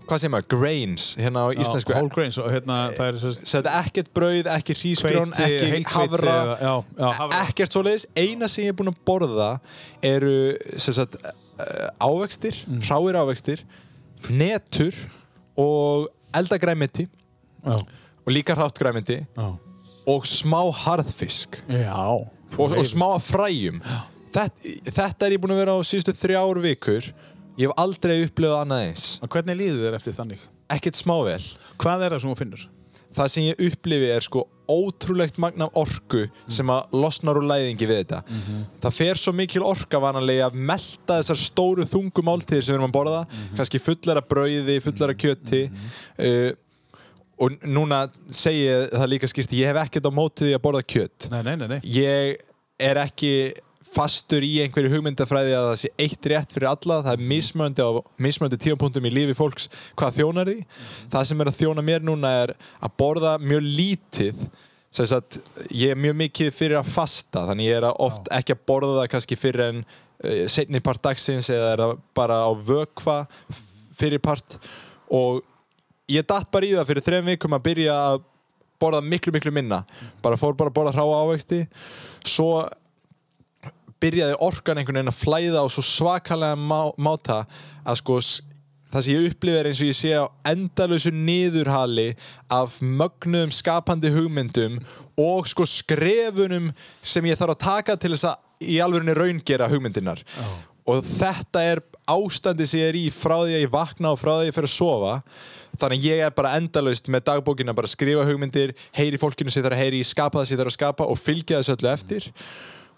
hvað segir maður, grains hérna á íslensku. Whole grains og hérna það er svo Þetta ekkert brauð, ekki hrísgrjón, Hveiti, ekki havra eða- já, já, havra. ekkert svoleiðis, eina sem ég er búinn að borða eru sagt, uh, ávextir, Mm. hráir ávextir netur og eldagræmiti Já, og líka hrátt græmiti já. og smá harðfisk. Já. Og, og smá fræjum. Þetta, þetta er ég búinn að vera á síðustu þrjár vikur ég hef aldrei upplifað annað eins. Og hvernig líður þér eftir þannig? ekkert smá vel. Hvað er það sem þú finnur? það sem ég upplifi er sko ótrúlegt magna orku sem að losnar úr læðingi við þetta. Það fer svo mikil orka vananlega að melta þessar stóru þungu máltíðir sem við erum að borða kannski fullar af brauði, fullar af kjöti. Uh, og núna segi ég það líka skýrt ég hef ekkert á mótið því að borða kjött Nei, nei, nei, nei. ég er ekki fastur í einhverju hugmyndafræði að það sé eitt rétt fyrir alla það er mismöndi á mismöndi tímapunktum í lífi fólks hvað þjónar því. Það sem er að þjóna mér núna er að borða mjög lítið sem sagt, ég er mjög mikið fyrir að fasta þannig ég er að oft ekki að borða það kannski fyrir en uh, setni part dagsins eða er það bara á vökva fyrir part. Og ég datt bara í það fyrir þrejum vikum að byrja að borða miklu miklu minna. Bara fór bara að borða hráa ávexti. Svo byrjaði orkan einhvern veginn að flæða á svo svakalega má, máta að sko það sem ég upplifi er eins og ég sé á endalösu niðurhali af mögnuðum skapandi hugmyndum og sko skrefunum sem ég þarf að taka til þess að í alvörinni raungera hugmyndinar og þetta er ástandi sem ég er í frá því að ég vakna og frá því að ég fer að sofa. Þannig ég er bara endalaust með dagbókina bara að skrifa hugmyndir, heyri fólkinu sem ég þarf að heyri, skapa það sem ég þarf að skapa og fylgja þessu öllu eftir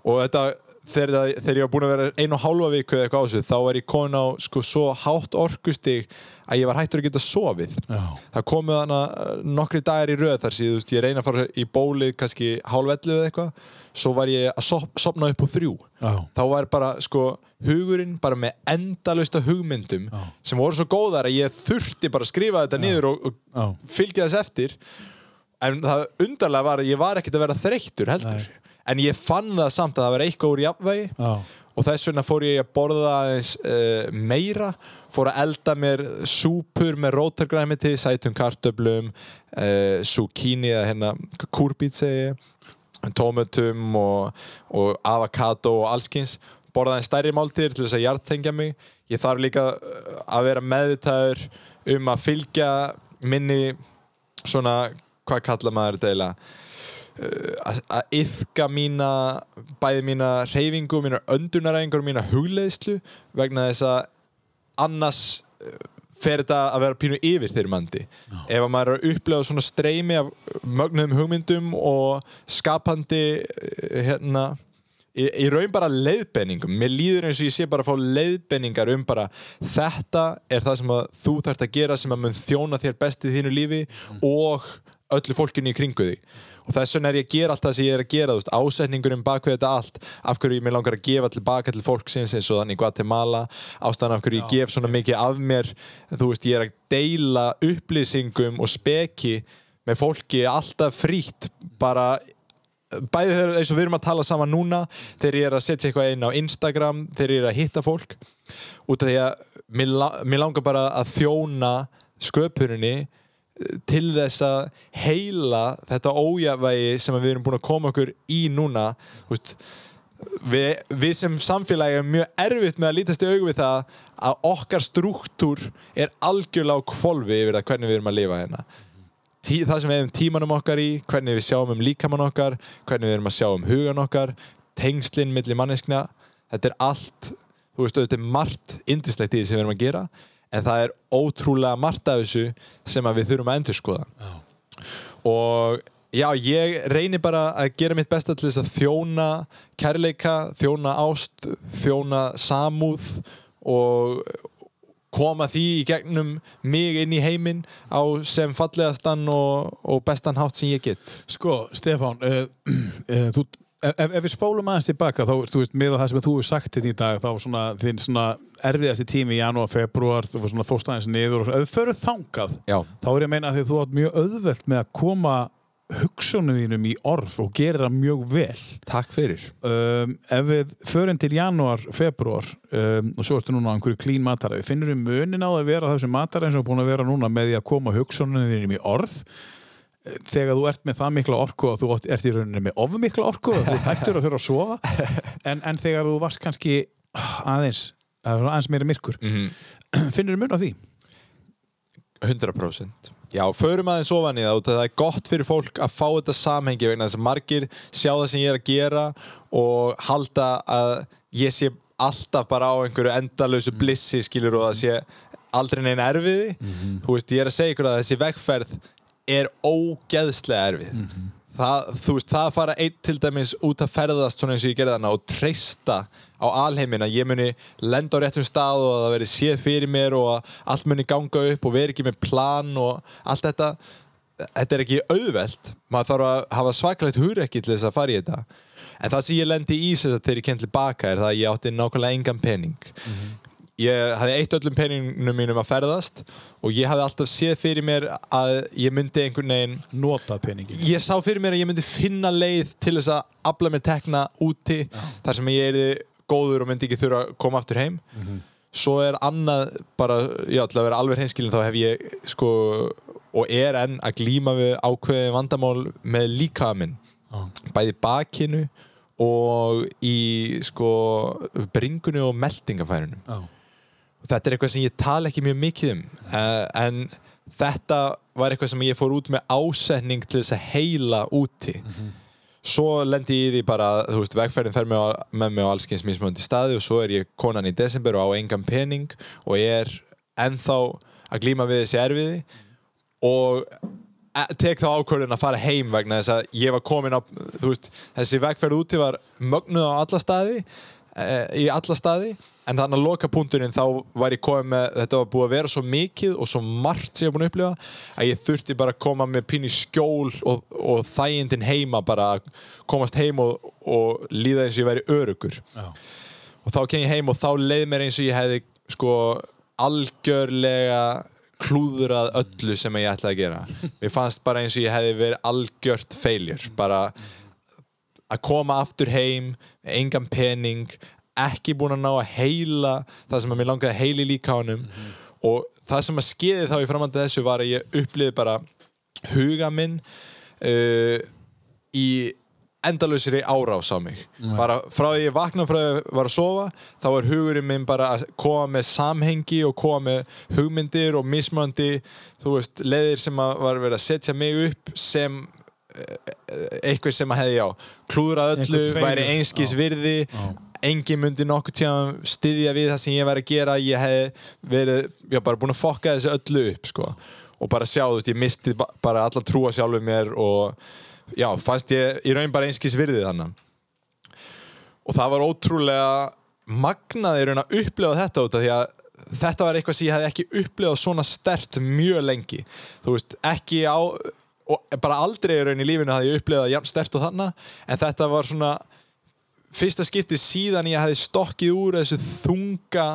og þetta, þegar, þegar ég var búin að vera einu og hálfa viku eða eitthvað á þessu þá var ég komin á sko svo hátt orkustig að ég var hættur að geta sofið Já. það komu þannig nokkri dagar í röð þar síðan, þú veist, ég reyna að fara í bólið kannski hálf ellu eða eitthvað svo var ég að sop, sopna upp á þrjú Já. þá var bara sko hugurinn bara með endalausta hugmyndum Já. sem voru svo góðar að ég þurfti bara að skrifa þetta niður og, og fylgja þess eftir en það undarlega var að ég var ekkert að vera þreyttur heldur Nei. En ég fann það samt að það var eitthvað úr jafnvægi. Já. og þess vegna fór ég að borða aðeins uh, meira. Fór að elda mér súpur með rótargræmiti, sætum kartöblum uh, zucchini eða hérna kúrbít segi ég tómatum og, og avokado og allskins borða aðeins stærri máltíðir til þess að hjartengja mig. Ég þarf líka uh, að vera meðvitaður um að fylgja minni svona, hvað kalla maður þetta eiginlega að yfka mína bæði mína reyfingu, mína öndunaræfingar og mína hugleiðslu vegna þess að annars eh, fer þetta að vera pínu yfir þeirri mandi ef að maður er að upplega svona streymi af mögnuðum hugmyndum og skapandi eh, hérna í, í raun bara leiðbenningum mér líður eins og ég sé bara að fá leiðbenningar um bara þetta er það sem að þú þarft að gera sem að mun þjóna þér best í þínu lífi og öllu fólkinu í kringu þig og þess vegna er ég að gera allt það sem ég er að gera veist, ásetningurinn bak við þetta allt. Af hverju ég mér langar að gefa tilbaka til fólksins eins og þannig Guatemala. Ástæðan af hverju ég gef svona mikið af mér þú veist, ég er að deila upplýsingum og speki með fólki alltaf frítt. Bara bæði þegar eins og við erum að tala saman núna þegar ég er að setja eitthvað inn á Instagram þegar ég er að hitta fólk. Út af því að mér, la mér langar bara að þjóna sköpuninni til þess að heila þetta ójafvægi sem við erum búin að koma okkur í núna veist, við, við sem samfélagi erum mjög erfitt með að lítast í augu við það að okkar struktúr er algjörlega á kvolfi yfir það hvernig við erum að lifa hérna. Tí, það sem við hefum tímanum okkar í hvernig við sjáum um líkamann okkar hvernig við erum að sjá um hugan okkar tengslinn milli manneskna þetta er allt, þú veist, þetta er margt indislegt í því sem við erum að gera en það er ótrúlega margt af þessu sem við þurfum að endurskoða Já. og já, ég reynir bara að gera mitt besta til þess að þjóna kærleika, þjóna ást þjóna samúð og koma því í gegnum mig inn í heiminn á sem fallegastan og, og bestan hátt sem ég get Sko, Stefán, uh, uh, þú, ef, ef við spólum aðeins tilbaka þá, þú veist, með það sem þú hefur sagt þetta í dag þá svona, þinn svona erfiðasti tími í janúar, februar, þú var svona fórst aðeins niður og svo, ef við förum þangað Já. þá er ég að meina að þú átt mjög auðvelt með að koma hugsunum þínum í orð og gera það mjög vel. Takk fyrir. Um, ef við förum til janúar, februar um, og svo ertu núna á einhverju klín mataræði finnur við munin á að vera þessu mataræði eins og búin að vera núna með því að koma hugsunum þínum í orð þegar þú ert með það mikla orku og þú ert í rauninni með of mikla orku og þú hættur að fyrir að sofa en, en þegar þú varst kannski aðeins, aðeins meira myrkur. Mhm. finnur við mun á því? 100% Já, förum aðeins ofan í það og það er gott fyrir fólk að fá þetta samhengi vegna þess að margir sjá það sem ég er að gera og halda að ég sé alltaf bara á einhverju endalösu blissi skilur og að sé aldrei neina erfiði. Þú veist, ég er að segja ykkur að þessi vegferð er ógeðslega erfið. Það, þú veist, það að fara einn til dæmis út að ferðast svona eins og ég gerði þarna og treysta á alheiminn að ég muni lenda á réttum stað og að það veri séð fyrir mér og að allt muni ganga upp og veri ekki með plan og allt þetta þetta er ekki auðvelt. Maður þarf að hafa svakalegt hugrekki til þess að fara í þetta. En það sem ég lendi í þess að þegar ég kem tilbaka er það að ég átti nákvæmlega engan pening ég hafði eitt öllum peningnum mínum að ferðast og ég hafði alltaf séð fyrir mér að ég myndi einhvern veginn Nota peningin ég sá fyrir mér að ég myndi finna leið til þess að afla mér tekna úti þar sem ég erði góður og myndi ekki þurfa að koma aftur heim. Svo er annað bara, já, til að vera alveg hreinskilin þá hef ég sko og er enn að glíma við ákveðin vandamál með líka minn Já. bæði bakinu og í sko bringunni og meldingafærunum Já. Þetta er eitthvað sem ég tala ekki mjög mikið um uh, en þetta var eitthvað sem ég fór út með ásetning til þess að heila úti. Svo lendi ég í því bara þú veist, vegferðin fer með, með mig á allskyns mismöndi staði og svo er ég konan í desember og á engan pening og ég er ennþá að glíma við þessi erfiði og e- tek þá ákvörðun að fara heim vegna þess að ég var komin á veist, þessi vegferð úti var mögnuð á alla staði e, í alla staði en þannig að loka punkturinn þá var ég komin með þetta var búið að vera svo mikið og svo margt sem ég var búin að upplifa að ég þurfti bara að koma með pín í skjól og, og þægindin heima bara að komast heim og, og líða eins og ég væri örugur Já. og þá kem ég heim og þá leið mér eins og ég hefði sko algjörlega klúðrað öllu sem ég ætlaði að gera mér fannst bara eins og ég hefði verið algjört failure bara að koma aftur heim engan pening ekki búin að ná að heila það sem að mér langaði að heila í líka honum og það sem að skeiði þá í framhandi þessu var að ég uppliði bara huga minn uh, í endalausri árás á mig. Bara frá því ég vakna frá því ég var að sofa þá var hugurinn minn bara að koma með samhengi og koma með hugmyndir og mismöndi þú veist, leðir sem að var verið að setja mig upp sem eh, eitthvað sem að hefði já klúðrað öllu, væri einskis Já. virði. Já. Engin myndi nokkuð tíma styðja við það sem ég væri að gera. Ég hefði verið, já bara búin að fokka þessu öllu upp sko. Og bara sjá, þú veist, ég misti ba- bara alla trúa sjálfur mér og já, fannst ég í raun bara einskis virði þannig og það var ótrúlega magnað í raun að upplifa þetta út af því að þetta var eitthvað sem ég hefði ekki upplifað svona stert mjög lengi. Þú veist, ekki á og bara aldrei raun í lífinu hafði ég upplifað jafn stert og þannig en þetta var svona fyrsta skipti síðan ég hefði stokkið úr þessu þunga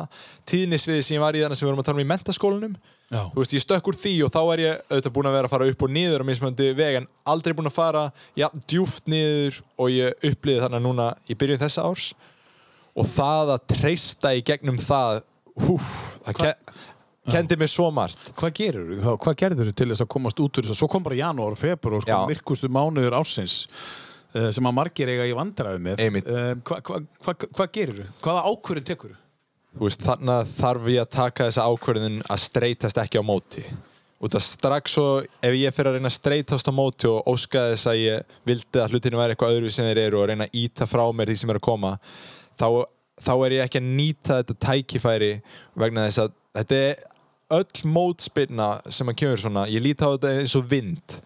tíðnisviði sem ég var í þannig sem við vorum að tala um í mentaskólanum Já. þú veist, ég stökk úr því og þá er ég auðvitað búin að vera að fara upp og niður á mismöndi veg en aldrei búin að fara ja, djúft niður og ég upplýði þannig núna í byrjun þessa árs. Og það að treysta í gegnum það húf, það ke kendi mér svo margt. Hvað gerir þú? Hvað gerður þú til þess að komast út úr þess að svo kom bara janúar februar sko, Uh, sem að margir eiga í vandræðu með. Uh, Hvað hva, hva, hva gerir þú? Hvaða ákvörðin tekur þú? Veist, þannig að þarf ég að taka þessa ákvörðin að streytast ekki á móti. Út af strax svo ef ég fyrir að reyna að streytast á móti og óska þess að ég vildi að hlutinu væri eitthvað öðru sem þeir eru og reyna að íta frá mér því sem er að koma þá, þá er ég ekki að nýta þetta tækifæri vegna þess að þetta er öll mótspilna sem að kemur svona, ég líti á þetta eins og vind.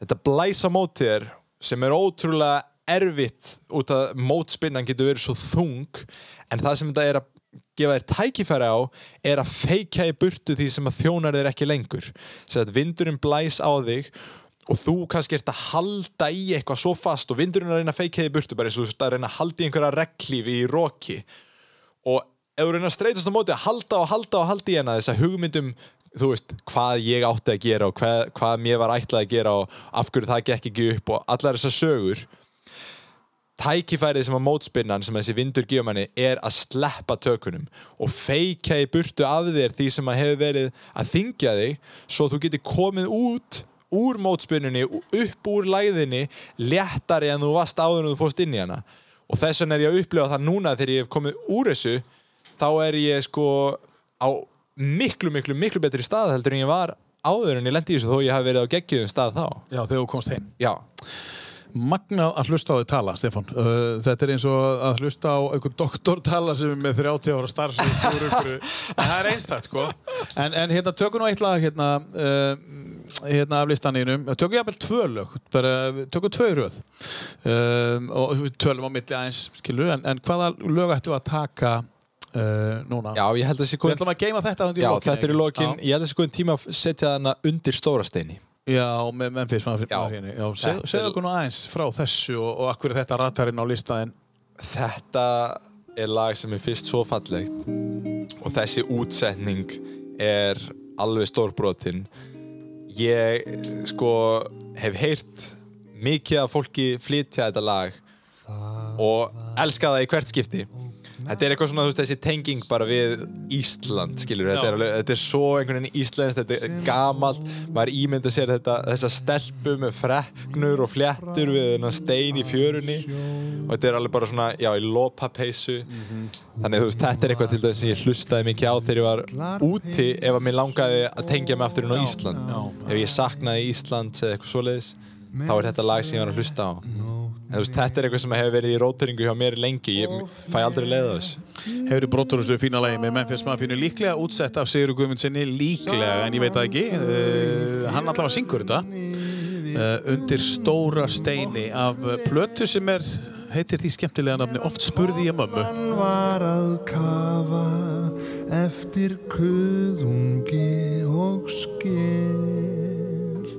Þetta blæsa móti þér sem er ótrúlega erfitt út að mótspinnan getur verið svo þung en það sem þetta er að gefa þér tækifæri á er að feika í burtu því sem að þjónar þér ekki lengur. Sem að vindurinn blæs á þig og þú kannski ert að halda í eitthvað svo fast og vindurinn er að reyna að feika í burtu bara eins og þú ert að reyna að halda í einhverja reglífi í roki. Og ef þú reyna að streytast á móti að halda og halda og halda í hana þess að hugmyndum þú veist, hvað ég átti að gera og hvað, hvað mér var ætlað að gera og af hverju það gekk ekki upp og allar þessar sögur tækifærið sem að mótspinnan sem þessi vindur gefur manni er að sleppa tökunum og feika í burtu af þér því sem að hefur verið að þingja þig svo þú getur komið út úr mótspinnunni, upp úr læðinni léttari en þú varst áður en þú fórst inn í hana. Og þess vegna er ég að upplifa það núna þegar ég hef komið úr þessu þá er ég sko á miklu, miklu, miklu betri stað heldur en ég var áður en ég lendi í þessu þó ég hafi verið á geggjum stað þá Já, þegar þú komst heim. Já, Magnað að hlusta á þau tala, Stefán. Uh, þetta er eins og að hlusta á einhvern doktor tala sem er með 30 ára starfsins það er einstakt, sko. En, en hérna, tökum nú eitt lag hérna, uh, hérna af listaninum. Tökum ég jafnvel tvö lög, bara, tökum tvö röð. Um, og við tölum á milli aðeins, skilur, en, en hvaða lög ættu að taka uh, núna? já, ég held að þessi Við ætlum að geima þetta undir Já, lokin, þetta er í lokin, Já. ég held að þessi góðin tíma að setja hana undir stóra steini. Já, með Memphis maður Já. fyrir Já, Þetta segðu okkur nú aðeins frá þessu og, og akkur er þetta ratarinn á listaðin Þetta er lag sem er fyrst svo fallegt og þessi útsetning er alveg stórbrotin Ég, sko, hef heyrt mikið af fólki flytja þetta lag og elska það í hvert skipti Þetta er eitthvað svona, þú veist, þessi tenging bara við Ísland, skilur þetta er, alveg, þetta er svo einhvern veginn íslenskt, þetta er gamalt. Maður ímynda sér þetta, þessa stelpu með freknur og fléttur við þennan stein í fjörunni. Og þetta er alveg bara svona, já, í lopapeysu. Þannig, þú veist, þetta er eitthvað til dæmis sem ég hlustaði mikið á þegar ég var úti ef að mér langaði að tengja mig aftur inn á Ísland. Ef ég saknaði Ísland eða eitthvað svoleiðis þá er þetta lag sem ég var að hlusta á en þú veist, þetta er eitthvað sem hefur verið í róteringu hjá mér lengi, ég fæ aldrei leið á þessu. Hefur brotur þessu fína lagi með Memphis Mafínu líklega útsett af Sigur Guðmundsinni líklega, en ég veit það ekki. Uh, hann allavega syngur þetta. Uh, undir stóra steini af plötu sem er heitir því skemmtilega nafni Oft spurði ég mömmu. Hann var að kafa eftir kuðungi og sker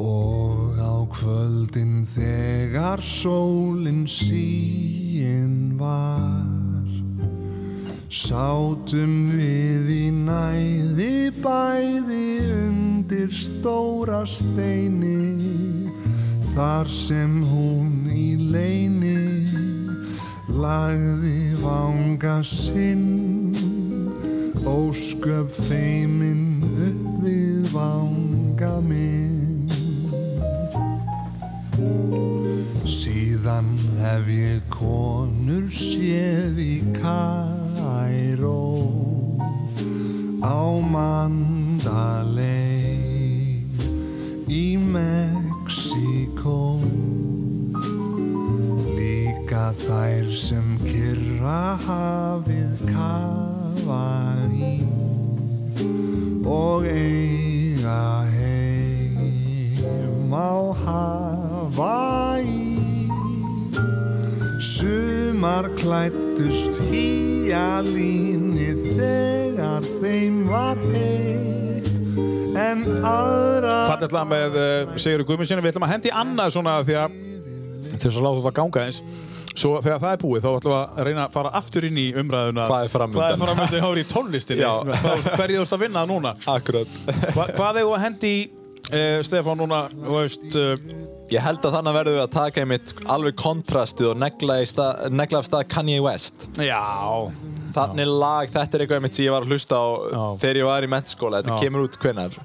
Og kvöldin þegar sólin síin var. Sátum við í næði bæði undir stóra steini Þar sem hún í leini lagði vanga sinn. Ósköp feimin upp við vanga minn Síðan hef ég konur séð í Kairó á Mandalay í Mexíkó. Líka þær sem kyrra hafið kafa í og eiga heim á Hawaii Sumar klættust hýjalíni þegar þeim var heitt en aðra Fallet lag með uh, Sigur Guðmundsinni Við ætlum að hendi annað svona því að þess að láta þetta ganga eins Svo þegar það er búið þá ætlum við að reyna að fara aftur inn í umræðuna Hvað er framundan? Hvað er framöndan hjá þér í tónlistinni? Já. Hvað- Hverju þú ert að vinna núna? Akkurat Hva, hvað eigum við að hendi í uh, Stefán núna, veist uh, Ég held að þannig verðum við að taka einmitt alveg kontrastið og negla, stað, negla af stað Kanye West Já Þannig lag, þetta er eitthvað einmitt sem ég var að hlusta á Já. þegar ég var í mennskóla Þetta Já. kemur út hvenar?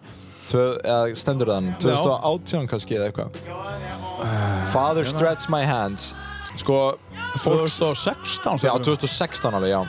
Stendur þann? 2018 kannski eða eitthvað Father stretch my hands Sko, fólk 2016 Já, sagðirðu? 2016 alveg, já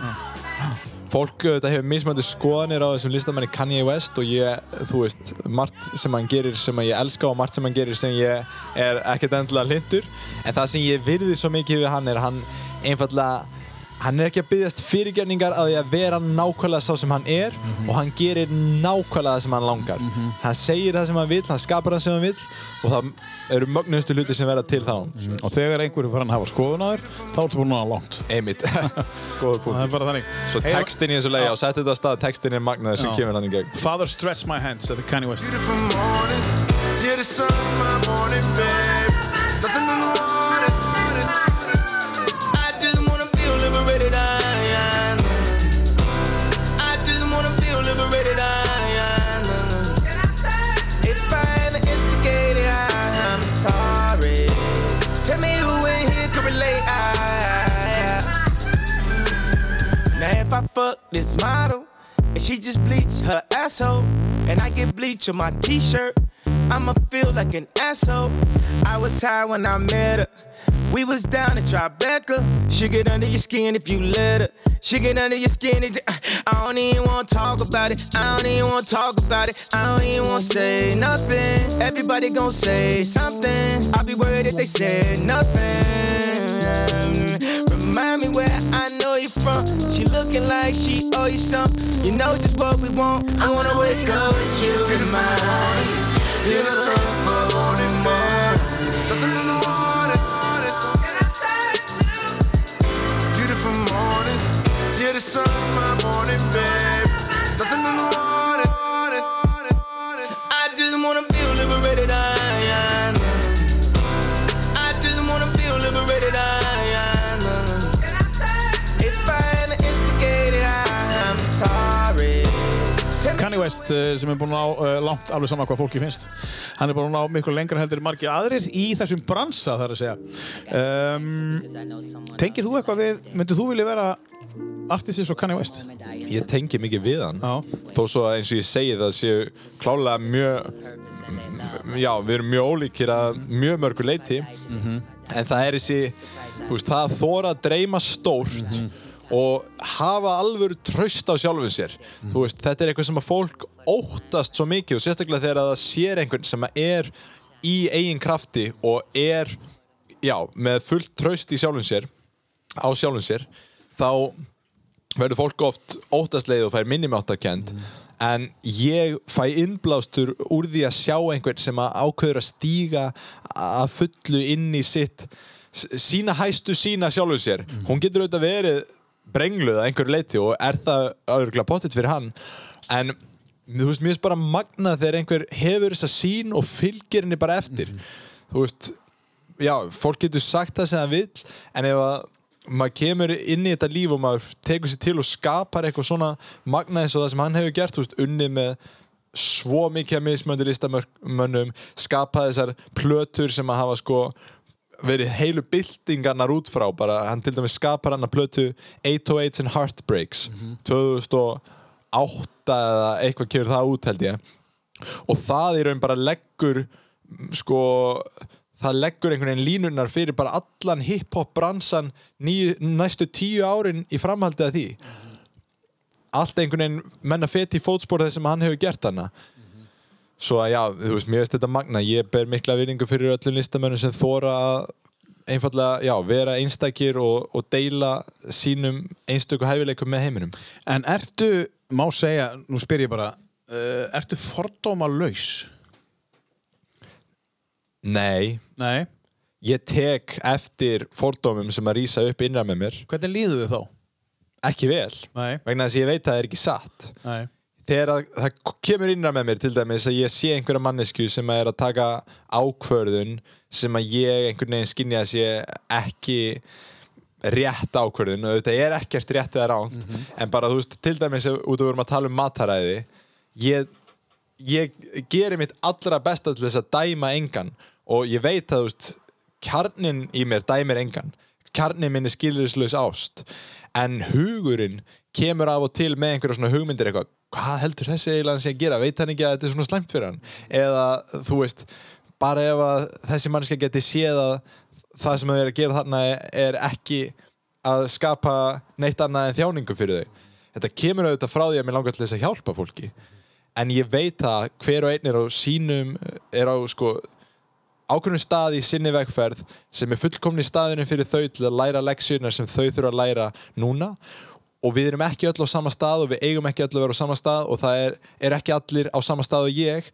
fólk þetta hefur mismöndi skoðanir á þessum listamanni Kanye West og ég, þú veist, margt sem hann gerir sem ég elska og margt sem hann gerir sem ég er ekkert endilega hlindur en það sem ég virði svo mikið við hann er hann einfallega hann er ekki að byggjast fyrirgerningar að því að vera nákvæmlega sá sem hann er og hann gerir nákvæmlega það sem hann langar. Hann segir það sem hann vil, hann skapar það sem hann vil og það eru mögnustu hluti sem verða til þá. Og þegar einhverju farin að hafa skoðun á þér, þá ertu búin að langt. einmitt, góður Það punkt er bara þannig. svo textin í þessu lagi, og setja þetta að stað textin er magnaður sem kemur hann í gegn. Father Stretch My Hands, þetta er Kanye West. If I fuck this model and she just bleach her asshole, and I get bleach on my t-shirt, I'ma feel like an asshole. I was high when I met her. We was down at Tribeca. She get under your skin if you let her. She get under your skin. It, I don't even wanna talk about it. I don't even wanna talk about it. I don't even wanna say nothing. Everybody gon' say something. I'll be worried if they said nothing. Remind me where I know you from. She looking like she owe you something. You know just what we want. I wanna wake up with you in mind. You're. In the morning, morning. Beautiful morning. Yeah, the sun, my morning, babe. West eh, sem er búin á uh, langt alveg sama hvað fólki finnst. Hann er búin á miklu lengra heldur margir aðrir í þessum bransa þar að segja. Um, tengir þú eitthvað við myndir þú vilja vera artist eins og Kanye West? ég tengi mikið við hann. Já. þó svo að eins og ég segi það séu klálega mjög já, við erum mjög ólíkir að mjög mörgu leiti en það er þessi þú veist, það að þóra að dreyma stórt og hafa alvöru tröst á sjálfum sér. Þú veist, þetta er eitthvað sem að fólk óttast svo mikið og sérstaklega þegar það sér einhvern sem er í eigin krafti og er já, með fullt tröst í sjálfum sér á sjálfum sér þá verður fólk oft óttastleið og fær minnumáttarkend en ég fæ innblástur úr því að sjá einhvern sem að ákveður að stíga að fullu inn í sitt sína hæstu sína sjálfur sér. Hún getur auðvitað verið brengluð að einhverju leiti og er það auðvitað pottitt fyrir hann. En þú veist, mér finnst bara magnað þegar einhver hefur þessa sín og fylgir henni bara eftir. Þú veist, já, fólk getur sagt það sem það vill en ef að maður kemur inn í þetta líf og maður tekur sér til og skapar eitthvað svona magnað eins og það sem hann hefur gert þú veist, unnið með svo mikið að mismöndi listamönnum skapað þessar plötur sem að hafa sko verið heilu byltingarnar út frá bara, hann til dæmis skapar hann að plötu 808s and Heartbreaks 2008 eða eitthvað kemur það út held ég. Og það í raun bara leggur mm, sko það leggur einhvern veginn línunar fyrir bara allan hip-hop bransan ný, næstu tíu árin í framhaldi að því. Allt einhvern veginn menna feti í fótspor þess sem hann hefur gert hana svo að já, þú veist, mér veist þetta magna ég ber mikla virðingu fyrir öllum listamönnum sem þóra að einfallega, já, vera einstakir og, og deila sínum einstöku hæfileikum með heiminum. En ertu, má segja, nú spyr ég bara uh, ertu fordóma laus? Nei, Nei? Ég tek eftir fordómum sem að rýsa upp innra með mér. Hvernig líður þið þá? ekki vel, Nei, vegna þess að ég veit að það er ekki satt. Nei þegar að, það kemur innra með mér til dæmis að ég sé einhverja mannesku sem að er að taka ákvörðun sem að ég einhvern veginn skinja að sé ekki rétt ákvörðun. Og þetta er ekkert rétt eða ránt en bara þú veist, til dæmis út af við erum að tala um mataræði ég, ég gerir mitt allra besta til þess að dæma engan. Og ég veit að þú veist kjarnin í mér dæmir engan. Kjarnin minn er skilurislaus ást. En hugurinn kemur af og til með einhverja svona hugmyndir eitthvað hvað heldur þessi eiginlega að gera? Veit hann ekki að þetta er svona slæmt fyrir hann? Eða þú veist bara ef að þessi mannska geti séð að það sem þau eru að gera þarna er ekki að skapa neitt annað en þjáningu fyrir þau. Þetta kemur auðvitað frá því að mér langar til þess að hjálpa fólki. En ég veit að hver og einn er á sínum er á sko ákveðnum stað í sinni vegferð sem er fullkomni staðinu fyrir þau til að læra leksjunar sem þau þurfa að læra núna. og við erum ekki öll á sama stað og við eigum ekki öll að vera á sama stað og það er, er ekki allir á sama stað og ég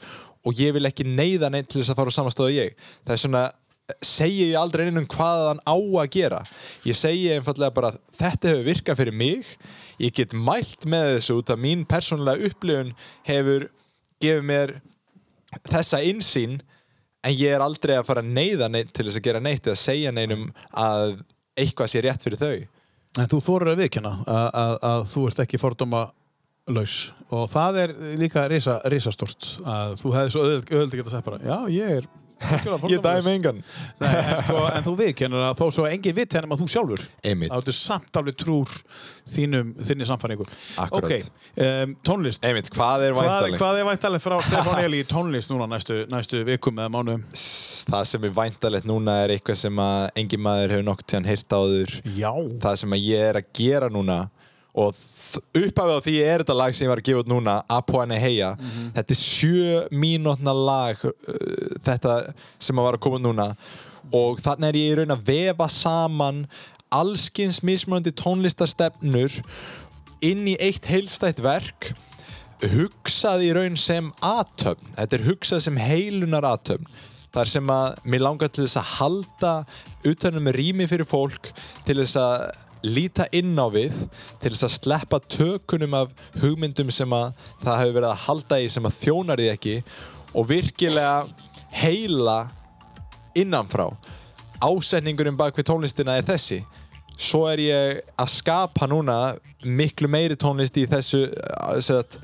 og ég vil ekki neyða neitt til þess að fara á sama stað og ég. Það er svona, segi ég aldrei einum hvað hann á að gera. Ég segi einfallega bara þetta hefur virkað fyrir mig. Ég get mælt með þessu út að mín persónulega upplifun hefur gefið mér þessa insýn en ég er aldrei að fara að neyða neitt til þess að gera neitt eða segja neinum að eitthvað sé rétt fyrir þau En þú þorir að viðkjanna að, að, að þú ert ekki fordóma laus og það er líka risa, risastort að þú hefði svo öðvöld að geta sagt bara já, ég er ég dæmi fordómalaus." engan. Nei, en, sko, en þú viðkennur að þó svo engin vitt hennum að þú sjálfur Einmitt. þá ertu samt alveg trúr þínum, þinni samfæringu Akkúrat. ok, um, tónlist. Einmitt, hvað er hvað, væntanlegt? hvað er væntalegt frá Stefán Eli í tónlist núna næstu, næstu vikum eða mánuðum? Það sem er væntalegt núna er eitthvað sem að engin maður hefur nokkuð tíðan heyrt áður. Já, það sem að ég er að gera núna og upphafið á því er þetta lag sem ég var að gefa út núna Apoene Heia. Þetta er sjö mínútna lag uh, þetta sem að var að koma núna. Og þannig er ég í raun að vefa saman allskins mismunandi tónlistarstefnur inn í eitt heilstætt verk hugsað í raun sem atöfn þetta er hugsað sem heilunar atöfn það er sem að mér langar til þess að halda utanum rými fyrir fólk til þess að líta inn á við til þess að sleppa tökunum af hugmyndum sem að það hefur verið að halda í sem að þjónar því ekki og virkilega heila innanfrá. Ásetningurinn bak við tónlistina er þessi. Svo er ég að skapa núna miklu meiri tónlist í þessu eh, sagt,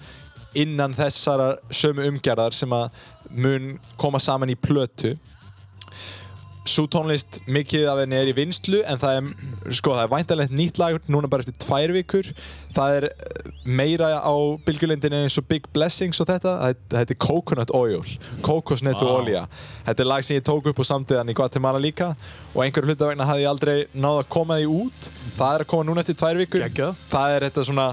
innan þessara sömu umgerðar sem að mun koma saman í plötu svo tónlist mikið af henni er í vinslu en það er, sko, það er væntalegt nýtt lag núna bara eftir tvær vikur. Það er eh, meira á bylgjulindinni eins og Big Blessings og þetta. Þetta er Coconut Oil kokosnetu Vá. olja þetta er lag sem ég tók upp á samtíðan í Guatemala líka. Og einhverju hluta vegna hafði ég aldrei náð að koma því út. Það er að koma núna eftir tvær vikur. Geggjað. það er þetta svona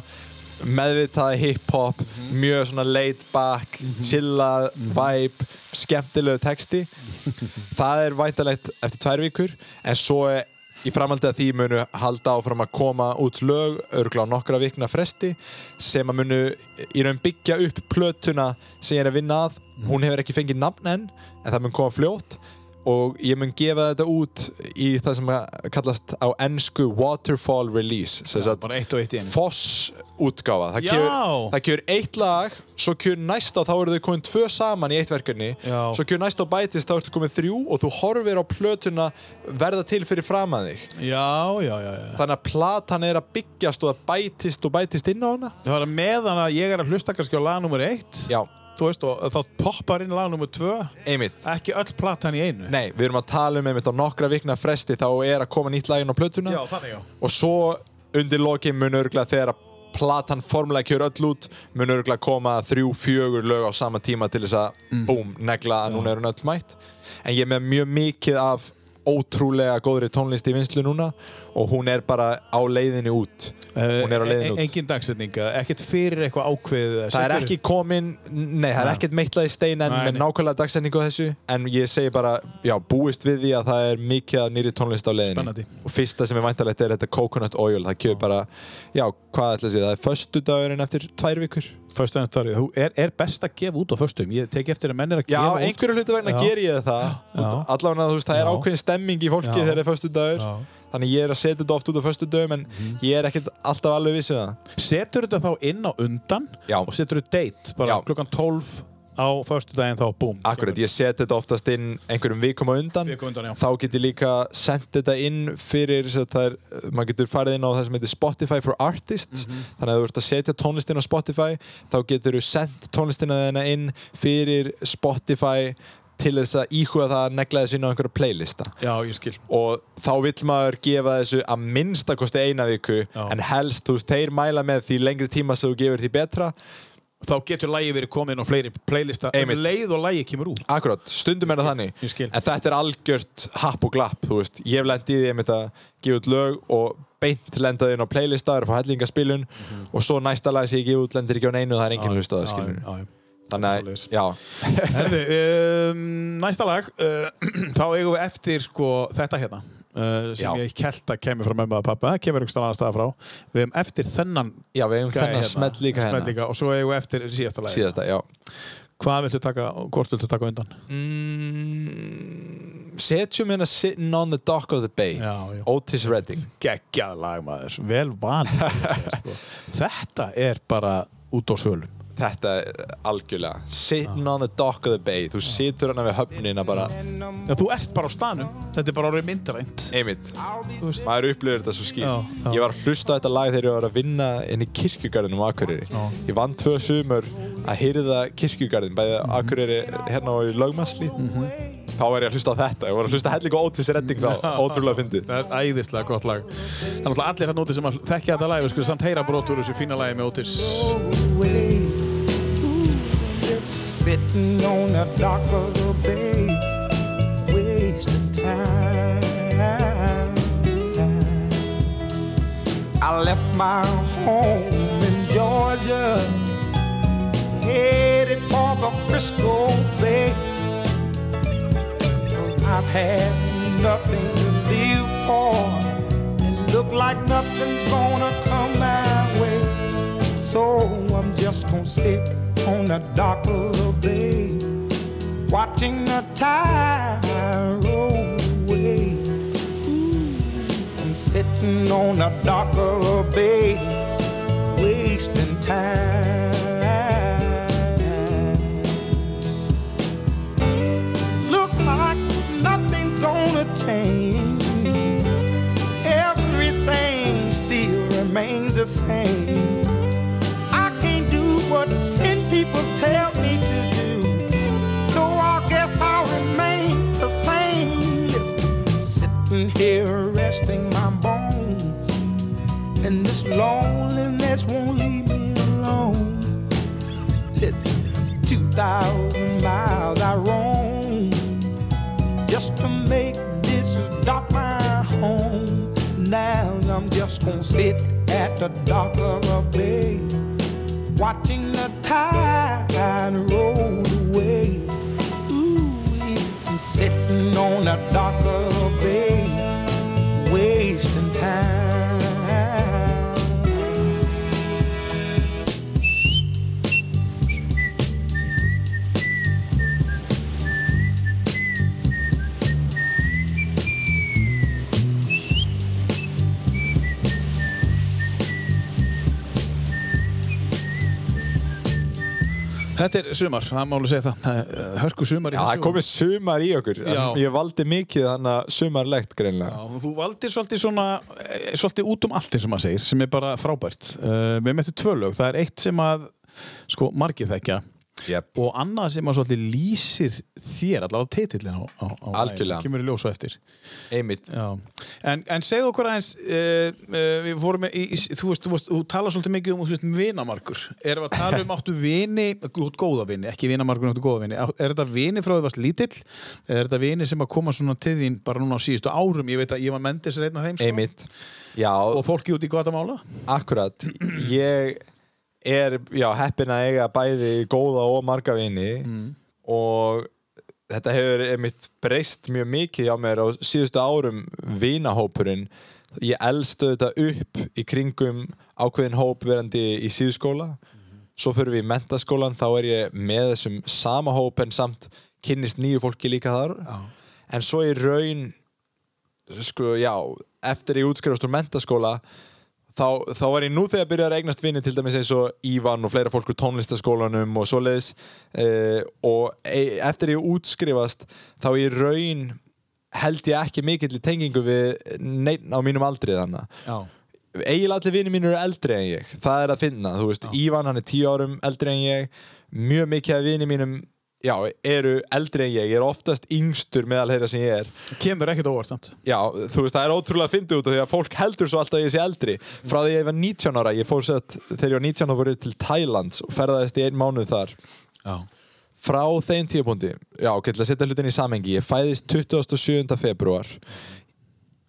meðvitaði hip-hop mjög svona laid back chillað vibe skemmtilegu texti. Það er væntalegt eftir tvær vikur en svo er í framhaldi að því munu halda áfram að koma út lög örgla á nokkra vikna fresti sem að munu í raun byggja upp plötuna sem ég er að vinna að. Hún hefur ekki fengið nafn enn en það mun koma fljótt og ég mun gefa þetta út í það sem kallast á ennsku waterfall release einu. Foss útgáfa það kjör, það kjör eitt lag svo kjör næsta og þá eru þau komin tvö saman í eitt verkefni. Já. svo kjör næsta og bætist þá ertu komin þrjú og þú horfir á plötuna verða til fyrir fram að þig. Já, já, já, já. þannig að platan er að byggjast og að bætist og bætist inn á hana. Það var meðan að ég er að hlusta kannski á lag nummer eitt. Já, þú veist, og þá poppar inn lag nummer tvö. Einmitt. Ekki öll platan í einu. Nei, við erum að tala um einmitt á nokkra vikna fresti þá er að koma nýtt lagin á plötuna. Já, þannig já. Og svo undir lokin mun örgulega þegar að platan formulega kjör öll út mun örgulega koma þrjú, fjögur lög á sama tíma til þess að Mm. búm, negla að núna er hún öll mætt. En ég er með mjög mikið af ótrúlega góðri tónlist í vinslu núna og hún er bara á leiðinni út. Hún er á leiðinni út. Eh, engin dagsetning, ekkert fyrir eitthvað ákveðið Það er ekki komin, nei það er ekkert meitlað í stein en með nákvæmlega dagsetningu þessu en ég segi bara, já, búist við því að það er mikið af nýri tónlist á leiðinni. Spennandi. og fyrsta sem er væntalegt er þetta Coconut Oil, það kemur bara já, hvað ætla að segja, það er föstu dagurinn eftir tvær vikur Föstu enn er, er best að gefa út á föstum ég tek eftir að menn er að Já, gefa út einhverju hlutu vegna Já. ger ég það Já. allavega þú veist, það er Já. ákveðin stemming í fólki Já. þegar það er föstu dagur Já. Þannig ég er að setja þetta oft út á föstu dagum en ég er ekkert alltaf alveg vissu það setur þetta þá inn á undan Já. og setur þetta date bara Já. klukkan 12 á föstu daginn þá búm Akkurat, ég set þetta oftast inn einhverjum vikum á undan Viku á undan, já. þá get ég líka sendt þetta inn fyrir er, maður getur farið inn á það sem heitir Spotify for Artists Mhm. þannig að þú ert að setja tónlistin á Spotify þá getur þú sendt tónlistina þeina inn fyrir Spotify til þess að íhuga það að negla þessu inn á einhverja playlista já, ég skil og þá vill maður gefa þessu að minnsta kosti eina viku Já. en helst, þú veist, þeir mæla með því lengri tíma sem þú gefur því betra þá getur lægi verið komið inn á fleiri playlista um leið og lægi kemur út. Akkurat, stundum er það þannig. Ég. En þetta er algjört happ og glapp ég hef lendið í því einmitt að gefa út lög og beint lendaði inn á playlistar og fá hellingaspilun og svo næsta lag sem ég gefa út lendir ekki á neinu og það er enginn hlust á það. Þannig að, já, Herði, um, næsta lag uh, þá eigum við eftir sko, þetta hérna uh, sem Já. ég kelt að kemur frá mömmu að pappa það kemur einhverstað annar staða frá. Við hefum eftir þennan já, við hefum þennan smelt líka smell hérna. líka, og svo eigum við eftir síðasta lagi Síðasta, hvað viltu taka, hvort viltu taka undan? Mm, Setjum hérna Sitting on the Dock of the Bay. Já. Otis Redding. Geggjað lag maður, vel van sko. þetta er bara út á sölum Þetta er algjörlega. Sitting on the Dock of the Bay. Þú situr hana við höfnina bara. Já, þú ert bara á stanum, þetta er bara orðið myndarænt Einmitt, maður upplifir þetta svo skýr Já, já. Ég var að hlusta á þetta lag þegar ég var að vinna inn í kirkjugarðinum á Akureyri. Ég vann tvö sumur að hýrða kirkjugarðin bæði á Akureyri hérna og í Lögmasli Þá var ég að hlusta á þetta, ég var að hlusta hellinga Otis Redding þá, ótrúlega fyndið. Það er æðislega gott lag. Þannig að allir hérna úti sem að þekkja þetta lag sitting on the dock of the bay, wasting time. I left my home in Georgia, headed for the Frisco Bay. Cause I've had nothing to live for, and look like nothing's gonna come way. So I'm just gonna sit on the dock of the bay, watching the tide roll away. I'm sitting on the dock of the bay, wasting time. Look like nothing's gonna change. Everything still remains the same. People tell me to do. So I guess I'll remain the same. Listen, sitting here resting my bones. And this loneliness won't leave me alone. Listen, 2,000 miles I roam just to make this dock my home. Now I'm just gonna sit at the dock of a bay, watching the tide roll away. Ooh, I'm sitting on a bay, Þetta er sumar, það má alveg segja það. Er Hörku sumar í Já, það þessu. komið sumar í okkur Ég valdi mikið þannig að sumarlegt greinlega Já, þú valdir svolítið svona, eh, svolítið út um allt og maður segir, sem er bara frábært. Uh, við eftir tvö lög, það er eitt sem að, sko, margir þekkja yep. og annað sem að svolítið lýsir þér, allavega titillin á, á, á Algjörlega. kemur í ljós á eftir. Einmitt Já. En, en segðu okkur aðeins, uh, uh, með, í, í, þú veist, þú, veist, þú talar svolítið mikið um, veist, vinamarkur. Erum við að tala um áttu vini, góða vini, ekki vinamarkur, áttu góða vini. Er þetta vini frá því varst lítill? Er þetta vini sem að koma svona til þín bara núna á síðustu árum? Ég veit að ég var mendis einn af þeim, sko. Og fólki út í Guatemala? akkurat Ég er, já, heppin að eiga bæði góða og marga vini og þetta hefur einmitt breyst mjög mikið á mér á síðustu árum vinahópurinn. Ég elstu þetta upp í kringum ákveðin hóp verandi í síðuskóla. Svo fyrir við í mentaskólan þá er ég með þessum sama hóp en samt kynnist nýju fólki líka þar. Já. en svo í raun sko, já, eftir ég útskrifast úr mentaskóla þá, þá var ég nú þegar byrjað að eignast vinni til dæmis eins og Ívan og fleira fólk úr tónlistaskólanum og svoleiðis. Uh, og e eftir ég útskrifast þá í raun held ég ekki mikill í tengingu við neinn á mínum aldrei þannig Já. eiginlega allir vinni mínir eru eldri en ég. Það er að finna, þú veist, Ívan hann er tíu árum eldri en ég. Mjög mikið af vinni mínum já, eru eldri en ég, ég er oftast yngstur meðal þeirra sem ég er. Kemur ekkert óvart samt. Já, þú veist, það er ótrúlega fyndið út af því að fólk heldur svo alltaf að ég sé eldri. Frá því að ég var 19 ára, ég fór sett þegar ég var 19 ára voru til Thailands og ferðaðist í einn mánuð þar. Já. Frá þeim tíapunkti, já, ok, til að setja hlutin í samhengi ég fæðist 27. februar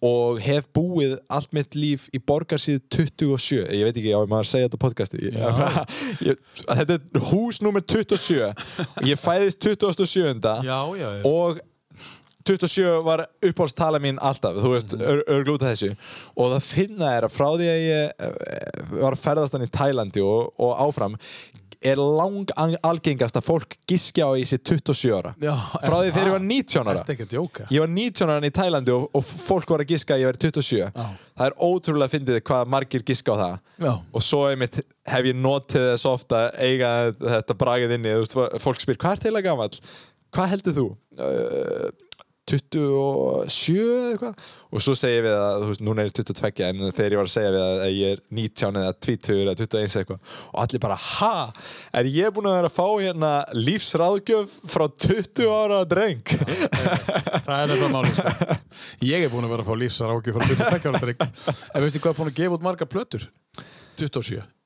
og hef búið allt mitt líf í borgarsíðu 27, ég veit ekki á ég maður að segja þetta á podcasti. Ég, þetta er hús nummer 27 ég fæðist 27. Já, já, já. og 27 var uppáhaldstala mín alltaf, þú veist, ör, örglúta þessu. Og það finna er að frá því að ég eh, var að ferðast hann í Tælandi og, og áfram er lang algengast að fólk giskja á í sér 27 ára Já, frá því þegar ég var 19 ára að ég var 19 ára í Tælandi og, og fólk var að giska að ég verið 27 Já. það er ótrúlega fyndið hvað margir giska á það Já. og svo einmitt hef ég notið þess ofta að eiga þetta bragið inni veist, fólk spyr, hvað er til að gamall? hvað heldur þú? Uh, 27 eða eitthvað og svo segir við að, þú veist, núna er ég 22 en þegar ég var að segja við að ég er 19 eða 20 eða 21 eða eitthvað og allir bara, ha? Er ég búin að vera að fá hérna lífsráðgjöf frá 20 ára dreng? Það er þetta máli sko. Ég er búin að vera að fá lífsar ákjöf frá 22 ára dreng En veistu hvað er búin að gefa út marga plötur? 27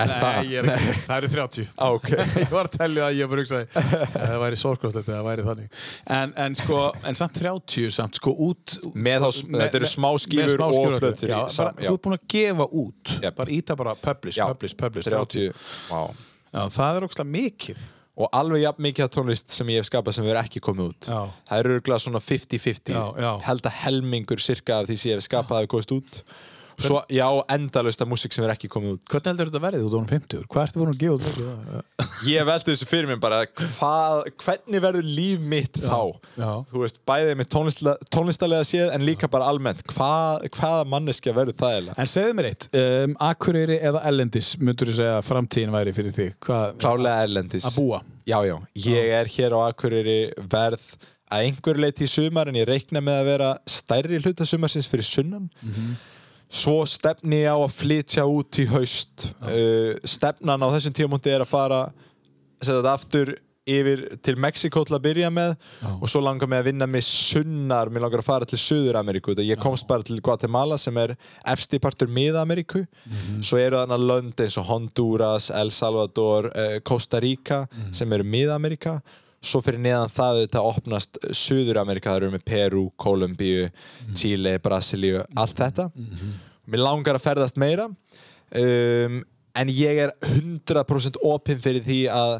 Er Nei, ég er ekki, það eru 30 Á, ok. Ég var að tellja það, ég bara hugsaði Það væri sorgkostlegt það væri þannig. En, en sko, en samt 30 samt sko út Með þá- þetta eru smá smá og í já, sam- bara, já. Þú ert búin að gefa út. Jep. bara íta bara publish, Já, publish, publish 30 Vá. Já, það er ógslag mikið. Og alveg jafn mikið af tónlist sem ég hef skapað sem verður ekki komið út. Já. það eru örgulega svona 50-50 Já, já. held að helmingur cirka af því sem ég hef skapað hafi komist út svo, já, endalust af músík sem verður ekki komið út Hvernig heldur þetta verið út á hann 50? Hvað ertu búin að gefa út mikið? ég veldi þessu fyrir mér bara hvað, hvernig verður líf mitt þá já. þú veist, bæðið með tónlistalega séð en líka bara almennt hvað, hvaða manneskja verður það eiginlega En segðu mér eitt, um, Akureyri eða Ellendis myndur þú segja að framtíðin væri fyrir? Hvað, klálega erlendis Að búa? já, já, ég er hér á Akureyri verð að einhver leiti í sumar en ég reikna með að vera stærri hluta sumarsins fyrir sunnan svo stefni ég á að flytja út í haust. Uh, stefnan á þessum tímúndi er að fara aftur yfir til Mexiko til að byrja með og svo langar mig að vinna með sunnar mér langar að fara til Suður-Ameríku. Ég komst bara til Guatemala sem er efsti partur Mið-Ameríku. Svo eru þannig lönd eins og Honduras El Salvador, uh, Costa Rica sem eru Mið-Ameríka. Svo fyrir neðan það þetta opnast Suður-Ameríka, það eru með Peru, Kolumbíu Chile, Brasilíu allt þetta mér langar að ferðast meira. Um, en ég er 100% opinn fyrir því að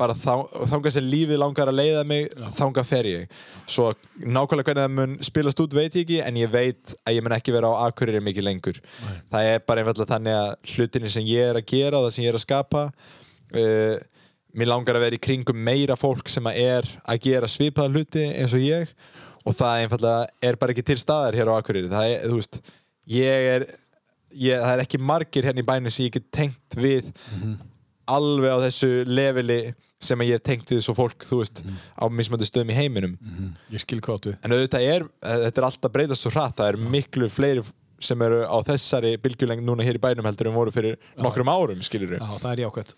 bara þá- þangað sem lífið langar að leiða mig þangað fer ég. Svo nákvæmlega hvernig það mun spilast út veit ég ekki en ég veit að ég mun ekki vera á Akureyri mikið lengur. Það er bara einfallega þannig að hlutinni sem ég er að gera og það sem ég er að skapa uh, mér langar að vera í kringum meira fólk sem að er að gera svipaða hluti eins og ég. Og það einfallega er bara ekki til staðar hér á Akureyri. Það er, þú veist, ég er ég, það er ekki margir hérna í bænum sem ég get tengt við alveg á þessu leveli sem ég hef tengt við svo fólk, þú veist, á mismandi stöðum í heiminum. Ég skil hvað áttu en auðvitað er, þetta er alltaf breytast svo hratt það er miklu fleiri sem eru á þessari bylgjuleng núna hér í bænum heldur en voru fyrir nokkrum árum, skilur Já, það er jákvæmt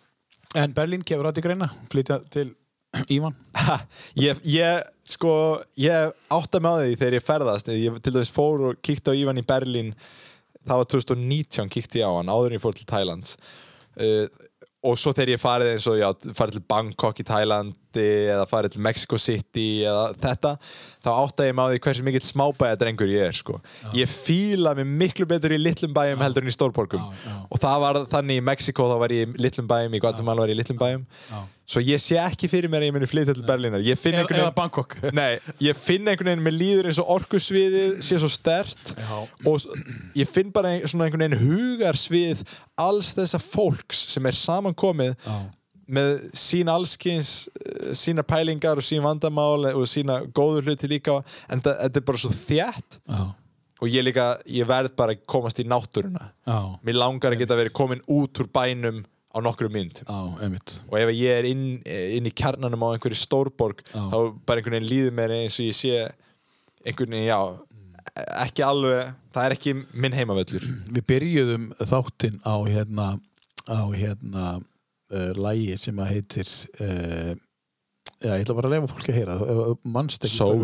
En Berlín kefur átt í greina, flytja til Ívan? Ha, ég, ég, sko, ég átta mig á því þegar ég ferðast. Ég til dæmis fór og kíkti á Ívan í Berlín. Það var 2019 kíkti ég á hann áður en ég fór til Thailands uh, og svo þegar ég farið eins og já, farið til Bangkok í Thailandi eða farið til Mexico City eða þetta, þá átta ég á því hversu mikill smábæja drengur ég er sko. ég fíla mig miklu betur í litlum bæjum heldur en í stórborgum. Og það var þannig í Mexiko þá var ég í litlum bæjum, í Guatemala var ég í litlum bæjum. Svo ég sé ekki fyrir mér að ég muni flytja til Berlínar. Ég finn einhvern veginn Bangkok. Nei, ég finn einhvern veginn, mér líður eins og orkusviðið sé svo stert Já. og ég finn bara ein, svona einhvern veginn hugarsvið alls þessa fólks sem er samankomið Já. Með sín allskins sína pælingar og sín vandamál og sína góður hluti líka en þetta er bara svo þjætt Já, og ég líka, ég verð bara að komast í náttúruna. Já, mér langar að geta verið komin út úr bænum á nokkru mynd einmitt. Og ef ég er inn, inn í kjarnanum á einhverju stórborg þá bara einhvern veginn líður mér eins og ég sé einhvern veginn, já ekki alveg, það er ekki minn heimavöllur. Við byrjuðum þáttinn á hérna á hérna uh, lægi sem að heitir uh, Já, ég ætla bara að lefa fólki að heyra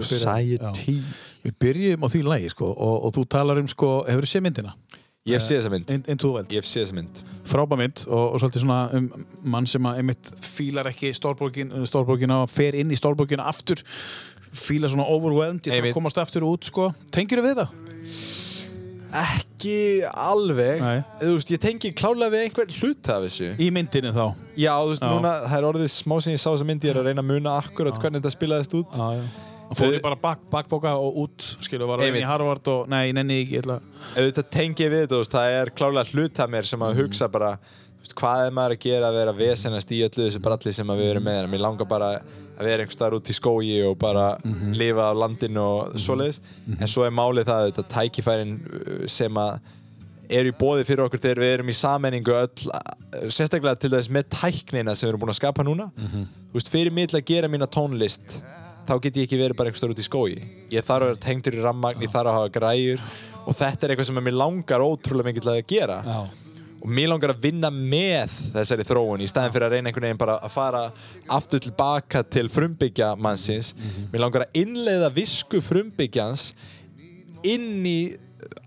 Society. Við byrjum á því lægi sko og, og þú talar um sko, hefur þú séð myndina? Ég hef séð þessa mynd In- Ég hef séð þessa mynd frábær mynd og, og svolítið svona um mann sem að einmitt fílar ekki stórborgina og fer inn í stórborgina aftur fílar svona overwhelmed ég þarf Einmitt. að komast aftur út sko tengir við það? Ekki alveg Nei. Þú veist, ég tengi klálega við einhver hluta af þessu í myndinni þá Já, þú veist, Já. núna, það er orðið smá sem ég sá þessa mynd Ég er að reyna að muna akkurat hvernig þetta spilaðist út já, já. fóði bara bak, bakbóka og út skilu, var að inn í. Harvard og nei, nenni ekki ég ætla, auðvitað tengi ég við þetta, þú veist, það er klálega hluta mér sem að hugsa bara hvað er maður að gera að vera vesenast í öllu þessu bralli sem að við erum með? Mér langar bara að vera einhvers staðar út í skógi og bara lifa á landinu og svoleiðis. En svo er málið það þetta tækifærin uh, sem að eru í bóði fyrir okkur þegar við erum í sammenningu öll, uh, sérstaklega til þess með tæknina sem við erum búin að skapa núna. Þú veist, fyrir mig til að gera mína tónlist þá get ég ekki verið bara einhvers staðar út í skógi. Ég þarf að vera tengdur í rammagn, ég þarf að hafa græjur og þetta er eitthvað sem að mér langar ótrúlega mikið til að gera. Já, og mér langar að vinna með þessari þróun í staðin fyrir að reyna einhvern veginn bara að fara aftur tilbaka til frumbyggja mannsins. Mér langar að innleiða visku frumbyggjans inn í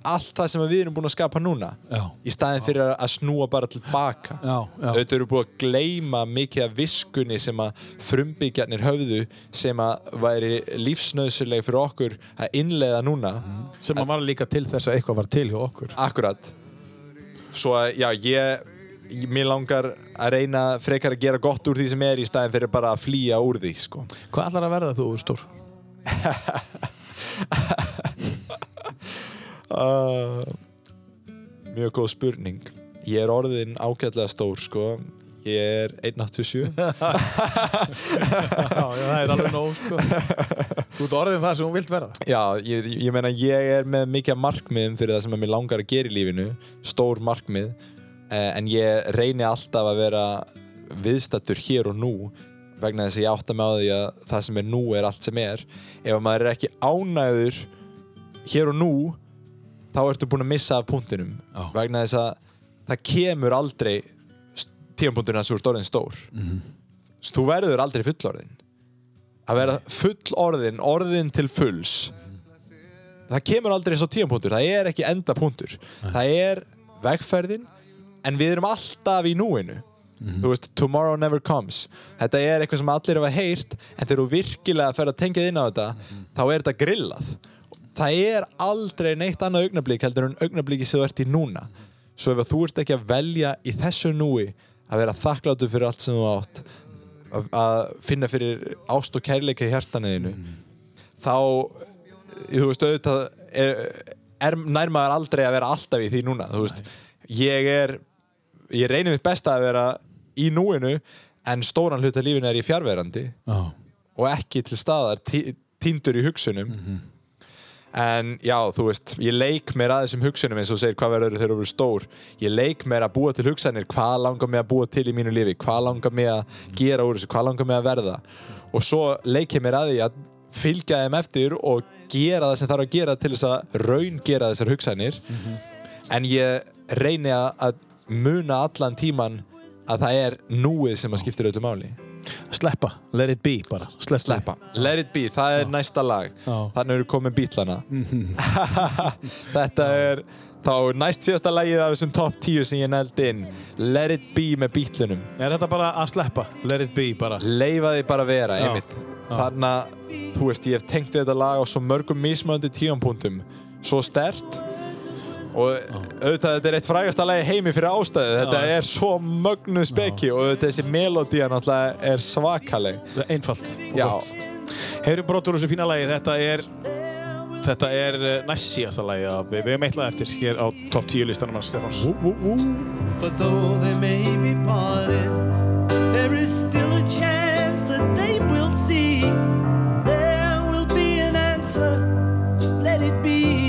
allt það sem við erum búin að skapa núna Já. í staðin fyrir að snúa bara tilbaka. Auðvitað eru búið að gleyma mikið af viskunni sem að frumbyggjarnir höfðu sem að væri lífsnöðsuleg fyrir okkur að innleiða núna. Sem að var líka til þess að eitthvað var til hjá okkur. Akkurat Svo að, já, ég, Mér langar að reyna frekar að gera gott úr því sem er í staðin fyrir bara að flýja úr því, sko. Hvað ætlar að verða þú stór? uh, Mjög góð spurning. Ég er orðin ágætlega stór, sko Ég er 187 já, það er alveg nóg sko. þú ert orðin það sem þú vilt verða Já, ég, ég meina ég er með mikið markmiðum fyrir það sem mér langar að gera í lífinu Stór markmið eh, En ég reyni alltaf að vera viðstattur hér og nú vegna þess að ég átta mig á því að það sem er nú er allt sem er ef að maður er ekki ánæður hér og nú þá ertu búin að missa af punktinum Já. vegna þess að það kemur aldrei tímapunkturinn að þú ert orðin stór. Þú verður aldrei fullorðin að vera fullorðin orðin til fulls það kemur aldrei eins og tímapunktur. Það er ekki endapunktur. Það er vegferðin en við erum alltaf í núinu. Þú veist, tomorrow never comes. Þetta er eitthvað sem allir hafa heyrt en þegar þú virkilega fer að tengja inn á þetta þá er þetta grillað. Það er aldrei neitt annað augnablík heldur en augnablíki sem þú ert í núna. Svo ef þú ert ekki að velja í þessu núi að vera þakkláttur fyrir allt sem þú átt að- finna fyrir ást og kærleika í hjartaneðinu þá þú veist auðvitað er, er nær maður aldrei að vera alltaf í því núna þú veist, ég er ég reynir mitt besta að vera í núinu en stóran hluta af lífinu er ég fjárverandi já, og ekki til staðar tí- týndur í hugsunum en já, þú veist ég leik mér að þessum hugsunum eins og segir hvað verður þegar þú verður stór. Ég leik mér að búa til hugsanir hvað langar mig að búa til í mínu lífi hvað langar mig að gera úr þessu, hvað langar mig að verða. Og svo leik ég mér að því að fylgja þeim eftir og gera það sem þarf að gera til þess að raun gera þessar hugsanir. En ég reyni að, muna allan tíman að það er núið sem að skiptir öllu máli sleppa, let it be bara. Sleppa, Sleppa. Let it be, það er næsta lag. Já. Þannig eru komin bítlana Þetta er þá næst síðasta lagið af þessum top 10 sem ég nældi inn. Let it be með bítlunum er þetta bara að sleppa, let it be bara. Leifa því bara vera, Já. einmitt. Þannig að, þú veist, ég hef tengt við þetta lag á svo mörgum mismöndi tíumpunktum Svo stert og auðvitað þetta er eitt frægasta lagi heimi fyrir ástæðu þetta Já. er svo mögnu speki og auðvitað þessi melodía náttúrulega er svakaleg einfalt og Já. gott. Heyrum brotur úr þessu fína lagi, þetta er þetta er eh, næst síðasta lagi að við, við hefum eitthvað eftir hér á top 10 listanum hans Stefáns For though they may be parted, there is still a chance that they will see. There will be an answer. Let it be.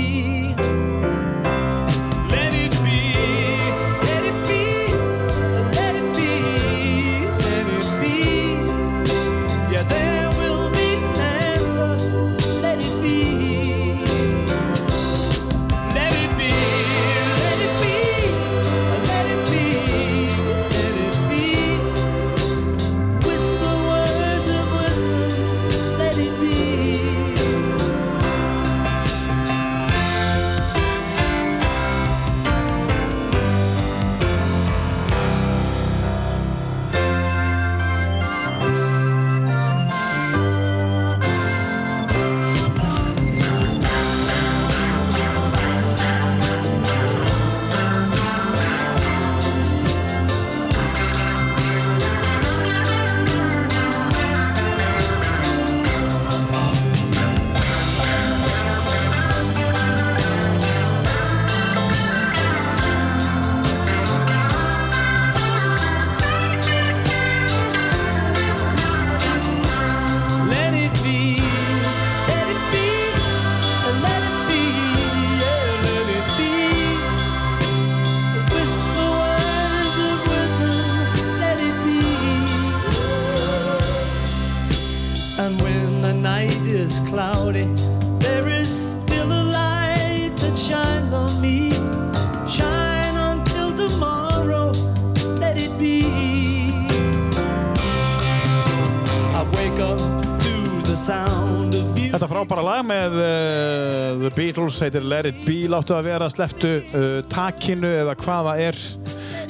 Beatles heitir Let It Be láttu að vera sleftu uh, takinu eða hvaða er.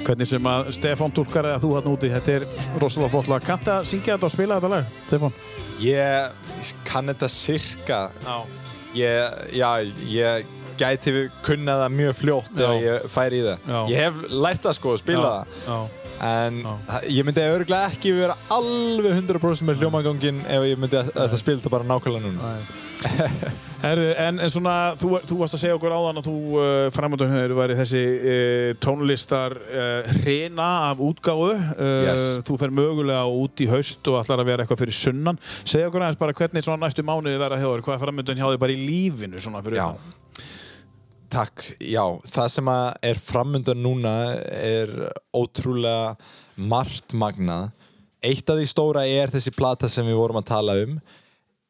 Hvernig sem að Stefán tólkar eða þú hann úti þetta er rosalega flott lag. Kannt að syngja þetta og spila þetta lag, Stefán? Ég kann þetta sirka. Já. Ég, já, ég gæti kunna það mjög fljótt ef ég færi í það. Já. ég hef lært það sko að spila það. Já, en ég myndi örgulega ekki vera alveg 100% með hljómagangin ef ég myndi að, að það spila þetta bara nákvæmlega núna Herðu, en, en svona, þú, þú varst að segja okkur áðan að þú uh, framöndum hefur væri þessi uh, tónlistar uh, hrina af útgáfu uh, Yes. þú fer mögulega út í haust og ætlar að vera eitthvað fyrir sunnan segja okkur aðeins bara hvernig svona næstu mánuði verða hjá þér, hvað framöndun hjá þér bara í lífinu svona fyrir utan? Takk, já, það sem er framöndan núna er ótrúlega margt magnað. Eitt af því stóra er þessi plata sem við vorum að tala um.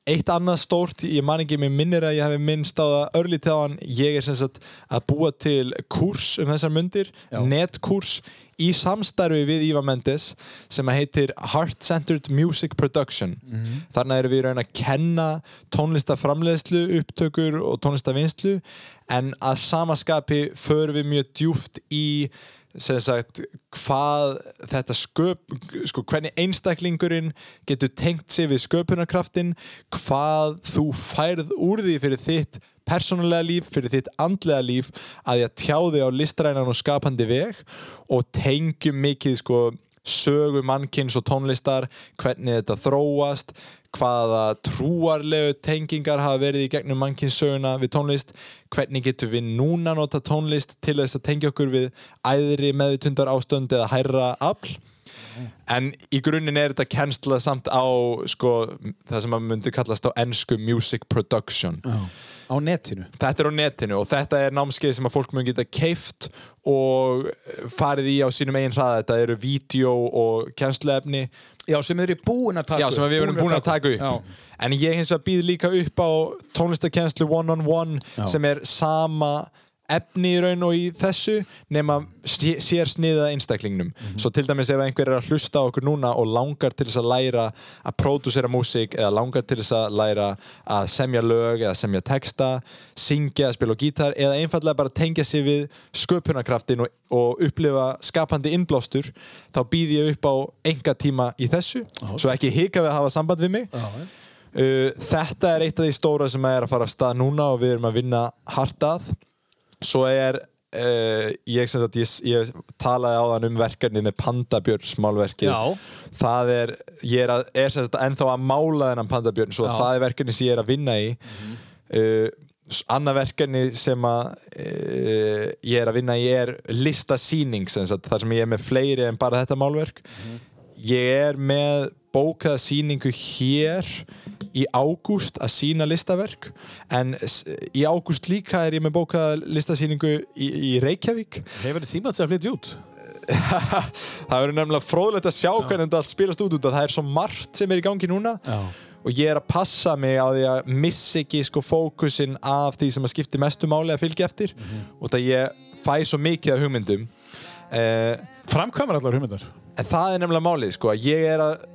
Eitt annað stórt, ég man ekki, mér minnir að ég hef minnst á það örlítið á hann, ég er sem sagt að búa til kurs um þessar mundir, Já. netkurs í samstarfi við Íva Mendes sem heitir Heart Centered Music Production. Þarna erum við raun að kenna tónlistaframleiðslu, upptökur og tónlistavinnslu en að samaskapi förum við mjög djúft í sem sagt hvað þetta sköp sko hvernig einstaklingurinn getur tengt sig við sköpunarkraftin hvað þú færð úr því fyrir þitt persónulega líf, fyrir þitt andlega líf að ég tjá þig á listrænan og skapandi veg og tengjum mikið sko sögu mannkins og tónlistar hvernig þetta þróast hvaða trúarlegu tengingar hafa verið í gegnum mannkynnssöguna við tónlist hvernig getum við núna nota tónlist til þess að tengja okkur við æðri meðvitundar ástönd eða hærra afl? En í grunninn er þetta kennslað samt á sko, það sem maður myndi kallast á ennsku music production. Á netinu. Þetta er á netinu og þetta er námskeið sem að fólk mun geta keift og farið í á sínum eigin hraða. Þetta eru vídeo og kennsluefni Já, sem þeir eru búin að taka Já, sem við erum búin að taka upp. En ég hins vegar býð líka upp á tónlistakennslu one-on-one Já. sem er sama efni í raun og í þessu nema sé- sér sniða einstaklingnum. Mhm. svo til dæmis ef einhver er að hlusta okkur núna og langar til þess að læra að pródúsera músík eða langar til þess að læra að semja lög eða semja texta syngja, spila á gítar eða einfallega bara tengja sig við sköpunarkraftin og, og upplifa skapandi innblástur þá býð ég upp á enga tíma í þessu svo ekki hika við að hafa samband við mig. Uh, þetta er eitt af því stóra sem er að fara af stað núna og við erum að vinna hart að svo er uh, ég, sagt, ég, ég talaði á þann um verkefni með Pandabjörn smálverkið Já. það er, ég er, að, er sagt, ennþá að mála þennan Pandabjörn svo það er verkefni sem ég er að vinna í. Uh, s- annað verkefni sem að uh, ég er að vinna í er listasýning þar sem ég er með fleiri en bara þetta málverk. Ég er með bókaða sýningu hér í ágúst að sína listaverk en í ágúst líka er ég með bókaða listasýningu í, í Reykjavík. Hefur þið tíma til að flytja út? það verður nefnilega fróðlegt að sjá hvernig þetta allt spilast út út að það er svo margt sem er í gangi núna Já. og ég er að passa mig á því að missa ekki sko fókusin af því sem að skipti mestu máli að fylgja eftir og það ég fæ svo mikið af hugmyndum. Eh, Framkvæmur allar hugmyndar En það er nefnilega málið, sko, að ég er að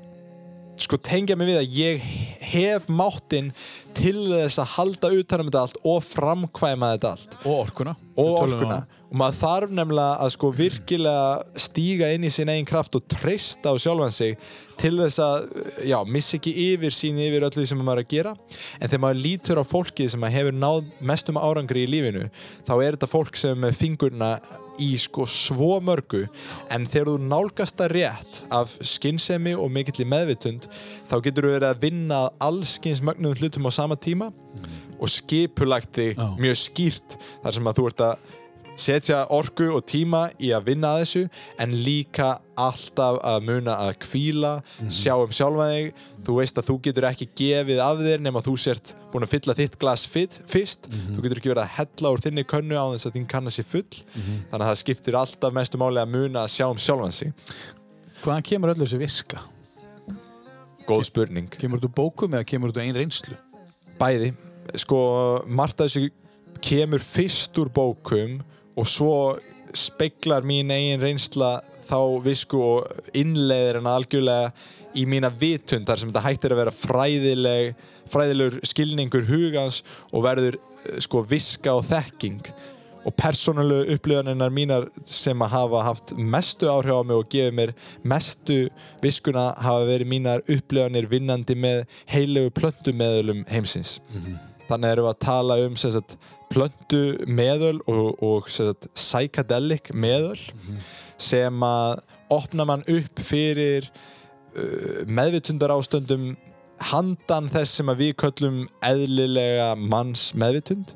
sko tengja mig við að ég hef máttinn til þess að halda utan um þetta allt og framkvæma þetta allt. Og orkuna. Og um orkuna. það. og maður þarf nefnilega að sko virkilega stíga inn í sin eigin kraft og treysta á sjálfan sig til þess að, já, missi ekki yfir sín yfir öllu því sem maður er að gera. En þegar maður lítur á fólkið sem að hefur náð mestum árangri í lífinu þá er þetta fólk sem fingurna í sko svo mörgu en þegar þú nálgast það rétt af skynsemi og mikill meðvitund þá getur þú verið að vinna allskins mögnum hlutum á sama tíma og skipulagt þig Já. mjög skýrt þar sem að þú ert að setja orku og tíma í að vinna að þessu en líka alltaf að muna að kvíla sjá um sjálfa þig. Þú veist að þú getur ekki gefið af þér nema þú sért búin að fylla þitt glas fit, fyrst. Þú getur ekki verið að hella úr þinni könnu á þess að þín kanna sér full. Þannig að það skiptir alltaf mestu máli að muna að sjá um sjálfan sig. Hvaðan kemur öllu þessi viska? góð spurning. Kemur þú bókum eða kemur þú einn reynslu? bæði. Sko, margt af þessu kemur fyrst úr bókum og svo speiklar mín eigin reynsla þá visku og innleiðir hana algjörlega í mína vitund þar sem þetta hættir að vera fræðileg fræðilegur skilningur hugans og verður eh, sko viska og þekking. Og persónulegu upplifanirnar mínar sem að hafa haft mestu áhrif á mig og gefið mér mestu viskuna hafa verið mínar upplifanir vinnandi með heilegu plöntumeðölum heimsins. Þannig erum við að tala um sagt, plöntu meðöl og, og sagt, psychedelic meðöl sem að opna mann upp fyrir uh, meðvitundar ástöndum handan þess sem að við köllum eðlilega manns meðvitund.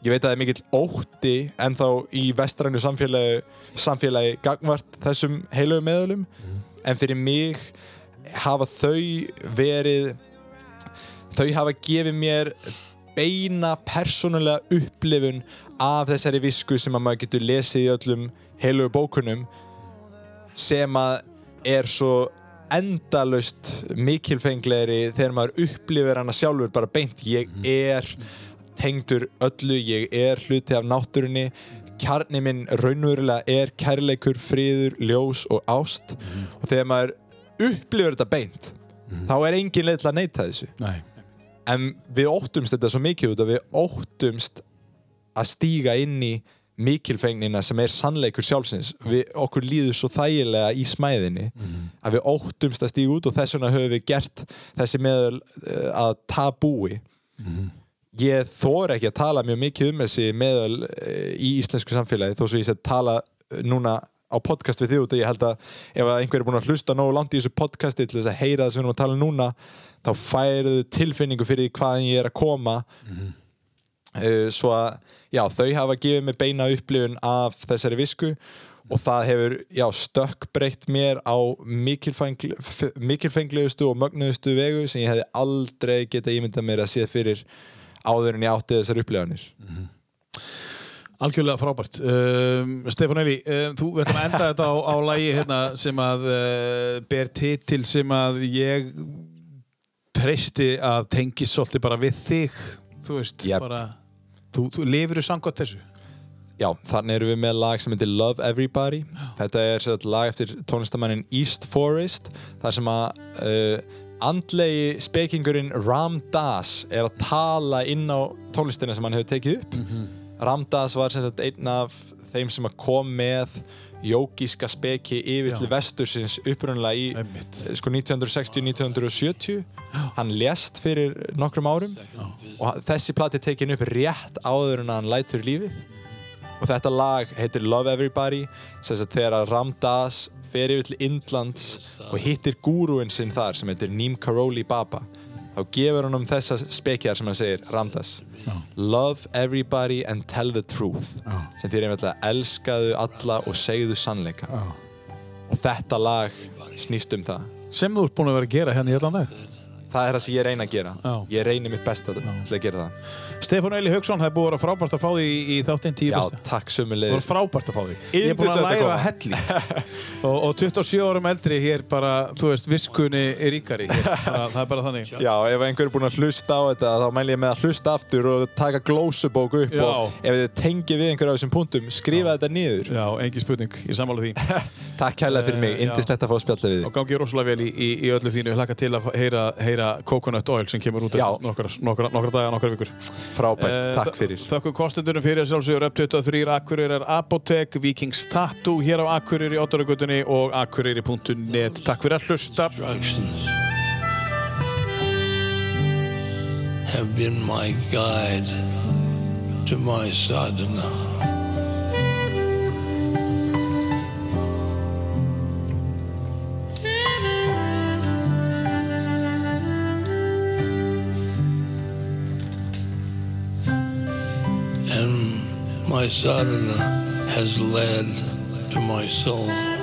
Ég veit að það er mikill ótti en þá í vestrænu samfélagi, samfélagi gagvart þessum heilögu meðölum. En fyrir mig hafa þau verið þau hafa gefið mér beina persónulega upplifun af þessari visku sem að maður getur lesið í öllum heilugu bókunum sem að er svo endalaust mikilfenglegri þegar maður upplifir hana sjálfur bara beint. Ég er tengdur öllu, ég er hluti af náttúrunni. Kjarni minn raunverulega er kærleikur, friður, ljós og ást. Og þegar maður upplifir þetta beint þá er engin leið til að neyta þessu. Nei. En við óttumst þetta svo mikið út að við óttumst að stíga inn í mikilfengnina sem er sannleikur sjálfsins. Við, okkur líður svo þægilega í smæðinni að við óttumst að stíga út og þess vegna höfum við gert þessi meðal uh, að tabúi. Ég þóra ekki að tala mjög mikið um þessi meðal uh, í íslensku samfélagi þó svo ég að tala uh, núna á podcast við þig út og ég held að ef einhver er búin að hlusta nógu langt í þessu podcasti til þess að heyra það sem við erum að tala núna þá færðu tilfinningu fyrir því hvaðan ég er að koma. Uh, svo að já, þau hafa gefið mér beina upplifun af þessari visku og það hefur já, stökkbreytt mér á mikilfenglegustu og mögnuðustu vegu sem ég hefði aldrei geta ímyndað mér að séð fyrir áður en ég átti þessar upplifanir. Algjörlega frábært. Um, Stefán Eli, um, þú við ætlum að enda þetta á, á lagi hérna, sem að uh, ber titil sem að ég treysti að tengis svolítið bara við þig þú veist, Jep. bara þú, þú lifir þú samkvæmt þessu? Já, þannig erum við með lag sem heitir Love Everybody. Þetta er sér lag eftir tónlistamannin East Forest þar sem að uh, andlegi spekingurinn Ram Dass er að tala inn á tónlistina sem hann hefur tekið upp. Ram Dass var sagt einn af þeim sem að kom með jógíska speki yfir Já. til vestursins upprunlega í eh, sko 1960-1970 hann lést fyrir nokkrum árum og þessi plati tekin upp rétt áður en hann lætur lífið. Og þetta lag heitir Love Everybody sem sagt þegar að Ram Dass fer yfir til Indlands og hittir gúruinn sinn þar sem heitir Neem Karoli Baba þá gefur hann um þessa spekjar sem hann segir Ram Dass Love everybody and tell the truth. Já. sem þýr einmitt að elskaðu alla og segðu sannleika. Og þetta lag snýst um það. Sem þú ert búin að vera að gera hérna í allan dag það er það sem ég reyna að gera Já. ég reyni mitt besta til að gera það Stefán Eli Hauksson, það er búið að vera frábært að fá því í, þáttinn tíu já, bestu takk Það var frábært að fá því. Ég er búin að að læra koma. helli. og, og 27 árum eldri hér bara, þú veist, viskunni er ríkari. Bara, það er bara þannig. Já, ef einhver er búinn að hlusta á þetta þá mæl ég með að hlusta aftur og taka glósubók upp Já. og ef þið tengið við einhver af þessum punktum skrifa þetta niður Já, engin spurning, ég sammála því. Takk kærlega fyrir mig, Eh, indislegt að fá að spjalla við Og þig gangi rosalega vel í, í, í öllu þínu. Ég hlakka til að heyra, heyra Coconut Oil sem kemur út nokkra, nokkra, nokkra daga, nokkra vikur. Frábært, Eh, takk fyrir Þakkum kostendunum fyrir að sjálfsögur upp 23 Akureyri er Apotek, Vikings Tattoo hér á Akureyri í Óttaragötunni og akureyri.net. Takk fyrir að hlusta. have been my guide to my sadhana. My sadhana has led to my soul.